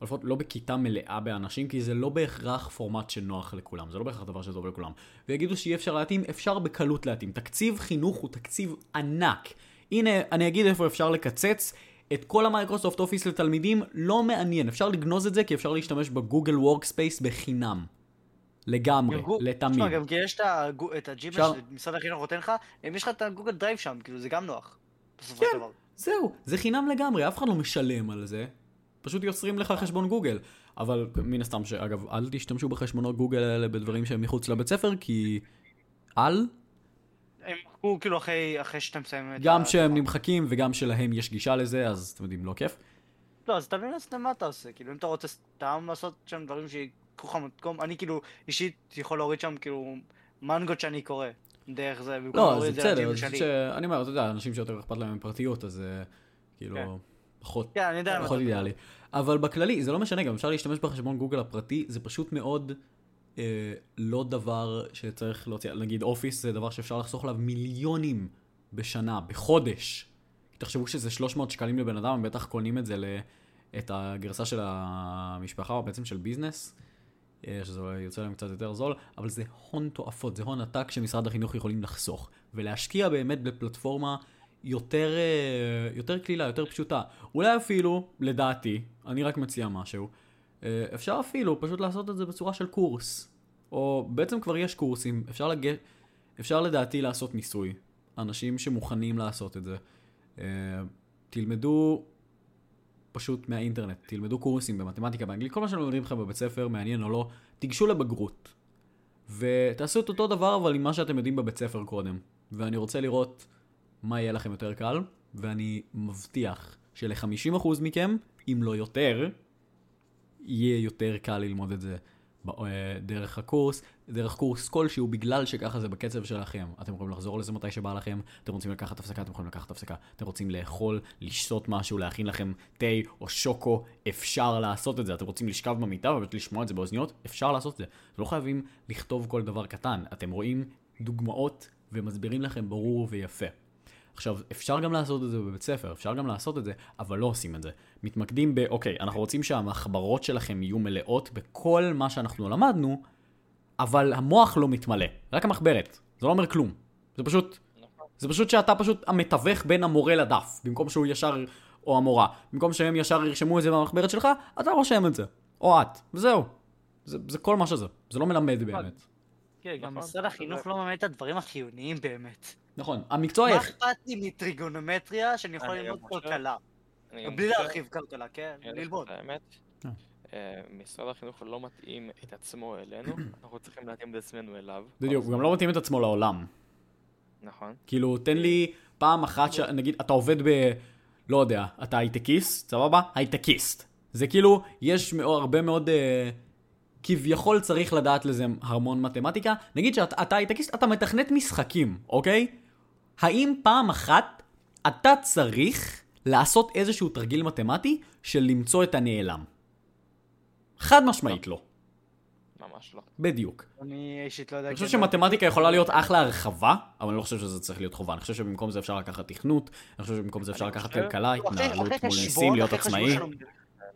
או לפחות לא בכיתה מלאה באנשים, כי זה לא בהכרח פורמט שנוח לכולם, זה לא בהכרח דבר שטוב לכולם. ויגידו שאי אפשר להתאים, אפשר בקלות להתאים. תקציב חינוך הוא תקציב ענק. הנה, אני אגיד איפה אפשר לקצץ. את כל ה Microsoft Office לתלמידים לא מעניין, אפשר לגנוז את זה כי אפשר להשתמש ב Google Workspace בחינם. לגמרי, גם גו- לתמיד. תשמע, גם כי יש את ה Gmail אפשר- שמשרד החינוך נותן לך, אם יש לך את ה Google Drive שם, כאילו זה גם נוח. בסופו כן. דבר. זהו, זה חינם לגמרי, אף אחד לא משלם על זה. פשוט יוצרים לך חשבון גוגל. אבל מן הסתם, שאגב, אל תשתמשו בחשבונות גוגל האלה בדברים שהם מחוץ לבית ספר, כי... אל, הם מחקו כאילו אחרי אחרי שאתה מסיים את גם ה- שהם נמחקים וגם שלהם יש גישה לזה, אז אתם יודעים, לא כיף. לא, אז תבין לעצמם מה אתה עושה, כאילו אם אתה רוצה סתם לעשות שם דברים לך מקום, אני כאילו אישית יכול להוריד שם כאילו מנגות שאני קורא, דרך זה, במקום לא, להוריד זה את זה זה שלי. אני אומר, אתה יודע, אנשים שיותר אכפת להם מפרטיות, אז אה, כאילו, כן. פחות כן, אני יודע. פחות אידיאלי. אבל בכללי, זה לא משנה, גם אפשר להשתמש בחשבון גוגל הפרטי, זה פשוט מאוד אה, לא דבר שצריך להוציא, נגיד אופיס זה דבר שאפשר לחסוך עליו מיליונים בשנה, בחודש. תחשבו שזה 300 שקלים לבן אדם, הם בטח קונים את זה, ל... את הגרסה של המשפחה, או בעצם של ביזנס, שזה יוצא להם קצת יותר זול, אבל זה הון תועפות, זה הון עתק שמשרד החינוך יכולים לחסוך, ולהשקיע באמת בפלטפורמה יותר, אה, יותר קלילה, יותר פשוטה. אולי אפילו, לדעתי, אני רק מציע משהו, אה, אפשר אפילו פשוט לעשות את זה בצורה של קורס. או בעצם כבר יש קורסים, אפשר, לג... אפשר לדעתי לעשות ניסוי. אנשים שמוכנים לעשות את זה. אה, תלמדו פשוט מהאינטרנט, תלמדו קורסים במתמטיקה, באנגלית, כל מה שלומדים לכם בבית ספר, מעניין או לא, תיגשו לבגרות. ותעשו את אותו דבר אבל עם מה שאתם יודעים בבית ספר קודם. ואני רוצה לראות מה יהיה לכם יותר קל, ואני מבטיח של-50% מכם, אם לא יותר, יהיה יותר קל ללמוד את זה דרך הקורס, דרך קורס כלשהו, בגלל שככה זה בקצב שלכם. אתם יכולים לחזור לזה מתי שבא לכם, אתם רוצים לקחת הפסקה, אתם יכולים לקחת הפסקה. אתם רוצים לאכול, לשתות משהו, להכין לכם תה או שוקו, אפשר לעשות את זה. אתם רוצים לשכב במיטה ובאמת לשמוע את זה באוזניות, אפשר לעשות את זה. לא חייבים לכתוב כל דבר קטן, אתם רואים דוגמאות ומסבירים לכם ברור ויפה. עכשיו, אפשר גם לעשות את זה בבית ספר, אפשר גם לעשות את זה, אבל לא עושים את זה. מתמקדים ב, אוקיי, אנחנו רוצים שהמחברות שלכם יהיו מלאות בכל מה שאנחנו למדנו, אבל המוח לא מתמלא, רק המחברת. זה לא אומר כלום. זה פשוט, זה פשוט שאתה פשוט המתווך בין המורה לדף, במקום שהוא ישר, או המורה. במקום שהם ישר ירשמו את זה במחברת שלך, אתה רושם את זה. או את, וזהו. זה, זה כל מה שזה. זה לא מלמד באמת. כן, גם נכון. משרד החינוך לא מממן את הדברים החיוניים באמת. נכון. המקצוע מה. אכפת לי מטריגונומטריה שאני יכול ללמוד כלכלה? בלי להרחיב כלכלה, כן? ללמוד. האמת, אה. משרד החינוך לא מתאים את עצמו אלינו, [CLEARS THROAT] אנחנו צריכים להתאים את עצמנו אליו. בדיוק, הוא גם לא מתאים את עצמו לעולם. נכון. כאילו, תן לי פעם אחת, ש... נגיד, אתה עובד ב... לא יודע, אתה הייטקיסט, סבבה? הייטקיסט. זה כאילו, יש הרבה מאוד... אה, כביכול צריך לדעת לזה המון מתמטיקה. נגיד שאתה אתה הייטקיסט, אתה מתכנת משחקים, אוקיי? האם פעם אחת אתה צריך לעשות איזשהו תרגיל מתמטי של למצוא את הנעלם? חד משמעית לא. ממש לא. בדיוק. אני אישית לא יודע. אני חושב כן, שמתמטיקה יכולה להיות אחלה הרחבה, אבל אני לא חושב שזה צריך להיות חובה. אני חושב שבמקום זה אפשר לקחת תכנות, אני חושב שבמקום זה אפשר לקחת חושב- כלכלה, התנהלות מול ניסים, להיות אחרי חשבון עצמאי.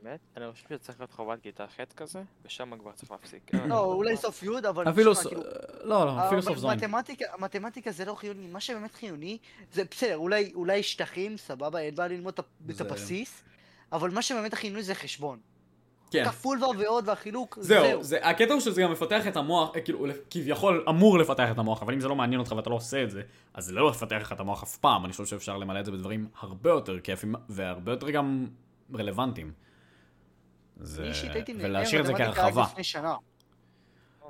האמת, אני חושב שצריך להיות חובת כיתה ח' כזה, ושם כבר צריך להפסיק. לא, אולי סוף י', אבל... אפילו, תשמע, ס- כאילו, לא, לא, אפילו אבל סוף זין. מתמטיקה, זה לא חיוני, מה שבאמת חיוני זה בסדר, אולי, שטחים, סבבה, אין בעיה ללמוד את הבסיס, אבל מה שבאמת החיוני זה חשבון. כן. כפול והעוד והחילוק, זהו, זה- הקטע הוא שזה גם מפתח את המוח, אה, כאילו, כביכול אמור לפתח את המוח, אבל אם זה לא מעניין אותך ואתה לא עושה את זה, אז זה לא יפתח לך את המוח אף פעם. אני חושב שאפשר למלא את זה בדברים הרבה יותר כיפים, והרבה יותר גם רלוונטיים. זה... אני אישית הייתי נהנה ולהשאיר את זה כהרחבה. לפני שנה.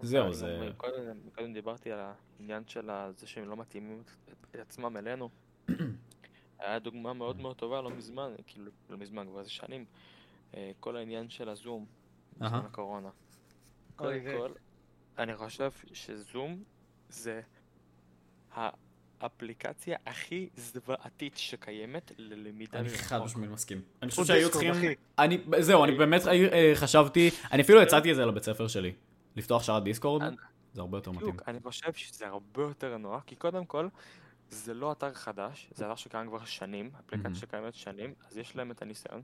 זהו, זה- קודם- קודם דיברתי על העניין של זה שהם לא מתאימים את- עצמם אלינו. [CLEARS THROAT] היה דוגמה מאוד מאוד טובה לא מזמן, כאילו, לא מזמן, כבר איזה שנים. אה, כל העניין של הזום, בזמן. הקורונה. קודם כל, אני חושב שזום זה האפליקציה הכי זוועתית שקיימת ללמידה אני חד מרחוק. משמעית מסכים. אני חושב שהיו צריכים... אני, זהו, אני באמת אה, חשבתי, אני אפילו הצעתי את זה לבית ספר שלי. לפתוח שרת דיסקורד, זה הרבה יותר מתאים. אני חושב שזה הרבה יותר נוח, כי קודם כל, זה לא אתר חדש, זה אתר שקיים כבר שנים, אפליקציה. שקיימת שנים, אז יש להם את הניסיון.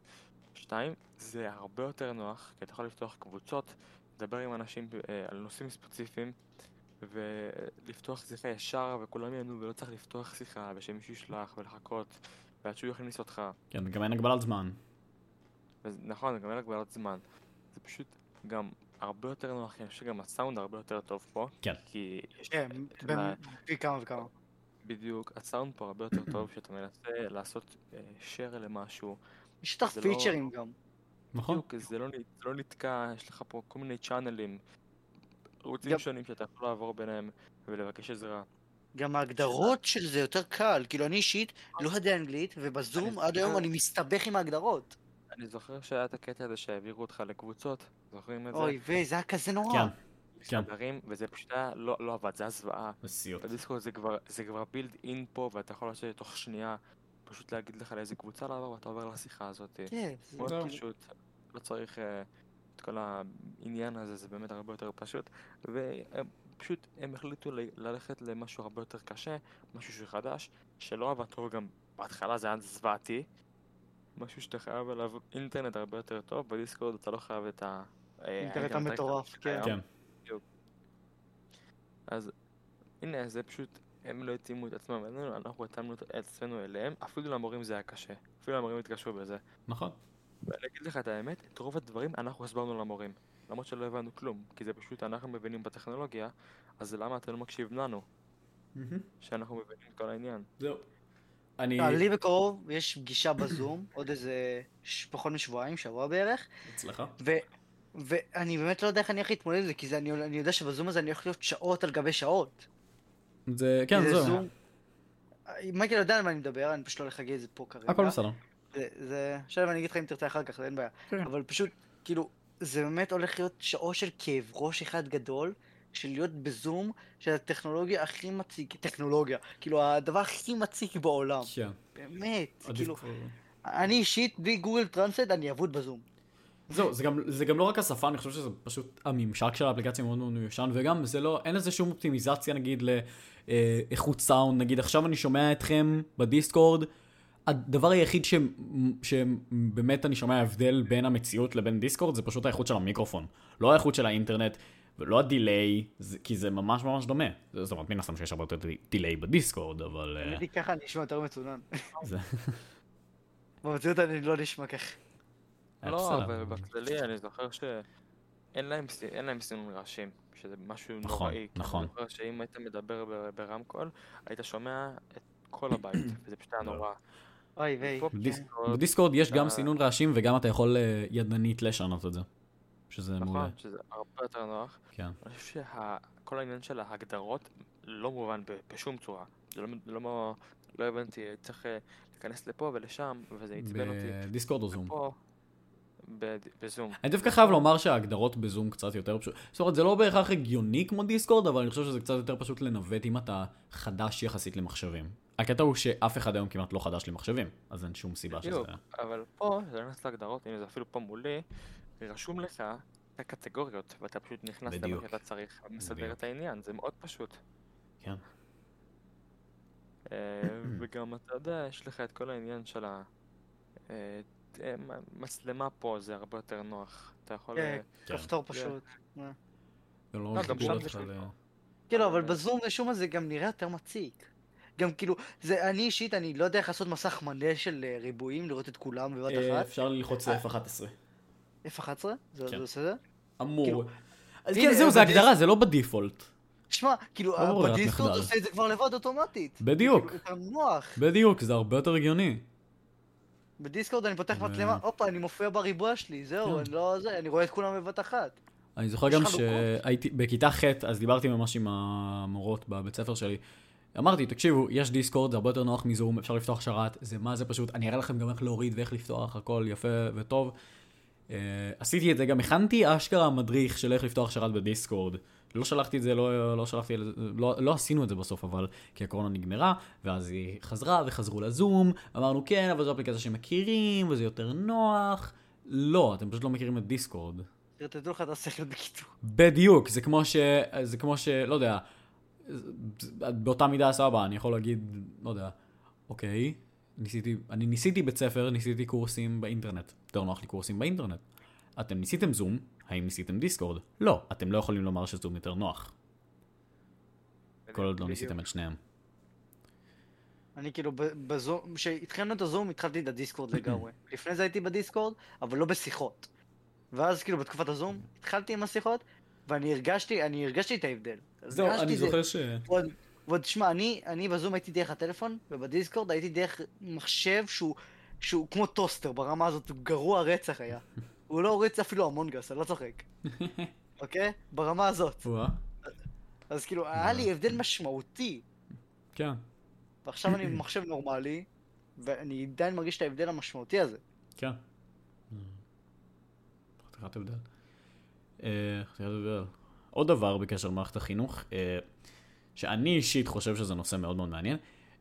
שתיים, זה הרבה יותר נוח, כי אתה יכול לפתוח קבוצות, לדבר עם אנשים אה, על נושאים ספציפיים, ולפתוח שיחה ישר, וכולם ייהנו, ולא צריך לפתוח שיחה, ושמישהו ישלח, ולחכות, ועד שהוא יכניס אותך. כן, גם אין הגבלת זמן. וזה- נכון, גם אין הגבלת זמן. זה פשוט גם הרבה יותר נוח, כי אני חושב שגם הסאונד הרבה יותר טוב פה. כן. כי יש כן, פי כמה וכמה. בדיוק, הסאונד פה הרבה יותר טוב, שאתה מנסה לעשות share למשהו. יש לך לא- פיצ'רים גם. נכון? בדיוק, זה לא, זה לא נתקע, יש לך פה כל מיני צ'אנלים, ערוצים גם- שונים שאתה יכול לעבור ביניהם ולבקש עזרה. גם ההגדרות של זה יותר קל, כאילו אני אישית לא יודע אנגלית, ובזום עד היום אני מסתבך עם ההגדרות. אני זוכר שהיה את הקטע הזה שהעבירו אותך לקבוצות, זוכרים את זה? אוי, וזה היה כזה נורא. כן, כן. חדרים, וזה פשוט היה לא, לא עבד, זה היה זוועה. זה סיוט. בדיסקורד זה כבר, זה כבר בילד אין פה, ואתה יכול לעשות תוך שנייה, פשוט להגיד לך לאיזה קבוצה לעבור, ואתה עובר לשיחה הזאת. כן, זה מאוד כאילו- פשוט, לא צריך אה, כל העניין הזה, זה באמת הרבה יותר פשוט. ופשוט הם החליטו ל- ללכת למשהו הרבה יותר קשה, משהו שחדש, שלא עבד טוב גם בהתחלה זה היה זוועתי. משהו שאתה חייב עליו אינטרנט הרבה יותר טוב, בדיסקורד אתה לא חייב את ה... אה, אינטרנט המטורף. כן. כן. אז הנה, זה פשוט הם לא התאימו את עצמם אלינו, אנחנו התאמנו את עצמנו אליהם, אפילו למורים זה היה קשה. אפילו למורים התקשרו בזה. נכון. ואני אגיד לך את האמת, את רוב הדברים אנחנו הסברנו למורים. למרות שלא הבנו כלום, כי זה פשוט אנחנו מבינים בטכנולוגיה, אז למה אתה לא מקשיב לנו? שאנחנו מבינים את כל העניין. זהו. אני... אה, לי בקרוב יש פגישה בזום, [COUGHS] עוד איזה ש- פחות משבועיים, שבוע בערך, אצלך? ו... ואני באמת לא יודע איך אני הולך להתמודד עם זה, כי זה, אני, אני יודע שבזום הזה אני הולך להיות שעות על גבי שעות. זה, כן, זהו. זום- מייקל יודע על מה אני מדבר, אני פשוט לא הולך להגיד את זה פה כרגע. הכל בסדר. זה. עכשיו אני אגיד לך אם תרצה אחר כך, אין בעיה. כן. אבל פשוט, כאילו, זה באמת הולך להיות שעות של כאב ראש אחד גדול, של להיות בזום, של הטכנולוגיה הכי מציק, טכנולוגיה, כאילו, הדבר הכי מציק בעולם. כן. באמת, כאילו, אני אישית, בלי גוגל טרנסלט, אני אבוד בזום. זהו, זה גם, זה גם לא רק השפה, אני חושב שזה פשוט הממשק של האפליקציה מאוד מאוד מיושן, וגם זה לא, אין לזה שום אופטימיזציה נגיד לאיכות סאונד, נגיד עכשיו אני שומע אתכם בדיסקורד, הדבר היחיד ש- שבאמת אני שומע הבדל בין המציאות לבין Discord זה פשוט האיכות של המיקרופון, לא האיכות של האינטרנט. ולא ה delay, זה- כי זה ממש ממש דומה. זאת אומרת, מן הסתם שיש הרבה יותר delay ב Discord, אבל... אה, היא ככה אני נשמע יותר מצונן. במציאות אני לא נשמע ככה. אה, לא, בסדר. אבל בכללי אני זוכר שאין להם, סינון רעשים, שזה משהו נכון, נוראי. כי נכון. אני זוכר שאם היית מדבר ברמקול, היית שומע את כל הבית, [COUGHS] וזה פשוט היה נורא. אוי ויי. בדיסקורד, יש גם. סינון רעשים וגם אתה יכול אה, ידנית לשנות את זה. שזה מעולה. נכון, שזה הרבה יותר נוח. כן. אני חושב שכל העניין של ההגדרות לא מובן בשום צורה. זה לא, לא, לא הבנתי, צריך אה, להיכנס לפה ולשם, וזה עצבן אותי. בדיסקורד או זום. בזום. אני דווקא חייב לומר שההגדרות בזום קצת יותר פשוט. זאת אומרת, זה לא בהכרח הגיוני כמו דיסקורד, אבל אני חושב שזה קצת יותר פשוט לנווט אם אתה חדש יחסית למחשבים. הקטע הוא שאף אחד היום כמעט לא חדש למחשבים, אז אין שום סיבה שזה... בדיוק, אבל פה, זה לא נכנס להגדרות, הנה זה אפילו פה מולי, רשום לך את הקטגוריות, ואתה פשוט נכנס למה. שאתה צריך, בדיוק. את העניין, זה מאוד פשוט. כן. אה, וגם, אתה יודע, יש לך את כל העניין של ה... אה, אה, מצלמה פה זה הרבה יותר נוח. אתה יכול... כן, אה, כן. כפתור פשוט. זה לא לא, גם חיבור שם אותך זה ל- לא. כאילו, אבל בזום משום מה זה גם נראה יותר מציק. גם כאילו, זה אני אישית, אני לא יודע איך לעשות מסך מלא של אה, ריבועים, לראות את כולם בבת אה, אחת. אפשר ללחוץ אה. F11. F11? זה כן. זה בסדר? אמור. כאילו- אז כן, זהו, זה הגדרה, זה לא בדיפולט. שמע, כאילו, לא מחדל. עושה את זה כבר לבד אוטומטית. בדיוק. כאילו, יותר נוח. בדיוק, זה הרבה יותר הגיוני. בדיסקורד אני פותח מצלמה, הופה, אני מופיע בריבוע שלי, זהו, כן. אני לא זה, אני רואה את כולם בבת אחת. אני זוכר גם? שהייתי בכיתה ח', אז דיברתי ממש עם המורות בבית ספר שלי. אמרתי, תקשיבו, יש דיסקורד, זה הרבה יותר נוח מזום, אפשר לפתוח שרת, זה מה זה פשוט, אני אראה לכם גם איך להוריד ואיך לפתוח, הכל יפה וטוב. Uh, עשיתי את זה, גם הכנתי אשכרה מדריך של איך לפתוח שרת בדיסקורד. לא שלחתי את זה, לא, לא שלחתי, לא, לא עשינו את זה בסוף, אבל כי הקורונה נגמרה, ואז היא חזרה וחזרו לזום, אמרנו כן, אבל זו אפליקציה שמכירים, וזה יותר נוח. לא, אתם פשוט לא מכירים את דיסקורד. תרטטו לך את השכל בקיצור. בדיוק, זה כמו ש... זה כמו ש... לא יודע, באותה מידה סבבה, אני יכול להגיד, לא יודע, אוקיי, ניסיתי, אני ניסיתי בית ספר, ניסיתי קורסים באינטרנט. יותר נוח לי קורסים באינטרנט. אתם ניסיתם זום, האם ניסיתם דיסקורד? לא, אתם לא יכולים לומר שזום יותר נוח, כל עוד לא. ניסיתם את שניהם. אני כאילו בזום, כשהתחלנו את הזום התחלתי את הדיסקורד [CLEARS THROAT] לגמרי. לפני זה הייתי בדיסקורד, אבל לא בשיחות. ואז כאילו בתקופת הזום התחלתי עם השיחות, ואני הרגשתי, אני הרגשתי את ההבדל. זהו, אני זה- זוכר ש... ועוד, ועוד שמע, אני, אני בזום הייתי דרך הטלפון, ובדיסקורד הייתי דרך מחשב שהוא, שהוא כמו טוסטר ברמה הזאת, הוא גרוע רצח היה. [LAUGHS] הוא לא הוריץ אפילו המונגס, אני לא צוחק. [LAUGHS] אוקיי? ברמה הזאת. אז כאילו, היה לי הבדל משמעותי. כן. ועכשיו אני במחשב נורמלי, ואני עדיין מרגיש את ההבדל המשמעותי הזה. כן. חתיכת הבדל. אה. עוד דבר בקשר למערכת החינוך, אה, שאני אישית חושב שזה נושא מאוד מאוד מעניין,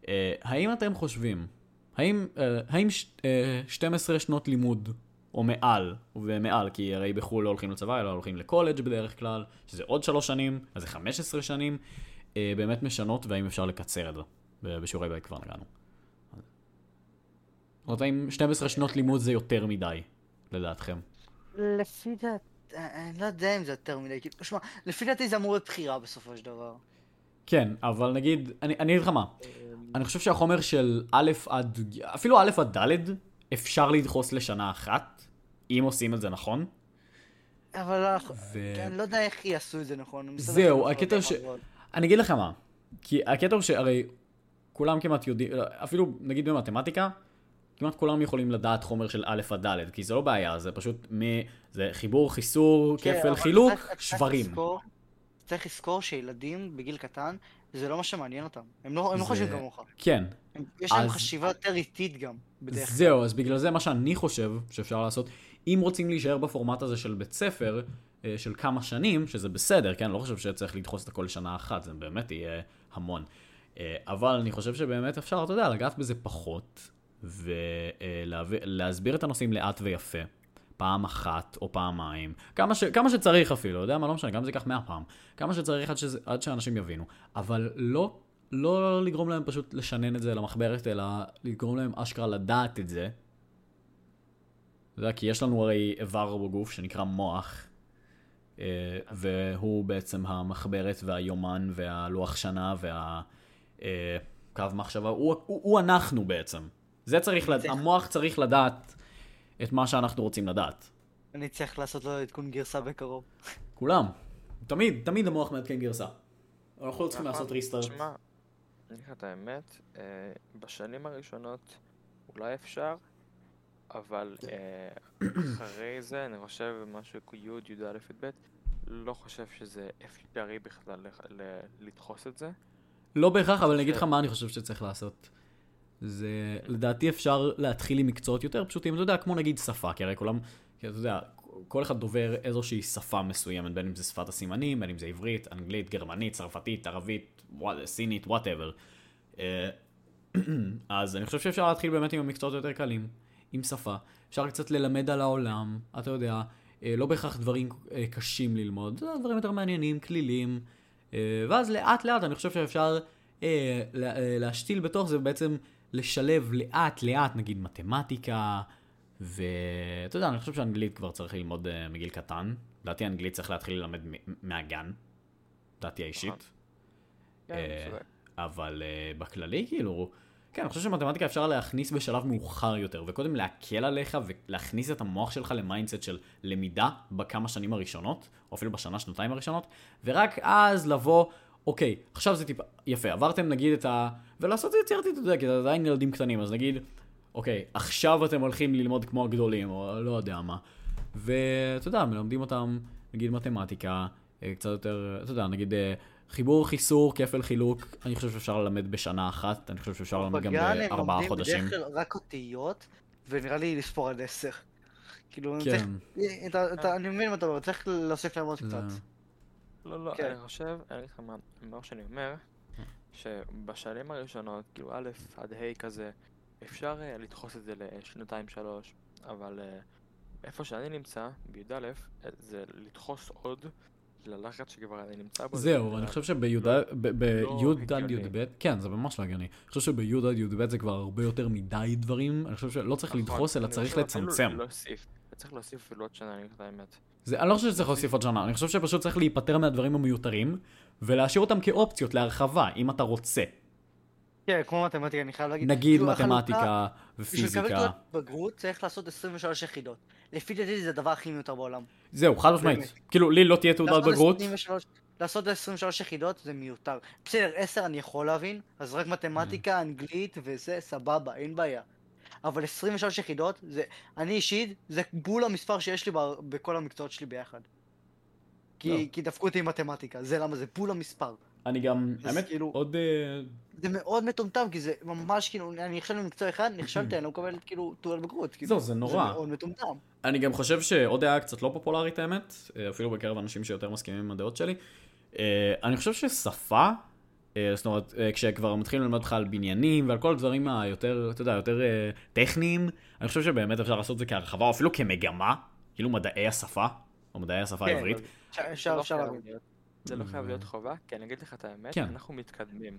אה, האם אתם חושבים, האם, האם ש- אה, 12 שנות לימוד, או מעל, ומעל, כי הרי בחו"ל לא הולכים לצבא, אלא הולכים לקולג' בדרך כלל, שזה עוד שלוש שנים, אז זה 15 שנים, באמת משנות, והאם אפשר לקצר את זה? בשיעורי בית כבר נגענו. זאת אומרת, האם 12 שנות לימוד זה יותר מדי, לדעתכם? לפי דעת... אני לא יודע אם זה יותר מדי, כאילו, שמע, לפי דעתי זה אמור להיות בחירה בסופו של דבר. כן, אבל נגיד, אני אני אגיד לך מה, אני חושב שהחומר של א' עד, אפילו א' עד ד', אפשר לדחוס לשנה אחת, אם עושים את זה נכון. אבל אנחנו- ו- כן, אני לא יודע איך יעשו את זה נכון. זהו, לא הקטע ש- לעבוד. אני אגיד לך מה, כי הקטע הוא שהרי כולם כמעט יודעים, אפילו נגיד במתמטיקה, כמעט כולם יכולים לדעת חומר של א' עד ד', כי זה לא בעיה, זה פשוט מ... זה חיבור, חיסור, כן, כפל, חילוק, צריך- צריך שברים. לזכור- צריך לזכור שילדים בגיל קטן, זה לא מה שמעניין אותם. הם לא הם לא זה- חושבים כמוך. כן, הם- יש להם אז- חשיבה יותר איטית גם, בדרך כלל. זהו, אז בגלל זה מה שאני חושב שאפשר לעשות, אם רוצים להישאר בפורמט הזה של בית ספר, אה, של כמה שנים, שזה בסדר, כן? לא חושב שצריך לדחוס את הכל לשנה אחת, זה באמת יהיה המון. אה, אבל אני חושב שבאמת אפשר, אתה יודע, לגעת בזה פחות, ולהסביר את הנושאים לאט ויפה. פעם אחת או פעמיים, כמה, ש, כמה שצריך אפילו, יודע מה, לא משנה, גם זה ייקח מאה פעם, כמה שצריך עד, שזה, עד שאנשים יבינו, אבל לא, לא לגרום להם פשוט לשנן את זה למחברת, אלא לגרום להם אשכרה לדעת את זה. אתה יודע, כי יש לנו הרי איבר בגוף שנקרא מוח, אה, והוא בעצם המחברת והיומן והלוח שנה והקו מחשבה, הוא, הוא, הוא אנחנו בעצם. זה צריך, לד... צריך- המוח צריך לדעת את מה שאנחנו רוצים לדעת. אני צריך לעשות לו עדכון גרסה בקרוב. [LAUGHS] כולם. תמיד, תמיד המוח מעדכן גרסה. אנחנו לא צריכים נכון. לעשות ריסטארט. תשמע, אני אגיד לך את האמת, אה, בשנים הראשונות אולי אפשר, אבל אה, אחרי זה אני חושב משהו כמו י', י"א, י"ב, לא חושב שזה אפשרי בכלל לדחוס את זה. לא בהכרח, אבל אני אגיד לך מה אני חושב שצריך לעשות. זה, לדעתי אפשר להתחיל עם מקצועות יותר פשוטים, אתה יודע, כמו נגיד שפה, כי הרי כולם, כי אתה יודע, כל אחד דובר איזושהי שפה מסוימת, בין אם זה שפת הסימנים, בין אם זה עברית, אנגלית, גרמנית, צרפתית, ערבית, סינית, whatever. [CLEARS THROAT] אז אני חושב שאפשר להתחיל באמת עם המקצועות היותר קלים, עם שפה. אפשר קצת ללמד על העולם, אתה יודע, אה, לא בהכרח דברים אה, קשים ללמוד, דברים יותר מעניינים, כלליים. אה, ואז לאט לאט אני חושב שאפשר אה, לה- אה, להשתיל בתוך זה בעצם לשלב לאט לאט נגיד מתמטיקה ואתה יודע אני חושב שאנגלית כבר צריך ללמוד אה, מגיל קטן. לדעתי אנגלית צריך להתחיל ללמד מהגן. דעתי האישית. כן, אה, צודק. אבל uh, בכללי, כאילו, כן, אני חושב שמתמטיקה אפשר להכניס בשלב מאוחר יותר, וקודם להקל עליך ולהכניס את המוח שלך ל mindset של למידה בכמה שנים הראשונות, או אפילו בשנה, שנתיים הראשונות, ורק אז לבוא, אוקיי, עכשיו זה טיפה, יפה, עברתם נגיד את ה... ולעשות את זה יצירתי, אתה יודע, כי זה עדיין ילדים קטנים, אז נגיד, אוקיי, עכשיו אתם הולכים ללמוד כמו הגדולים, או לא יודע מה, ואתה יודע, מלמדים אותם, נגיד מתמטיקה, אה, קצת יותר, אתה יודע, נגיד אה, חיבור, חיסור, כפל, חילוק, אני חושב שאפשר ללמד בשנה אחת, אני חושב שאפשר ללמד גם בגן הם בארבעה לומדים חודשים. בדרך כלל רק אותיות, ונראה לי לספור עד עשר. כאילו, כן, צריך, אתה- אתה- אני מבין מה אתה אומר, צריך להוסיף להם עוד קצת. לא, לא, כן. אני חושב, אני אגיד לך מה, מה שאני אומר, שבשנים הראשונות, כאילו א' עד ה' כזה, אפשר אה, לדחוס את זה לשנתיים שלוש, אבל אה, איפה שאני נמצא, בי"א, אה, זה לדחוס עוד ללחץ שכבר אני נמצא בו. זה זהו, אני חושב לא שבי"א עד. י"ב, כן, זה ממש לא הגיוני. אני חושב שבי"א עד י"ב זה כבר הרבה יותר מדי דברים, אני חושב שלא צריך נכון, לדחוס, אלא צריך לצמצם. צריך להוסיף אפילו עוד שנה, אני האמת. אני לא חושב שצריך להוסיף עוד שנה, אני חושב שפשוט צריך להיפטר מהדברים המיותרים, ולהשאיר אותם כאופציות להרחבה, אם אתה רוצה. כן, כמו מתמטיקה, אני חייב להגיד. נגיד כאילו, מתמטיקה בשביל לקבל ופיזיקה. בגרות צריך לעשות 23 יחידות. לפי דעתי זה הדבר הכי מיותר בעולם. זהו, חד משמעית. כאילו, לי לא תהיה תעודת בגרות. 23 לעשות 23 יחידות זה מיותר. בסדר, 10 אני יכול להבין, אז רק מתמטיקה, אנגלית וזה, סבבה, אין בעיה. אבל 23 יחידות, זה, אני אישית, זה בול המספר שיש לי בכל המקצועות שלי ביחד. לא. כי, כי דפקו אותי עם מתמטיקה, זה למה זה בול המספר. אני גם, האמת, כאילו- עוד... אה, זה מאוד מטומטם, כי זה ממש כאילו, אני נכשל במקצוע אחד, נכשלתי, אני לא מקבל כאילו תעודת בגרות. כאילו, זה נורא. זה מאוד מטומטם. אני גם חושב שעוד דעה קצת לא פופולרית האמת, אה, אפילו בקרב אנשים שיותר מסכימים עם הדעות שלי. אה, אני חושב ששפה, זאת אומרת, כשכבר מתחילים ללמוד לך על בניינים ועל כל הדברים היותר, אתה יודע, יותר טכניים, אני חושב שבאמת אפשר לעשות את זה כהרחבה, או אפילו כמגמה, כאילו מדעי השפה, או מדעי השפה כן, העברית. אפשר- זה אפשר לא אפשר חייב להבין. להיות- זה לא חייב להיות חובה, כי אני אגיד לך את האמת, כן. אנחנו מתקדמים.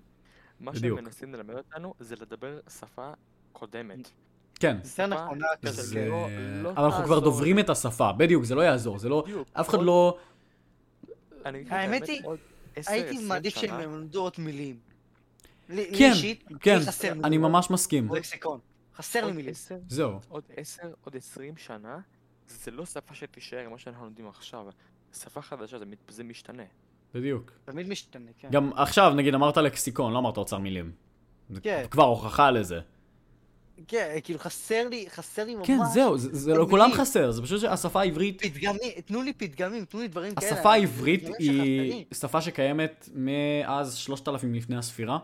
מה. שהם מנסים ללמד אותנו זה לדבר שפה קודמת. כן. זה נכונה כזה. זה... כן. לא- לא אבל אנחנו כבר דוברים. את השפה, בדיוק, זה לא יעזור, זה לא... אף אחד לא... האמת היא- הייתי מעדיף שהם ילמדו עוד מילים. לי לי כן, כן, אני. ממש מסכים. חסר לי עוד מילים. זהו. עוד עשר, עוד עשרים שנה, זה לא שפה שתישאר כמו שאנחנו לומדים עכשיו. שפה חדשה, זה, מת- זה משתנה. בדיוק. תמיד משתנה, כן. גם עכשיו, נגיד, אמרת לקסיקון, לא אמרת אוצר מילים. זה כן. כבר הוכחה לזה. כן, כאילו חסר לי, חסר לי ממש. כן, זהו, זה זה לא. כולם חסר, זה פשוט שהשפה העברית, פתגמים, תנו לי פתגמים, תנו לי דברים כאלה. השפה העברית היא. שפה שקיימת מאז 3,000 לפני הספירה,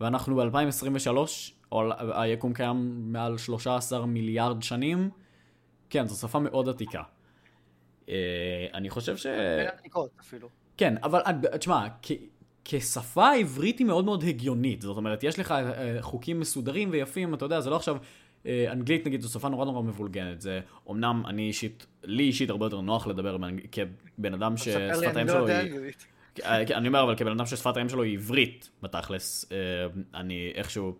ואנחנו ב-2023, היקום קיים מעל 13 מיליארד שנים. כן, זו שפה מאוד עתיקה. אה, אני חושב ש... כן, אבל אה, תשמע, כשפה העברית היא מאוד מאוד הגיונית. זאת אומרת, יש לך אה, חוקים מסודרים ויפים, אתה יודע, זה לא עכשיו... אנגלית נגיד זו שפה נורא נורא מבולגנת. זה אמנם אני אישית, לי אישית הרבה יותר נוח לדבר. כבן אדם ששפת האם לא שלו היא... כן, אני אומר, אבל כבן אדם ששפת האם שלו היא עברית, בתכלס, אני איכשהו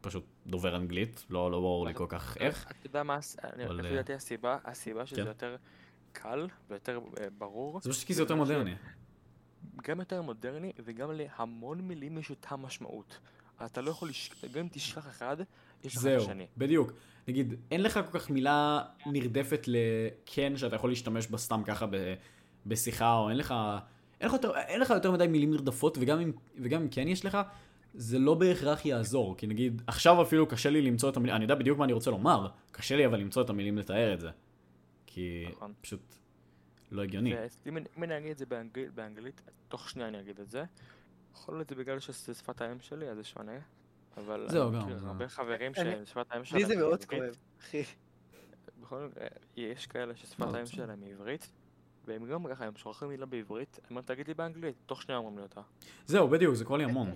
פשוט דובר אנגלית, לא לא ברור לי כל כך איך. אתה יודע מה, לפי דעתי הסיבה, הסיבה שזה כן. יותר קל ויותר אה, ברור, זה פשוט כי זה יותר מודרני. גם יותר מודרני וגם להמון מילים יש אותה משמעות. אתה לא יכול, לש... גם אם תשכח אחד, יש לך את זהו. בדיוק. נגיד, אין לך כל כך מילה נרדפת לכן שאתה יכול להשתמש בה סתם ככה ב- בשיחה, או אין לך, אין לך, יותר, אין לך יותר מדי מילים נרדפות, וגם אם, וגם אם כן יש לך, זה לא בהכרח יעזור. כי נגיד, עכשיו אפילו קשה לי למצוא את המילים, אני יודע בדיוק מה אני רוצה לומר, קשה לי אבל למצוא את המילים לתאר את זה. כי נכון. פשוט לא הגיוני. אני- אם אני אגיד את זה באנגלית, באנגלית, תוך שנייה אני אגיד את זה. יכול להיות זה בגלל שזה שפת האם שלי, אז זה שונה. אבל זהו, אני גם, הרבה חברים אני- ששפת האם שלהם לי זה היא מאוד עברית. כואב, אחי. [LAUGHS] בכל מקרה, יש כאלה ששפת האם. שלהם היא עברית, והם גם ככה, הם שוכחים מילה בעברית, אני אומר, תגיד לי באנגלית, תוך שנייה אומרים לי אותה. זהו, בדיוק, זה קורה לי המון.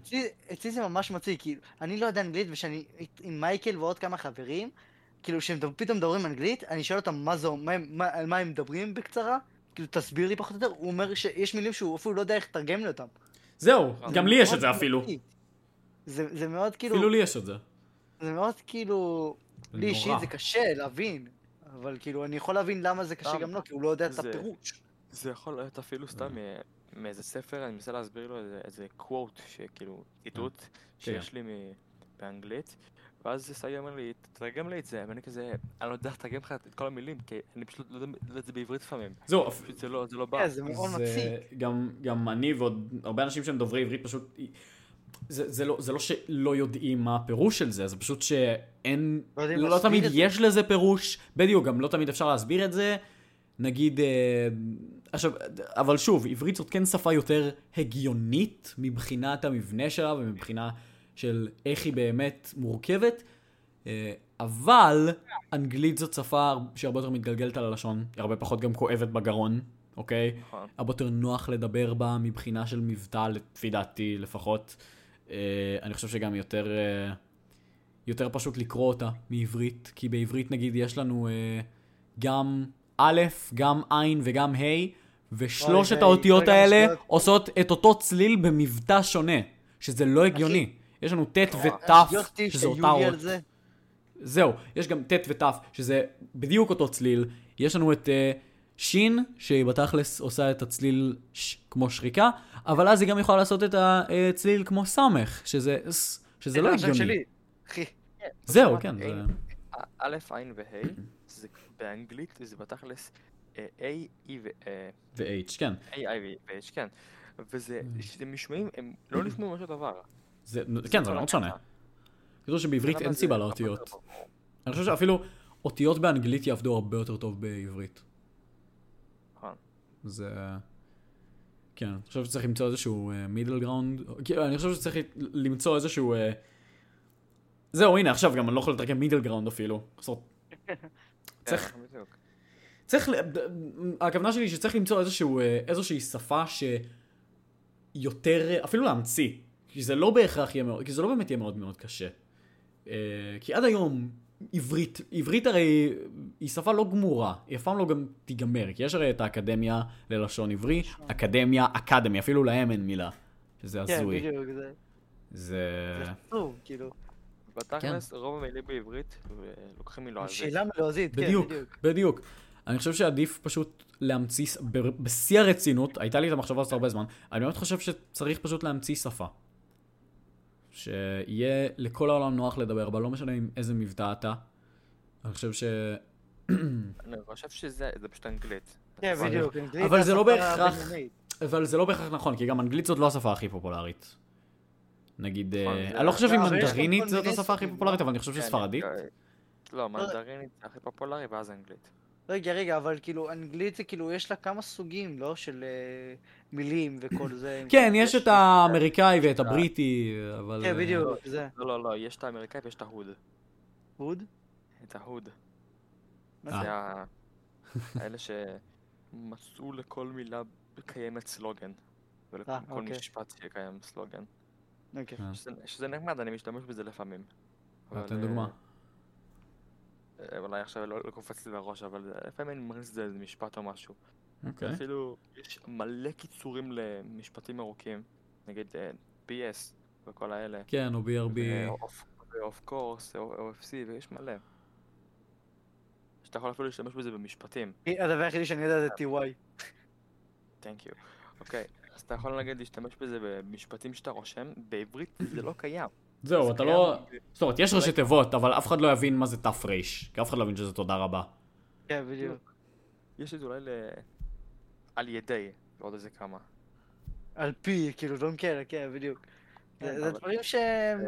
אצלי- זה ממש מציג, כאילו, אני לא יודע אנגלית, וכשאני עם מייקל ועוד כמה חברים, כאילו, כשהם פתאום מדברים אנגלית, אני שואל אותם מה זה, מה מה- על מה הם מדברים בקצרה, כאילו, תסביר לי פחות או יותר, הוא אומר שיש מילים שהוא אפילו לא יודע איך לתרגם לי אותם. זהו, גם לי יש את זה אפילו. זה זה מאוד כאילו, אפילו לי יש את זה. זה מאוד כאילו, לי אישית. זה קשה להבין, אבל כאילו, אני יכול להבין למה זה קשה. גם לו, כי הוא לא יודע את הפירוש. זה יכול להיות אפילו סתם מ- מאיזה ספר, אני מנסה להסביר לו איזה- קוואט, שכאילו, ציטוט שיש לי מ- באנגלית, ואז סגי אומר לי, תתרגם לי את זה, ואני כזה, אני לא יודע לתרגם לך את כל המילים, כי אני פשוט לא יודע לא את זה בעברית לפעמים. זהו, זה לא זה לא בא. כן, זה מאוד מציג. זה גם, גם אני ועוד הרבה אנשים שהם דוברי עברית פשוט... זה, זה, לא, זה לא שלא יודעים מה הפירוש של זה, זה פשוט שאין... לא לא תמיד זה. יש לזה פירוש, בדיוק, גם לא תמיד אפשר להסביר את זה. נגיד, אה, עכשיו, אבל שוב, עברית זאת כן שפה יותר הגיונית מבחינת המבנה שלה ומבחינה של איך היא באמת מורכבת, אה, אבל אנגלית זאת שפה שהרבה יותר מתגלגלת על הלשון, היא הרבה פחות גם כואבת בגרון, אוקיי? נכון. הרבה יותר נוח לדבר בה מבחינה של מבטא, לפי דעתי לפחות. אה, אני חושב שגם יותר, אה, יותר פשוט לקרוא אותה מעברית, כי בעברית נגיד יש לנו אה, גם א', גם ע' וגם ה', ושלושת האותיות האלה. עושות את אותו צליל במבטא שונה, שזה לא הגיוני. יש לנו ט' ות', שגיחתי שזה אותה אות. זה. זהו, יש גם ט' ות', שזה בדיוק אותו צליל. יש לנו את uh, שין, שהיא בתכלס עושה את הצליל ש, כמו שריקה, אבל אז היא גם יכולה לעשות את הצליל כמו סמך, שזה, ס, שזה לא השם הגיוני. זהו, כן. א', ע' וה', זה באנגלית זה בתכלס אה, A, E ו... אה, ו-H, כן. A, I ו-H, כן. וזה, משמעים, הם לא נשמעים אותו דבר. זה, כן, זה כל מאוד שונה. כאילו שבעברית אין זה סיבה לאותיות. ברור? אני חושב שאפילו אותיות באנגלית יעבדו הרבה יותר טוב בעברית. נכון. זה... כן, אני חושב שצריך למצוא איזשהו middle ground, אני חושב שצריך למצוא איזשהו... אה, זהו, הנה, עכשיו גם אני לא יכול לתרגם middle ground אפילו. [LAUGHS] צריך- כן. צריך, הכוונה שלי שצריך למצוא איזשהו, אה, איזושהי שפה שיותר, אפילו להמציא, כי זה לא בהכרח יהיה מאוד, כי זה לא באמת יהיה מאוד מאוד קשה. אה, כי עד היום, עברית, עברית הרי היא שפה לא גמורה, היא אף פעם לא גם תיגמר, כי יש הרי את האקדמיה ללשון עברי, אקדמיה, אקדמי, אפילו להם אין מילה, שזה כן, הזוי. בדיוק, זה זה... זה עצוב, כאילו. כן. בתכלס, רוב המילים בעברית אה, לוקחים מלועזית. שאלה מלועזית, כן, בדיוק, בדיוק. בדיוק. אני חושב שעדיף פשוט להמציא, בשיא הרצינות, הייתה לי את המחשבה הזאת הרבה זמן, אני באמת חושב שצריך פשוט להמציא שפה. שיהיה לכל העולם נוח לדבר בה, לא משנה עם איזה מבטא אתה. אני חושב ש... אני חושב שזה זה פשוט אנגלית. כן, אבל- בדיוק. אנגלית אבל זה לא בהכרח-. אבל זה לא בהכרח נכון, כי גם אנגלית זאת לא השפה הכי פופולרית. נגיד, אה, נכון, אני לא חושב אם לא, פה מנדרינית זאת השפה הכי פופולרית, לא? אבל אני חושב כן, שספרדית. אה, לא, מנדרינית זה הכי פופולרי ואז אנגלית. רגע, רגע, אבל כאילו, אנגלית זה כאילו, יש לה כמה סוגים, לא? של אה, מילים וכל זה. כן, יש את האמריקאי ואת הבריטי, אבל... כן, אה, בדיוק, זה. לא, לא, לא, יש את האמריקאי ויש את ההוד. הוד? את ההוד. זה ה... האלה שמצאו לכל מילה קיימת סלוגן. ולכל אה, כל אוקיי. משפט שקיים סלוגן. אוקיי. שזה, נחמד, אני משתמש בזה לפעמים. אבל, תן אה, דוגמה. אה, אולי עכשיו לא, לא קופץ לי בראש, אבל לפעמים אני מכניס את זה לאיזה משפט או משהו. אוקיי. אפילו יש מלא קיצורים למשפטים ארוכים, נגיד אה, PS וכל האלה. כן, או BRB. ו-of course, או OFC, ויש מלא. שאתה יכול אפילו להשתמש בזה במשפטים. הדבר היחידי שאני יודע זה TY. Thank you. אוקיי, אז אתה יכול נגיד להשתמש בזה במשפטים שאתה רושם, בעברית זה לא קיים. זהו, זה אתה קיים לא... זאת אומרת, יש ראשי תיבות, אבל אף אחד לא יבין מה זה תר, כי אף אחד לא יבין שזה תודה רבה. כן, בדיוק. יש את זה אולי ל... על ידי, ועוד איזה כמה. על פי, כאילו, לא מכיר, כן, בדיוק. כן, זה דברים שהם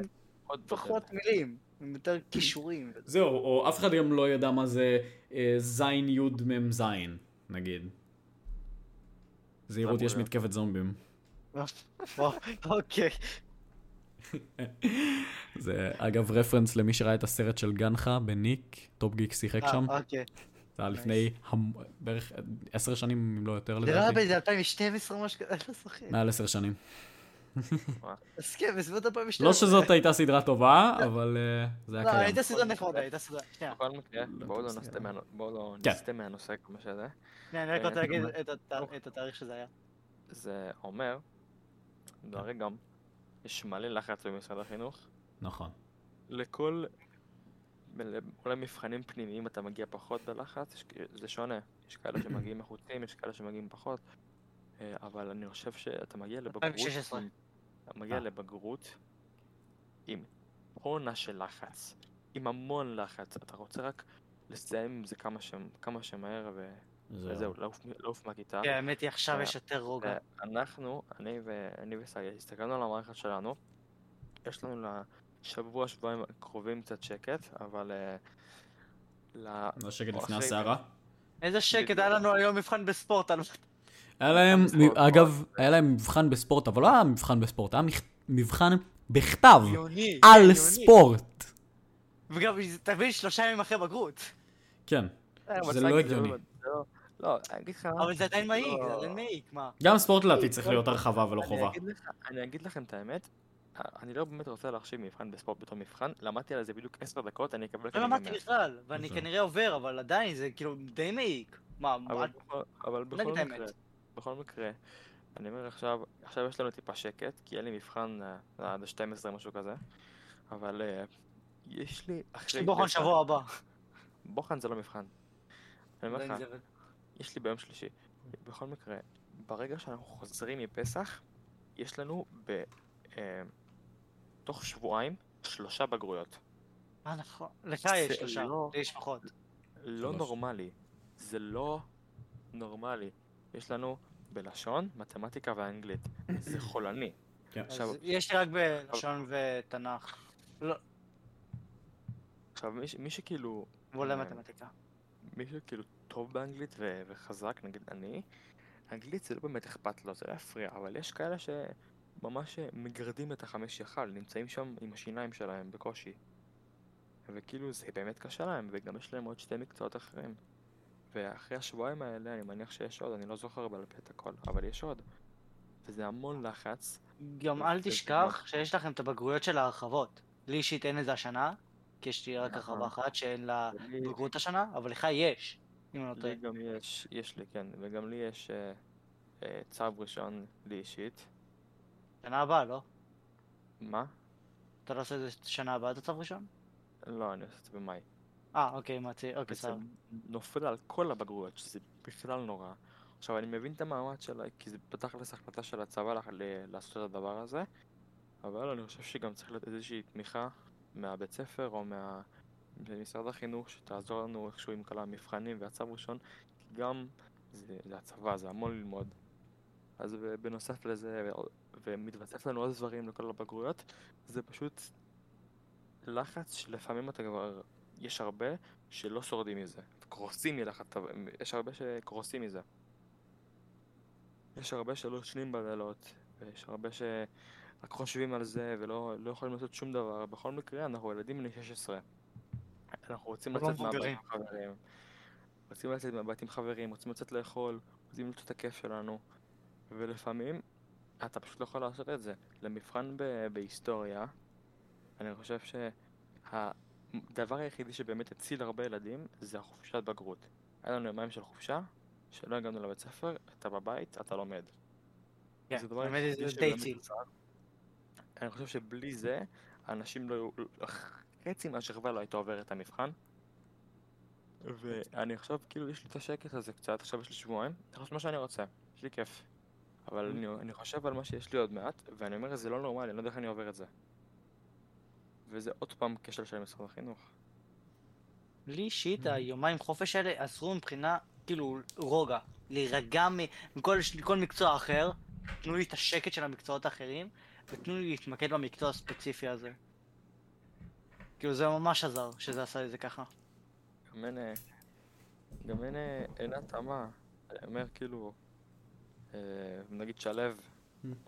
עוד פחות מילים, הם יותר כישורים. זהו, או אף אחד גם לא ידע מה זה אה, זין יוד מם זין, נגיד. זהירות, יש. מתקפת זומבים. [LAUGHS] אוקיי. [LAUGHS] זה אגב רפרנס למי שראה את הסרט של גנחה בניק, טופ גיק שיחק שם. אה, אוקיי. זה היה לפני המ- בערך עשר שנים, אם לא יותר זה לא היה לדעתי. באיזה 2012 או משהו כזה, אני לא זוכר. מעל עשר שנים. אז כן, בסביבות 2012. לא שזאת הייתה סדרה טובה, אבל אה, זה היה לא, קיים. הייתה סדרה נחמדה, הייתה סדרה. שנייה, בכל מקרה, לא בואו לא נסטה לא כן. נסטה מהנושא כמו שזה. שנייה, אני רק רוצה אה, להגיד אתה את הת- את התאריך שזה היה. זה אומר, דרי גם, יש מלא לחץ במשרד החינוך. נכון. לכל, ל- אולי מבחנים פנימיים אתה מגיע פחות בלחץ, יש זה שונה. יש כאלה שמגיעים מחוצים, יש כאלה שמגיעים פחות. אה, אבל אני חושב שאתה מגיע לבגרות, 2016. עם- אתה מגיע אה. לבגרות עם עונה של לחץ, עם המון לחץ. אתה רוצה רק לסיים עם זה כמה, ש... כמה שמהר ו... וזהו, לעוף, לעוף מהכיתה. כן, האמת היא עכשיו אה, יש יותר רוגע. אנחנו, אני וסגי, הסתכלנו על המערכת שלנו, יש לנו לשבוע, שבועיים הקרובים קצת שקט, אבל אה, ל... לא שקט לפני הסערה. איזה שקט, היה לנו היום מבחן בספורט. היה להם, אגב, היה להם מבחן בספורט, אבל לא היה מבחן בספורט, היה מבחן בכתב הגיוני, על. ספורט. וגם, תבין, שלושה ימים אחרי בגרות. כן. אה, אבל זה לא הגיוני. לא, אני אגיד לך... אבל זה עדיין מעיק, לא. זה עדיין מעיק, מה? גם ספורט לדעתי צריך להיות הרחבה ולא אני חובה. אגיד לך- אני אגיד לכם את האמת, אני לא באמת רוצה להחשיב מבחן בספורט בתור מבחן, למדתי על זה בדיוק עשר דקות, אני אקבל לא למדתי. בכלל, ואני. כנראה עובר, אבל עדיין זה כאילו די מעיק. מה, אבל בכל- מקרה. בכל מקרה, אני אומר עכשיו, עכשיו יש לנו טיפה שקט, כי אין לי מבחן אה, עד ה-12 משהו כזה, אבל אה, יש לי יש לי בוחן שבוע הבא. בוחן זה לא מבחן. אני אומר לך, יש לי ביום שלישי. בכל מקרה, ברגע שאנחנו חוזרים מפסח, יש לנו ב... אה, תוך שבועיים שלושה בגרויות. אה, נכון. לך יש שלושה, לא- לי יש פחות. לא שלוש. נורמלי. זה לא נורמלי. יש לנו בלשון, מתמטיקה ואנגלית. זה חולני. כן. עכשיו- יש לי רק בלשון ותנ"ך. לא, עכשיו, מי, ש- מי שכאילו... ועולה אה, מתמטיקה. מי שכאילו טוב באנגלית ו- וחזק, נגיד אני, אנגלית זה לא באמת אכפת לו, זה לא יפריע, אבל יש כאלה שממש מגרדים את החמש יחל, נמצאים שם עם השיניים שלהם בקושי. וכאילו זה באמת קשה להם, וגם יש להם עוד שתי מקצועות אחרים. ואחרי השבועיים האלה אני מניח שיש עוד, אני לא זוכר בעל פה את הכל, אבל יש עוד. וזה המון לחץ. גם אל תשכח שיש לכם את הבגרויות של ההרחבות. לי אישית אין את זה השנה, כי יש לי רק נכון. הרחבה אחת שאין לה בגרות השנה, אבל לך יש, אם אני לא טועה. לי גם יש, יש לי, כן, וגם לי יש אה, אה, צו ראשון לי אישית. שנה הבאה, לא? מה? אתה לא עושה את זה שנה הבאה, את הצו ראשון? לא, אני עושה את זה במאי. אה, אוקיי, מתי, אוקיי, סבבה. נופל על כל הבגרויות, שזה בכלל נורא. עכשיו, אני מבין את המאמץ שלה, כי זה בתכלס החלטה של הצבא לח- ל- לעשות את הדבר הזה, אבל אני חושב שגם צריך להיות איזושהי תמיכה מהבית ספר או מה... ממשרד החינוך שתעזור לנו איכשהו עם כל המבחנים והצו ראשון, כי גם זה, זה הצבא, זה המון ללמוד. אז בנוסף לזה, ומתווסף לנו עוד דברים לכל הבגרויות, זה פשוט לחץ שלפעמים אתה כבר, יש הרבה שלא שורדים מזה, קורסים מלחץ, יש הרבה שקורסים מזה. יש הרבה שלא ישנים בלילות, ויש הרבה שרק חושבים על זה ולא לא יכולים לעשות שום דבר. בכל מקרה, אנחנו ילדים בני 16. אנחנו רוצים אנחנו לצאת לא מהבית. עם חברים. רוצים לצאת מהבית עם חברים, רוצים לצאת לאכול, רוצים למצוא את הכיף שלנו. ולפעמים אתה פשוט לא יכול לעשות את זה. למבחן ב- בהיסטוריה, אני חושב שהדבר היחידי שבאמת הציל הרבה ילדים זה החופשת בגרות. היה לנו יומיים של חופשה, שלא הגענו לבית ספר, אתה בבית, אתה לומד. כן, זה האמת היחידי שבאמת. אני חושב שבלי זה, אנשים לא... היו- חצי מהשכבה לא הייתה עוברת את המבחן. ואני עכשיו, כאילו, יש לי את השקט הזה קצת, עכשיו יש לי שבועיים, אני לעשות מה שאני רוצה, יש לי כיף. אבל אני, אני חושב על מה שיש לי עוד מעט, ואני אומר, זה לא נורמלי, אני לא יודע איך אני עובר את זה. וזה עוד פעם כשל של משרד החינוך. לי אישית, היומיים חופש האלה עזרו מבחינה, כאילו, רוגע. להירגע מכל מכל מקצוע אחר, תנו לי את השקט של המקצועות האחרים, ותנו לי להתמקד במקצוע הספציפי הזה. כאילו, זה ממש עזר, שזה עשה לי זה ככה. גם אין, אה, גם אין, אה, אין התאמה. אני אומר, כאילו, אה, נגיד שלו,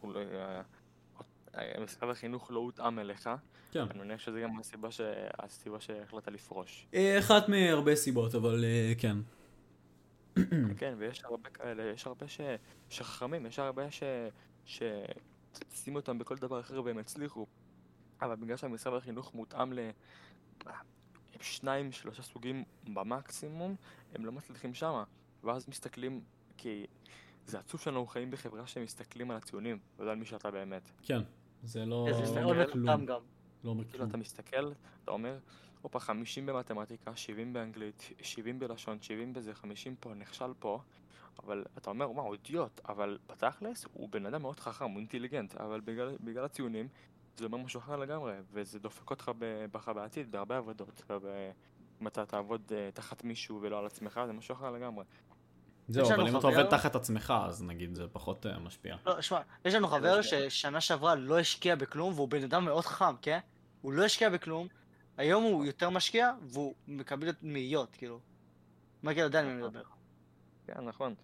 הוא לא- משרד החינוך לא הותאם אליך, כן. אני מניח שזה גם הסיבה ש- הסיבה שהחלטת לפרוש. אחת מהרבה סיבות, אבל כן. [COUGHS] כן, ויש הרבה כאלה, יש הרבה ש... שחכמים, יש הרבה ש... ששימו אותם בכל דבר אחר והם יצליחו. אבל בגלל שהמשרד החינוך מותאם ל... שניים, שלושה סוגים במקסימום, הם לא מצליחים שמה. ואז מסתכלים, כי זה עצוב שאנחנו חיים בחברה שמסתכלים על הציונים, ולא על מי שאתה באמת. כן. זה לא... זה לא אומר כלום. גם. לא אומר כאילו כלום. אתה מסתכל, אתה אומר, הופה, 50 במתמטיקה, 70 באנגלית, 70 בלשון, 70 בזה, 50 פה, נכשל פה, אבל אתה אומר, וואו, הוא אידיוט, אבל בתכלס הוא בן אדם מאוד חכם, הוא אינטליגנט, אבל בגלל, בגלל הציונים זה אומר משהו אחר לגמרי, וזה דופק אותך בך בעתיד, בהרבה עבודות, וב- אם אתה תעבוד אה, תחת מישהו ולא על עצמך, זה משהו אחר לגמרי. זהו, אבל אם אתה עובד תחת עצמך, אז נגיד זה פחות אה, משפיע. לא, שמע, יש לנו חבר ששנה שעברה לא השקיע בכלום, והוא בן אדם מאוד חכם, כן? הוא לא השקיע בכלום, היום הוא יותר משקיע, והוא מקבל מאיות, כאילו. יודע על מי אני מדבר. כן, נכון.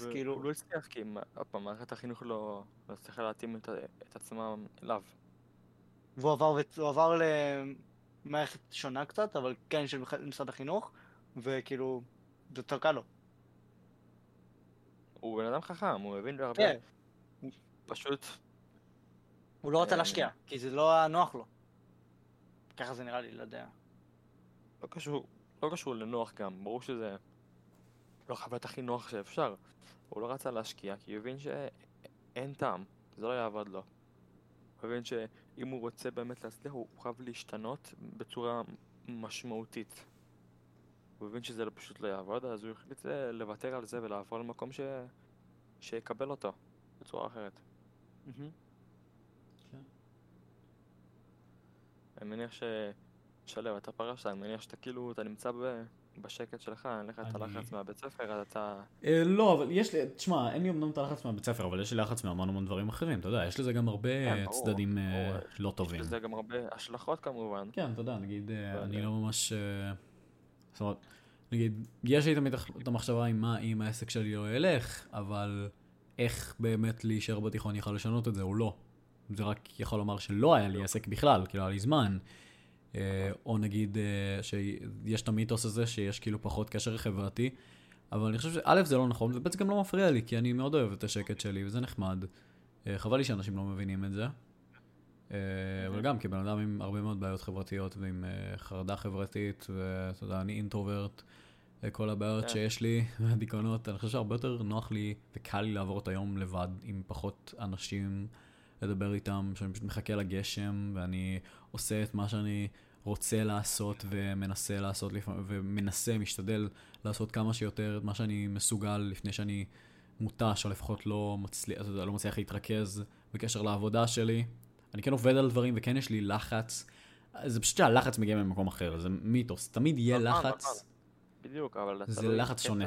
אז כאילו- הוא לא הצליח, כי עוד פעם, מערכת החינוך לא לא הצליחה להתאים את ה- את עצמם אליו. והוא עבר, הוא עבר למערכת שונה קצת, אבל כן של משרד החינוך, וכאילו, זה יותר קל לו. הוא בן אדם חכם, הוא מבין בהרבה, כן, פשוט הוא לא רצה אה, להשקיע, כי זה לא היה נוח לו. ככה זה נראה לי, לא יודע. לא קשור, לא קשור לנוח גם, ברור שזה לא חוויית הכי נוח שאפשר. הוא לא רצה להשקיע כי הוא הבין שאין טעם, זה לא יעבוד לו. הוא הבין שאם הוא רוצה באמת להצליח הוא חייב להשתנות בצורה משמעותית. הוא הבין שזה פשוט לא יעבוד, אז הוא החליט לוותר על זה ולעבור למקום ש... שיקבל אותו בצורה אחרת. מהמם. אני מניח ש... שלו, אתה פרשת, אני מניח שאתה כאילו, אתה נמצא ב... בשקט שלך, אין לך את הלחץ מהבית ספר, אז אתה... אה, לא, אבל יש לי, תשמע, אין לי אמנם את הלחץ מהבית ספר, אבל יש לי לחץ מהמון המון דברים אחרים, אתה יודע, יש לזה גם הרבה כן, אה, צדדים אה. לא יש טובים. לזה גם הרבה השלכות כמובן. כן, אתה יודע, נגיד, אבל, אני לא ממש... זאת אומרת, נגיד, יש לי תמיד את המחשבה עם מה אם העסק שלי לא ילך, אבל איך באמת להישאר בתיכון יוכל לשנות את זה, או לא. זה רק יכול לומר שלא היה לי עסק בכלל, כאילו היה לי זמן. אה, או נגיד אה, שיש את המיתוס הזה שיש כאילו פחות קשר חברתי, אבל אני חושב שא' זה לא נכון, וב' זה גם לא מפריע לי, כי אני מאוד אוהב את השקט שלי, וזה נחמד. אה, חבל לי שאנשים לא מבינים את זה. אה, אבל גם כבן אדם עם הרבה מאוד בעיות חברתיות ועם חרדה חברתית, ואתה יודע, אני אינטרוברט, כל הבעיות כן. שיש לי, [LAUGHS] והדיכאונות, אני חושב שהרבה יותר נוח לי וקל לי לעבור את היום לבד, עם פחות אנשים לדבר איתם, שאני פשוט מחכה לגשם, ואני עושה את מה שאני רוצה לעשות ומנסה לעשות ומנסה, משתדל לעשות כמה שיותר את מה שאני מסוגל לפני שאני מותש, או לפחות לא מצליח, לא מצליח להתרכז בקשר לעבודה שלי. אני כן עובד על דברים וכן יש לי לחץ. זה פשוט שהלחץ מגיע ממקום אחר, זה מיתוס. תמיד יהיה נכון, לחץ. נכון. בדיוק, אבל זה. לחץ שונה.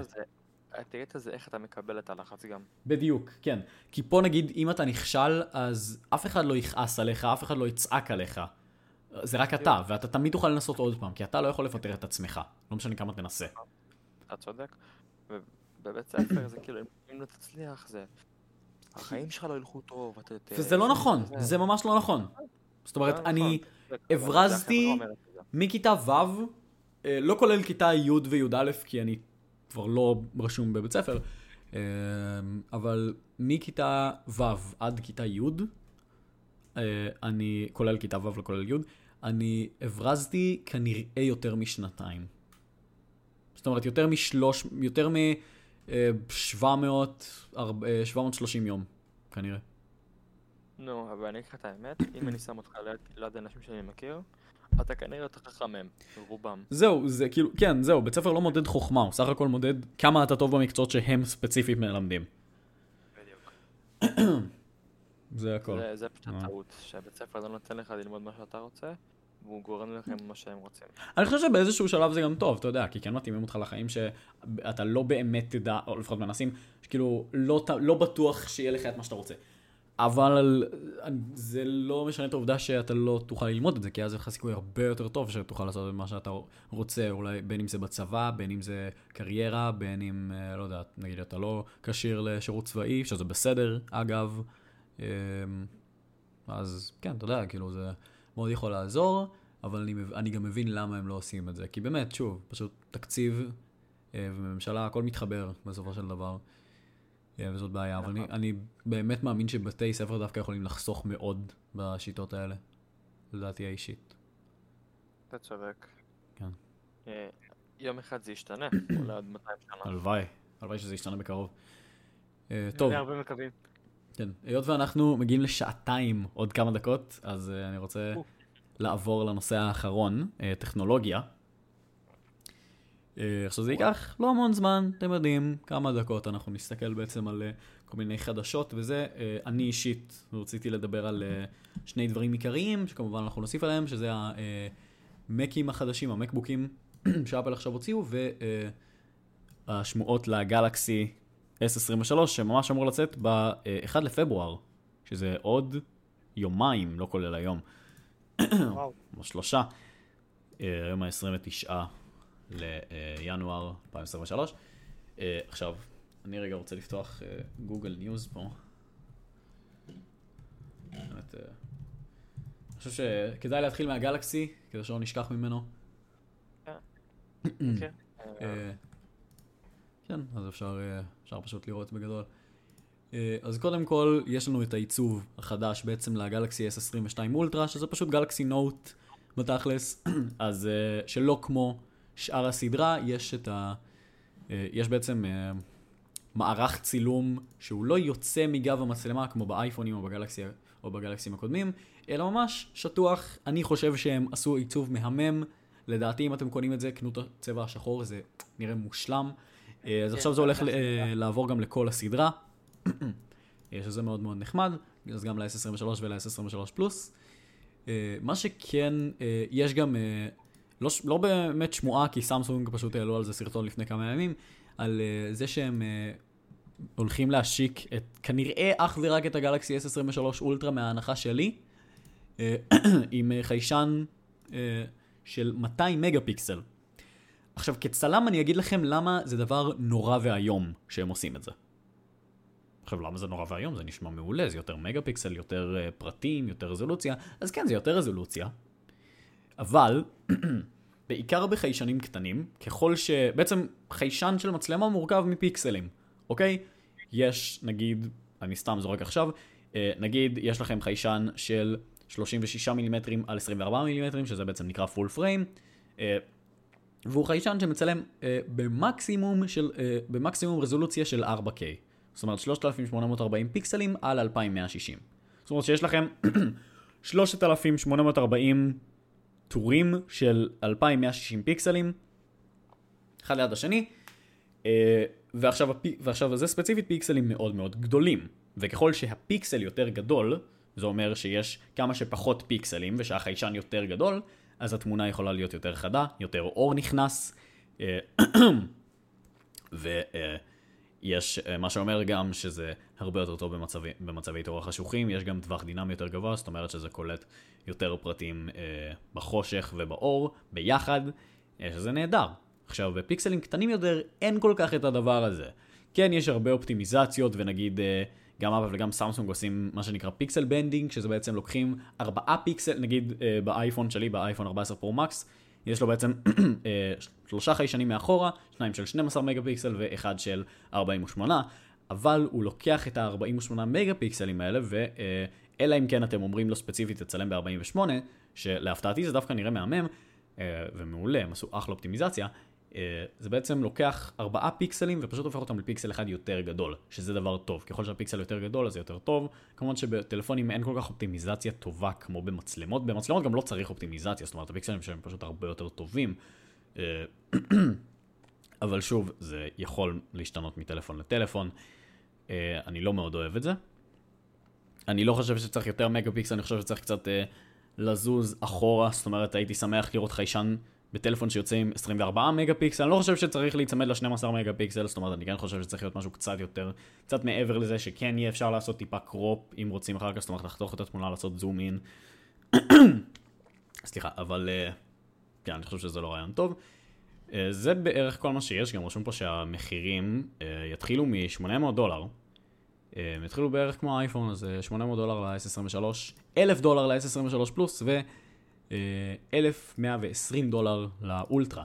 הקטע זה איך אתה מקבל את הלחץ גם. בדיוק, כן. כי פה נגיד, אם אתה נכשל, אז אף אחד לא יכעס עליך, אף אחד לא יצעק עליך. זה רק אתה, ואתה תמיד תוכל לנסות עוד פעם, כי אתה לא יכול לפטר את עצמך. לא משנה כמה תנסה. אתה צודק. ובבית ספר זה כאילו, אם לא תצליח, זה... החיים שלך לא ילכו טוב, אתה... ת- וזה לא נכון, זה ממש לא נכון. זאת אומרת, לא אני נכון, הברזתי-. מכיתה ו', אה, לא כולל כיתה י' וי"א, כי אני כבר לא רשום בבית ספר, אה, אבל מכיתה ו' עד כיתה י', אה, אני, כולל כיתה ו' לא כולל י', אני הברזתי כנראה יותר משנתיים. זאת אומרת, יותר משלוש, יותר מ-700, 730 יום, כנראה. נו, אבל אני אגיד לך את האמת, [CLEARS THROAT] אם אני שם אותך ליד אנשים שאני מכיר, אתה כנראה יותר חכם מהם, רובם. זהו, זה כאילו, כן, זהו, בית ספר לא מודד חוכמה, הוא סך הכל מודד כמה אתה טוב במקצועות שהם ספציפית מלמדים. בדיוק. [CLEARS THROAT] זה הכל. זה- זה פשוט אה. הטעות, שהבית ספר לא נותן לך ללמוד מה שאתה רוצה, והוא גורם לכם מה שהם רוצים. אני חושב שבאיזשהו שלב זה גם טוב, אתה יודע, כי כן מתאימים אותך לחיים שאתה לא באמת תדע, או לפחות מנסים, שכאילו לא, לא בטוח שיהיה לך את מה שאתה רוצה. אבל זה לא משנה את העובדה שאתה לא תוכל ללמוד את זה, כי אז יש לך סיכוי הרבה יותר טוב שתוכל לעשות את מה שאתה רוצה, אולי בין אם זה בצבא, בין אם זה קריירה, בין אם, אה, לא יודע, נגיד אתה לא כשיר לשירות צבאי, שזה בסדר, אגב. אמ, אז כן, אתה יודע, כאילו זה מאוד יכול לעזור, אבל אני, אני גם מבין למה הם לא עושים את זה. כי באמת, שוב, פשוט תקציב אה, וממשלה, הכל מתחבר בסופו של דבר. אה, וזאת בעיה, אבל אני, אני באמת מאמין שבתי ספר דווקא יכולים לחסוך מאוד בשיטות האלה. לדעתי האישית. אתה צודק. כן. אה, יום אחד זה ישתנה, אולי עוד 200 שנה. הלוואי, הלוואי שזה ישתנה בקרוב. טוב. טוב, הרבה מקווים. כן. היות ואנחנו מגיעים לשעתיים עוד כמה דקות, אז uh, אני רוצה. לעבור לנושא האחרון, uh, טכנולוגיה. Uh, עכשיו זה ייקח לא המון זמן, אתם יודעים, כמה דקות אנחנו נסתכל בעצם על כל מיני חדשות וזה. אני אישית רציתי לדבר על שני דברים עיקריים, שכמובן אנחנו נוסיף עליהם, שזה המקים החדשים, המקבוקים [CLEARS THROAT] שאפל עכשיו הוציאו, והשמועות לגלקסי S23, שממש אמור לצאת ב-1 לפברואר, שזה עוד יומיים, לא כולל היום. או שלושה, אה, היום ה-29 לינואר 2023. אה, עכשיו, אני רגע רוצה לפתוח גוגל ניוז פה. באמת, אה, אני חושב שכדאי להתחיל מהגלקסי, כדי שלא נשכח ממנו. כן. כן, אז אפשר, אה, אפשר פשוט לראות בגדול. אה, אז קודם כל, יש לנו את העיצוב החדש בעצם לגלקסי S22 אולטרה, שזה פשוט גלקסי נוט בתכלס, [CLEARS THROAT] אז אה, שלא כמו שאר הסדרה, יש את ה... יש בעצם מערך צילום שהוא לא יוצא מגב המצלמה כמו באייפונים או בגלקסי או בגלקסים הקודמים, אלא ממש שטוח. אני חושב שהם עשו עיצוב מהמם. לדעתי, אם אתם קונים את זה, קנו את הצבע השחור, זה נראה מושלם. אה, אז כן, עכשיו זה הולך. אה, לעבור גם לכל הסדרה, אה, שזה מאוד מאוד נחמד, אז גם ל-S23 ול-S23 פלוס. מה שכן, יש גם, לא, לא באמת שמועה, כי סמסונג פשוט העלו על זה סרטון לפני כמה ימים, על זה שהם הולכים להשיק את, כנראה אך ורק את הגלקסי S23 אולטרה מההנחה שלי, [CLEARS THROAT] עם חיישן של 200 מגה פיקסל. עכשיו, כצלם אני אגיד לכם למה זה דבר נורא ואיום שהם עושים את זה. עכשיו, למה זה נורא ואיום? זה נשמע מעולה, זה יותר מגה פיקסל, יותר uh, פרטים, יותר רזולוציה, אז כן, זה יותר רזולוציה. אבל, [CLEARS THROAT] בעיקר בחיישנים קטנים, ככל ש... בעצם חיישן של מצלמה מורכב מפיקסלים, אוקיי? יש, נגיד, אני סתם זורק עכשיו, אה, נגיד, יש לכם חיישן של 36 מילימטרים על 24 מילימטרים, שזה בעצם נקרא frame, אה, והוא חיישן שמצלם אה, במקסימום, של, אה, במקסימום רזולוציה של 4K. זאת אומרת 3840 פיקסלים על 2160. זאת אומרת שיש לכם [CLEARS THROAT] 3840 טורים של 2160 פיקסלים, אחד ליד השני, אה, ועכשיו, הפי, ועכשיו זה ספציפית פיקסלים מאוד מאוד גדולים, וככל שהפיקסל יותר גדול, זה אומר שיש כמה שפחות פיקסלים ושהחיישן יותר גדול, אז התמונה יכולה להיות יותר חדה, יותר אור נכנס, אה, [CLEARS THROAT] ויש אה, מה שאומר גם שזה הרבה יותר טוב במצבי, במצבי תאורה חשוכים, יש גם טווח דינמי יותר גבוה, זאת אומרת שזה קולט יותר פרטים אה, בחושך ובאור ביחד, שזה נהדר. עכשיו, בפיקסלים קטנים יותר אין כל כך את הדבר הזה. כן, יש הרבה אופטימיזציות, ונגיד אה, גם אפל וגם סמסונג עושים מה שנקרא pixel binning, שזה בעצם לוקחים ארבעה פיקסל, נגיד אה, באייפון שלי, באייפון 14 Pro Max, יש לו בעצם [CLEARS THROAT] אה, שלושה חיישנים מאחורה, שניים של 12 מגה פיקסל ואחד של 48, אבל הוא לוקח את ה-48 מגה פיקסלים האלה, ואלא אם כן אתם אומרים לו ספציפית תצלם ב-48, שלהפתעתי זה דווקא נראה מהמם ומעולה, הם עשו אחלה אופטימיזציה, אה, זה בעצם לוקח ארבעה פיקסלים ופשוט הופך אותם לפיקסל אחד יותר גדול, שזה דבר טוב. ככל שהפיקסל יותר גדול אז זה יותר טוב. כמובן שבטלפונים אין כל כך אופטימיזציה טובה כמו במצלמות. במצלמות גם לא צריך אופטימיזציה, זאת אומרת הפיקסלים שלהם פשוט הרבה יותר טובים. אה, [CLEARS THROAT] אבל שוב, זה יכול להשתנות מטלפון לטלפון. אה, אני לא מאוד אוהב את זה. אני לא חושב שצריך יותר מגה פיקסל, אני חושב שצריך קצת לזוז אחורה, זאת אומרת הייתי שמח לראות חיישן בטלפון שיוצא עם 24 מגה פיקסל, אני לא חושב שצריך להיצמד ל-12 מגה פיקסל, זאת אומרת, אני כן חושב שצריך להיות משהו קצת יותר, קצת מעבר לזה, שכן יהיה אפשר לעשות טיפה קרופ, אם רוצים אחר כך, זאת אומרת, לחתוך את התמונה, לעשות זום אין. [COUGHS] סליחה, אבל uh, כן, אני חושב שזה לא רעיון טוב. Uh, זה בערך כל מה שיש, גם רשום פה שהמחירים uh, יתחילו מ-800 דולר. הם יתחילו בערך כמו האייפון, אז 800 דולר ל-S23, 1,000 דולר ל-S23 פלוס, ו... 1,120 דולר לאולטרה.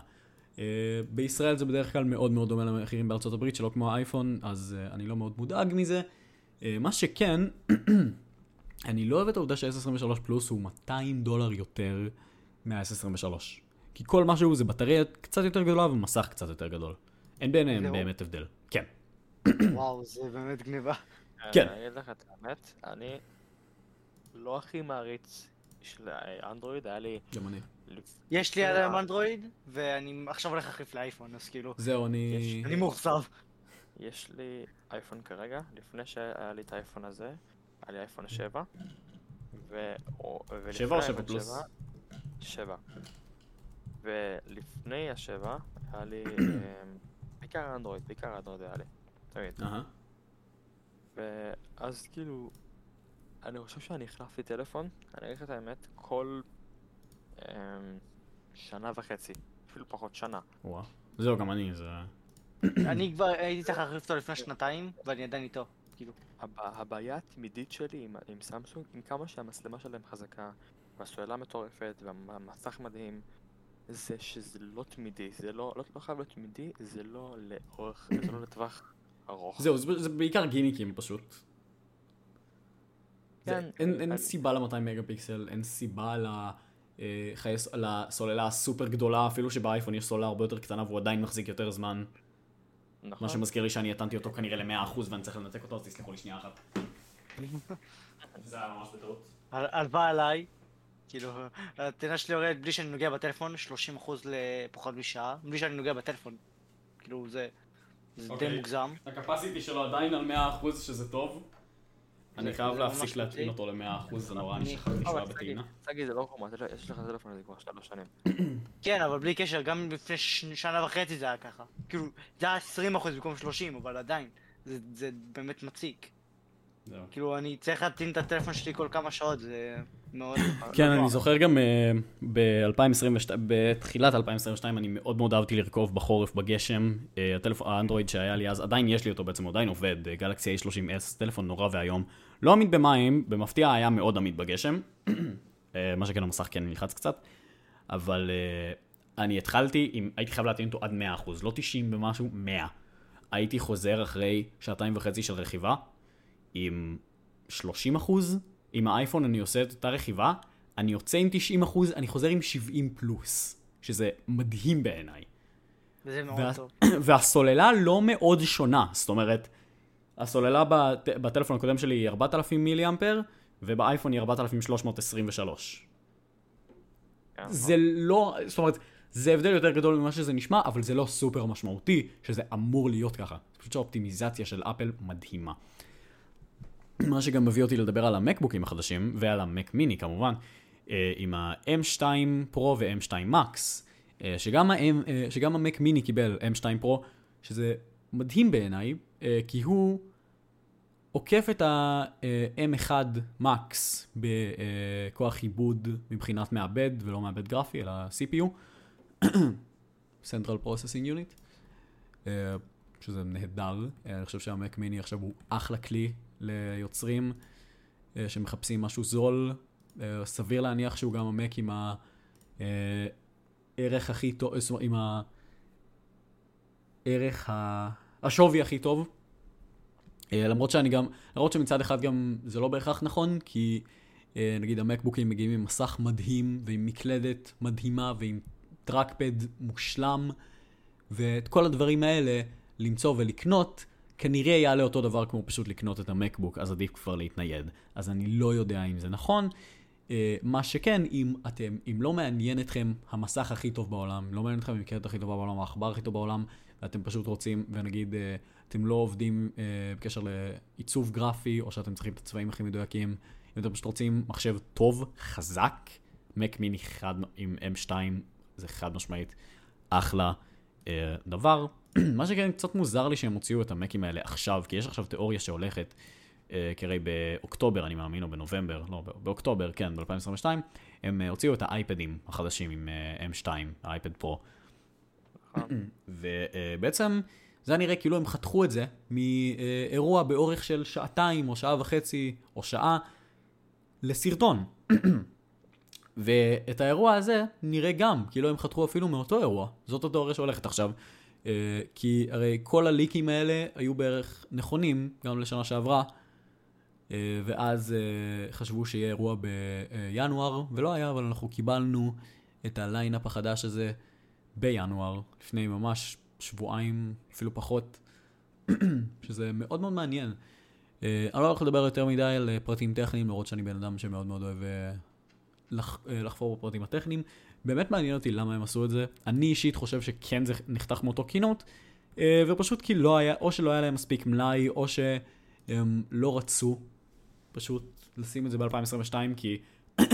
אה, בישראל זה בדרך כלל מאוד מאוד דומה למחירים בארצות הברית, שלא כמו האייפון, אז אה, אני לא מאוד מודאג מזה. אה, מה שכן, [CLEARS THROAT] אני לא אוהב את העובדה ש-S23 פלוס הוא 200 דולר יותר מה-S23. כי כל מה שהוא זה בטריה קצת יותר גדולה ומסך קצת יותר גדול. אין ביניהם באמת הבדל. כן. [COUGHS] וואו, זה באמת גניבה. כן. אני אגיד לך את האמת, אני לא הכי מעריץ של אנדרואיד, היה לי... גם אני. יש לי עד היום אנדרואיד, ואני עכשיו הולך להחליף לאייפון, אז כאילו... זהו, אני... יש- אני מאוכזב. יש לי אייפון כרגע, לפני שהיה לי את האייפון הזה, היה לי אייפון 7. ו... שבע או שבע פלוס? 7. ולפני השבע היה לי... אמ, בעיקר אנדרואיד, בעיקר אנדרואיד היה לי. תמיד. ואז כאילו, אני חושב שאני החלפתי טלפון, אני אגיד לך את האמת, כל אמ, שנה וחצי, אפילו פחות שנה. וואו. זהו, גם אני, זה... אני כבר הייתי צריך להחליף אותו לפני שנתיים, ואני עדיין איתו. כאילו, הב- הבעיה התמידית שלי עם, עם סמסונג, עם כמה שהמצלמה שלהם חזקה, והסוללה מטורפת, והמסך מדהים, זה שזה לא תמידי, זה לא, לא, לא חייב להיות תמידי, זה לא לאורך, זה לא לטווח ארוך. זהו, זה, זה בעיקר גימיקים פשוט. זה, כן, אין, אין אני- סיבה ל-200 מגה פיקסל, אין סיבה ל... אה, לסוללה הסופר גדולה, אפילו שבאייפון יש סוללה הרבה יותר קטנה והוא עדיין מחזיק יותר זמן. נכון? מה שמזכיר לי שאני הטנתי אותו כנראה ל-100% ואני צריך לנתק אותו, אז תסלחו לי שנייה אחת. [LAUGHS] זה היה ממש בטעות. הל- הלוואה עליי. כאילו, הטענה שלי יורדת בלי שאני נוגע בטלפון, 30% לפחות משעה, בלי שאני נוגע בטלפון. כאילו, זה... זה די אוקיי. מוגזם. הקפסיטי שלו עדיין על 100% שזה טוב. אני חייב זה להפסיק להטעין. אותו ל-100%, זה נורא, אני אני- שכחתי שהוא אבל היה צגי, בטעינה. צגי זה לא חומה, יש לך טלפון הזה כבר שלוש שנים. [CLEARS THROAT] כן, אבל בלי קשר, גם לפני שנה וחצי זה היה ככה. כאילו, זה היה 20% במקום 30, אבל עדיין. זה, זה באמת מציק. כאילו, אני צריך להטעין את הטלפון שלי כל כמה שעות, זה מאוד... [CLEARS THROAT] כן, לא אני. זוכר גם ב-2022, בתחילת 2022, אני מאוד מאוד אהבתי לרכוב בחורף בגשם. אה, הטלפון, האנדרואיד שהיה לי אז, עדיין יש לי אותו בעצם, הוא עדיין עובד, גלקסי A30S, טלפון נורא ואיום. לא עמיד במים, במפתיע היה מאוד עמיד בגשם. [CLEARS THROAT] אה, מה שכן, המסך כן נלחץ קצת. אבל אה, אני התחלתי, עם, הייתי חייב להטעין אותו עד 100%, לא 90 ומשהו, 100. הייתי חוזר אחרי שעתיים וחצי של רכיבה, עם 30 אחוז, עם האייפון אני עושה את אותה רכיבה, אני יוצא עם 90 אחוז, אני חוזר עם 70 פלוס, שזה מדהים בעיניי. וזה מאוד וה- טוב. [CLEARS THROAT] והסוללה לא מאוד שונה, זאת אומרת, הסוללה בט... בטלפון הקודם שלי היא 4,000 מילי אמפר, ובאייפון היא 4,323. כן, זה לא, זאת אומרת, זה הבדל יותר גדול ממה שזה נשמע, אבל זה לא סופר משמעותי, שזה אמור להיות ככה. פשוט שהאופטימיזציה של אפל מדהימה. מה שגם מביא אותי לדבר על המקבוקים החדשים, ועל המק מיני כמובן, אה, עם ה-M2 פרו ו-M2 מקס, אה, שגם, ה- אה, שגם המק מיני קיבל M2 פרו, שזה מדהים בעיניי, כי הוא עוקף את ה-M1 מקס בכוח עיבוד מבחינת מעבד, ולא מעבד גרפי, אלא CPU, [COUGHS] Central Processing Unit, אה, שזה נהדר. אה, אני חושב שהמק מיני עכשיו הוא אחלה כלי ליוצרים אה, שמחפשים משהו זול. אה, סביר להניח שהוא גם המק עם הערך הכי טוב, זאת אומרת, עם הערך, ה... השווי הכי טוב. אה, למרות שאני גם, למרות שמצד אחד גם זה לא בהכרח נכון, כי אה, נגיד המקבוקים מגיעים עם מסך מדהים ועם מקלדת מדהימה ועם טראקפד מושלם, ואת כל הדברים האלה למצוא ולקנות, כנראה יעלה אותו דבר כמו פשוט לקנות את המקבוק, אז עדיף כבר להתנייד. אז אני לא יודע אם זה נכון. אה, מה שכן, אם אתם, אם לא מעניין אתכם המסך הכי טוב בעולם, לא מעניין אתכם המקלדת הכי טובה בעולם, העכבר הכי טוב בעולם, ואתם פשוט רוצים, ונגיד, אה, אתם לא עובדים אה, בקשר לעיצוב גרפי, או שאתם צריכים את הצבעים הכי מדויקים, אם אתם פשוט רוצים מחשב טוב, חזק, מק מיני חד עם M2, זה חד משמעית אחלה אה, דבר. [CLEARS THROAT] מה שכן קצת מוזר לי שהם הוציאו את המקים האלה עכשיו, כי יש עכשיו תיאוריה שהולכת, אה, כי באוקטובר, אני מאמין, או בנובמבר, לא, באוקטובר, כן, ב-2022, הם אה, הוציאו את האייפדים החדשים עם אה, M2, האייפד פרו. ובעצם זה היה נראה כאילו הם חתכו את זה מאירוע באורך של שעתיים או שעה וחצי או שעה לסרטון. [CLEARS THROAT] ואת האירוע הזה נראה גם, כאילו הם חתכו אפילו מאותו אירוע. זאת התיאוריה שהולכת עכשיו. אה, כי הרי כל הליקים האלה היו בערך נכונים גם לשנה שעברה, אה, ואז אה, חשבו שיהיה אירוע בינואר, ולא היה, אבל אנחנו קיבלנו את הליינאפ החדש הזה בינואר, לפני ממש שבועיים, אפילו פחות, שזה מאוד מאוד מעניין. אה, אני לא הולך לדבר יותר מדי על אה, פרטים טכניים, למרות שאני בן אדם שמאוד מאוד אוהב אה, לח, לחפור בפרטים הטכניים. באמת מעניין אותי למה הם עשו את זה. אני אישית חושב שכן זה נחתך מאותו קינות, ופשוט כי לא היה, או שלא היה להם מספיק מלאי, או שהם לא רצו פשוט לשים את זה ב-2022, כי [CLEARS THROAT]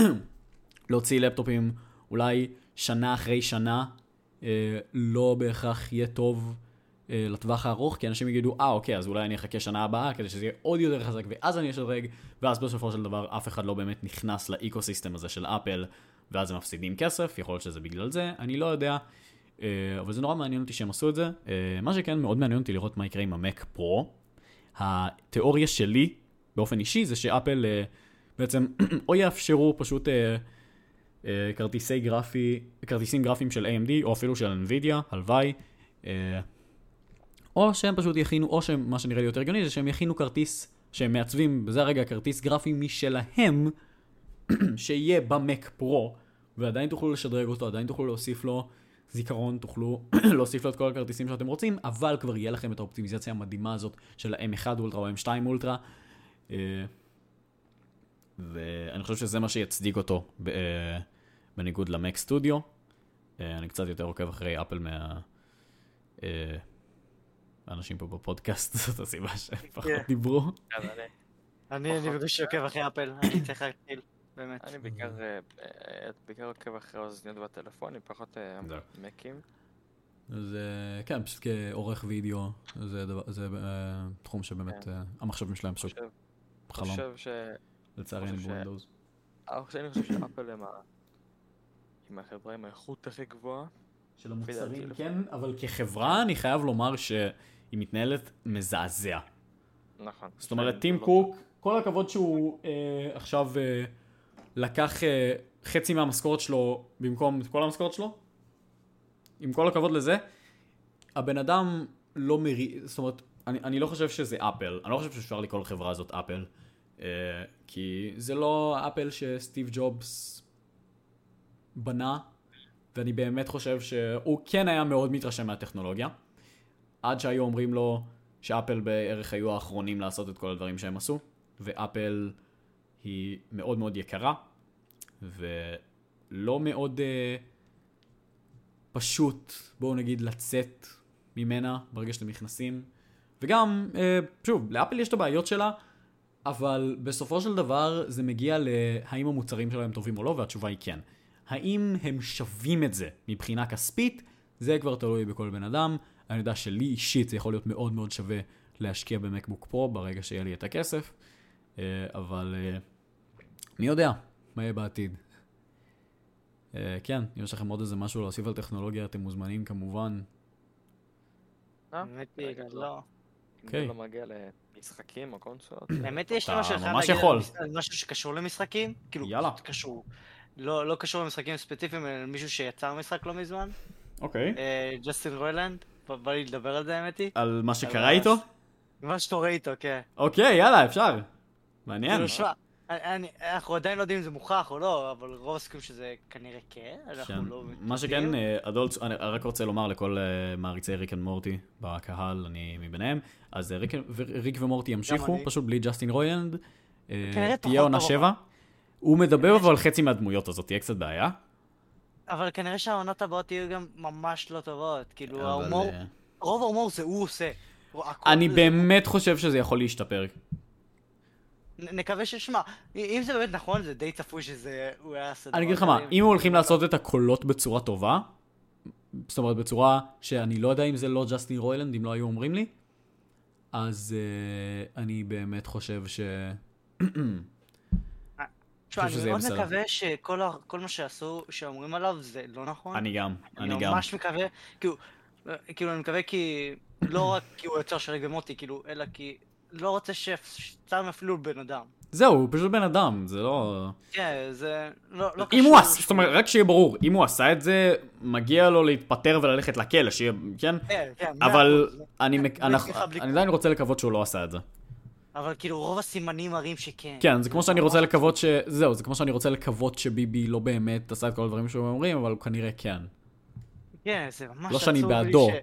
להוציא לפטופים אולי שנה אחרי שנה, לא בהכרח יהיה טוב אה, לטווח הארוך, כי אנשים יגידו, אה, אוקיי, אז אולי אני אחכה שנה הבאה כדי שזה יהיה עוד יותר חזק, ואז אני אשדרג, ואז בסופו של דבר אף אחד לא באמת נכנס לאקו-סיסטם הזה של אפל, ואז הם מפסידים כסף, יכול להיות שזה בגלל זה, אני לא יודע, אה, אבל זה נורא מעניין אותי שהם עשו את זה. אה, מה שכן מאוד מעניין אותי לראות מה יקרה עם המק פרו. התיאוריה שלי, באופן אישי, זה שאפל אה, בעצם [CLEARS THROAT] או יאפשרו פשוט אה, אה, כרטיסי גרפי, כרטיסים גרפיים של AMD, או אפילו של NVIDIA, הלוואי. אה, או שהם פשוט יכינו, או שמה שנראה לי יותר הגיוני זה שהם יכינו כרטיס, שהם מעצבים בזה הרגע כרטיס גרפי משלהם, [CLEARS THROAT] שיהיה במק פרו, ועדיין תוכלו לשדרג אותו, עדיין תוכלו להוסיף לו זיכרון, תוכלו [CLEARS THROAT] להוסיף לו את כל הכרטיסים שאתם רוצים, אבל כבר יהיה לכם את האופטימיזציה המדהימה הזאת של ה-M1 אולטרה או M2 אולטרה. אה, ואני חושב שזה מה שיצדיק אותו אה, בניגוד למק סטודיו. אה, אני קצת יותר עוקב אחרי אפל מה... אה, האנשים פה בפודקאסט, [LAUGHS] זאת הסיבה שהם פחות כן. דיברו. כן, אני- אני אני בקושי עוקב אחרי אפל, אני [COUGHS] צריך להתחיל, באמת. אני בעיקר אה, בעיקר עוקב אחרי אוזניות בטלפונים, פחות. מקים. אז כן, פשוט כעורך וידאו, זה, דבר, זה תחום שבאמת כן. המחשבים שלהם פשוט חושב- חלום. חושב ש... לצערי ש- בווינדוס. אני חושב שאפל הם ה... עם האיכות הכי גבוהה. של המוצרים, כן, אבל כחברה אני חייב לומר שהיא מתנהלת מזעזע. נכון. זאת אומרת, טים לא- קוק, כל הכבוד שהוא אה, עכשיו אה, לקח אה, חצי מהמשכורת שלו במקום את כל המשכורת שלו, עם כל הכבוד לזה, הבן אדם לא מרי... זאת אומרת, אני, אני לא חושב שזה אפל, אני לא חושב שאפשר לקרוא לחברה הזאת אפל, אה, כי זה לא אפל שסטיב ג'ובס בנה, ואני באמת חושב שהוא כן היה מאוד מתרשם מהטכנולוגיה, עד שהיו אומרים לו שאפל בערך היו האחרונים לעשות את כל הדברים שהם עשו, ואפל היא מאוד מאוד יקרה, לא מאוד אה, פשוט, בואו נגיד, לצאת ממנה ברגע שאתם נכנסים. וגם, אה, שוב, לאפל יש את הבעיות שלה, אבל בסופו של דבר זה מגיע להאם המוצרים שלהם טובים או לא, והתשובה היא כן. האם הם שווים את זה מבחינה כספית? זה כבר תלוי בכל בן אדם. אני יודע שלי אישית זה יכול להיות מאוד מאוד שווה להשקיע במקבוק פרו ברגע שיהיה לי את הכסף, אה, אבל אה, מי יודע מה יהיה בעתיד. אה, כן, אם יש לכם עוד איזה משהו להוסיף על טכנולוגיה, אתם מוזמנים כמובן. האמת היא, רגע, לא. אוקיי. לא מגיע למשחקים או קונסולות. האמת היא, יש לי משהו אחד להגיד משהו שקשור למשחקים. כאילו, יאללה. קשור. לא לא קשור למשחקים ספציפיים, אלא מישהו שיצר משחק לא מזמן. אוקיי. אה, ג'סטין רוילנד. בא- לי לדבר על זה, האמת היא. על מה שקרה על איתו? מה שקורה איתו, כן. אוקיי, יאללה, אפשר. מעניין. כאילו, שמע, אני- אני- אנחנו עדיין לא יודעים אם זה מוכח או לא, אבל רוב הסיכויים שזה כנראה כן. אנחנו לא... מה שכן, אה, אדולט, אני רק רוצה לומר לכל אה, מעריצי Rick and Morty בקהל, אני מביניהם, אז אה, ריק, ריק ומורטי ימשיכו. פשוט בלי ג'סטין רוילנד. אה, תהיה עונה שבע. הוא מדבר אבל חצי מהדמויות, אז זאת תהיה קצת בעיה. אבל כנראה שהעונות הבאות יהיו גם ממש לא טובות. כאילו, אבל, ההומור, אה, רוב ההומור זה הוא עושה. אני זה- באמת חושב שזה יכול להשתפר. נקווה ששמע, אם זה באמת נכון, זה די צפוי שזה... הוא היה עושה אני אגיד לך מה. אם הולכים לעשות את הקולות בצורה טובה, זאת אומרת בצורה שאני לא יודע אם זה לא ג'סטין רוילנד, אם לא היו אומרים לי, אז uh, אני באמת חושב ש... [CLEARS THROAT] תשמע, אני מאוד בסדר. מקווה שכל מה שעשו, שאומרים עליו, זה לא נכון. אני גם, אני אני גם. ממש מקווה, כאילו, אה, כאילו, אני מקווה כי... לא רק כי הוא יוצר של ריק ומוטי, כאילו, אלא כי... לא רוצה שסתם אפילו בן אדם. זהו, הוא פשוט בן אדם, זה לא... כן, זה לא לא אם הוא קשור עשה, זאת אומרת, רק שיהיה ברור, אם הוא עשה את זה, מגיע לו להתפטר וללכת לכלא, שיהיה, כן? כן, כן, אבל. אני אני עדיין רוצה לקוות שהוא לא עשה את זה. אבל כאילו, רוב הסימנים מראים שכן. כן, זה כמו שאני רוצה ממש לקוות ש... זהו, זה כמו שאני רוצה לקוות שביבי לא באמת עשה את כל הדברים שהוא אומרים, אבל הוא כנראה כן. כן, זה ממש לא שאני עצוב לי בעדו. ש-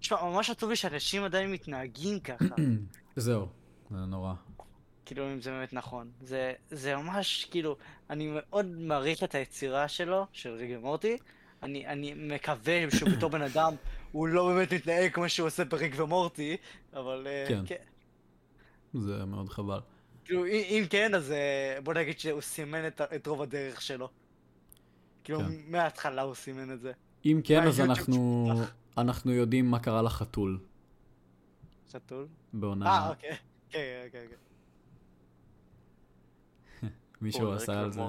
תשמע, ממש עצוב לי שאנשים עדיין מתנהגים ככה. [CLEARS THROAT] זהו, זה נורא. כאילו, אם זה באמת נכון. זה, זה ממש, כאילו, אני מאוד מעריך את היצירה שלו, של ריגל מורטי. אני, אני מקווה שהוא בתור בן אדם, הוא לא באמת מתנהג כמו שהוא עושה בריג ומורטי, אבל... אה, כן. כן. זה מאוד חבל. כאילו, אם, כן, אז אה, בוא נגיד שהוא סימן את, את רוב הדרך שלו. כאילו, כן. מההתחלה הוא סימן את זה. אם כן, אז אנחנו... אנחנו יודעים מה קרה לחתול חתול? בעונה... אה, אוקיי. כן, כן, כן. [LAUGHS] מישהו הוא עשה על זה...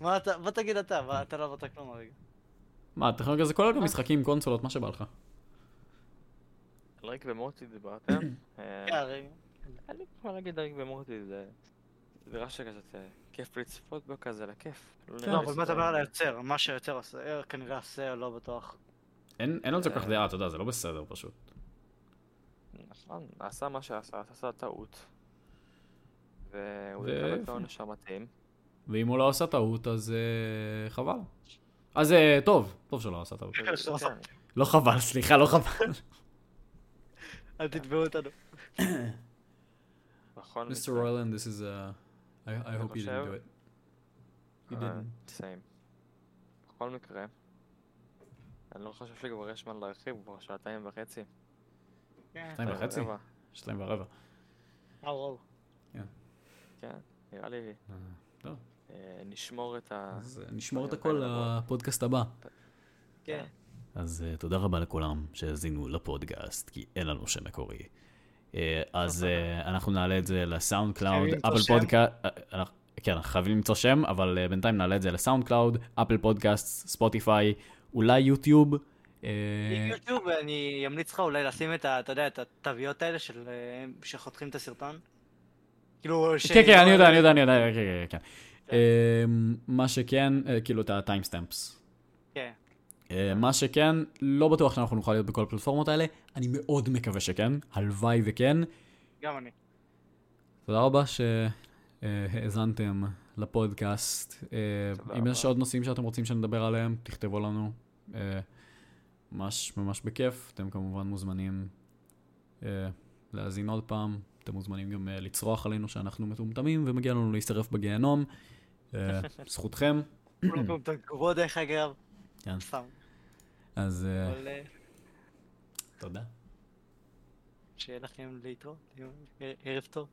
מה אתה, בוא תגיד אתה, אתה לא אמרת כלום הרגע. מה, הטכנולוגיה זה כולל גם משחקים, קונסולות, מה שבא לך. על ריק ומורטי דיברתם. אה, כן. אין לי מה להגיד על ריק ומורטי, זה... זה נראה שכזה אה, כיף לצפות בו כזה, לכיף. לא לא, אבל מה אתה אומר על היוצר? מה שהיוצר עושה, אה, כנראה עושה, לא בטוח. אין על זה כל כך אה. דעה, אתה יודע, זה לא בסדר פשוט. נכון, עשה מה שעשה, עשה טעות. והוא יקבל את העונש המתאים. ואם הוא לא עשה טעות, אז אה, חבל. אז אה, טוב, טוב שלא עשה טעות. כן, שלא עשה. לא חבל, סליחה, לא חבל. אל תתבעו אותנו. Mr. מקרה. Royland, this is a... I, I hope you didn't חושב- do it. You אה, didn't. same. בכל מקרה, אני לא חושב שכבר יש זמן להרחיב, הוא כבר שעתיים וחצי. כן. שתיים וחצי? שתיים ורבע. וואו, וואו. כן, נראה לי, אה, אה, נשמור את ה... אה, נשמור את הכל לפודקאסט הבא. כן. אז uh, תודה רבה לכולם שהאזינו לפודקאסט, כי אין לנו שם מקורי. Uh, אז uh, אנחנו נעלה את זה ל SoundCloud, Apple. Podcast, כן, אנחנו חייבים למצוא שם, אבל uh, בינתיים נעלה את זה ל SoundCloud, Apple Podcast, Spotify, אולי יוטיוב. יוטיוב, אני אמליץ לך אולי לשים את ה... אתה יודע, את התוויות האלה של... שחותכים את הסרטון. כאילו... ש- כן, כן, אני יודע, אני יודע, אני יודע, כן, כן, כן. אה, מה שכן, אה, כאילו את ה timestamps. כן. אה, מה שכן, לא בטוח שאנחנו נוכל להיות בכל הפלטפורמות האלה, אני מאוד מקווה שכן, הלוואי וכן. גם אני. תודה רבה שהאזנתם לפודקאסט. אה, אם יש. עוד נושאים שאתם רוצים שנדבר עליהם, תכתבו לנו. אה, ממש ממש בכיף. אתם כמובן מוזמנים להאזין עוד פעם. אתם מוזמנים גם לצרוח עלינו שאנחנו מטומטמים ומגיע לנו להישרף בגיהנום. [LAUGHS] זכותכם. התגובות דרך אגב. כן. סתם. אז אה, אה, תודה. שיהיה לכם להתראות. ערב טוב.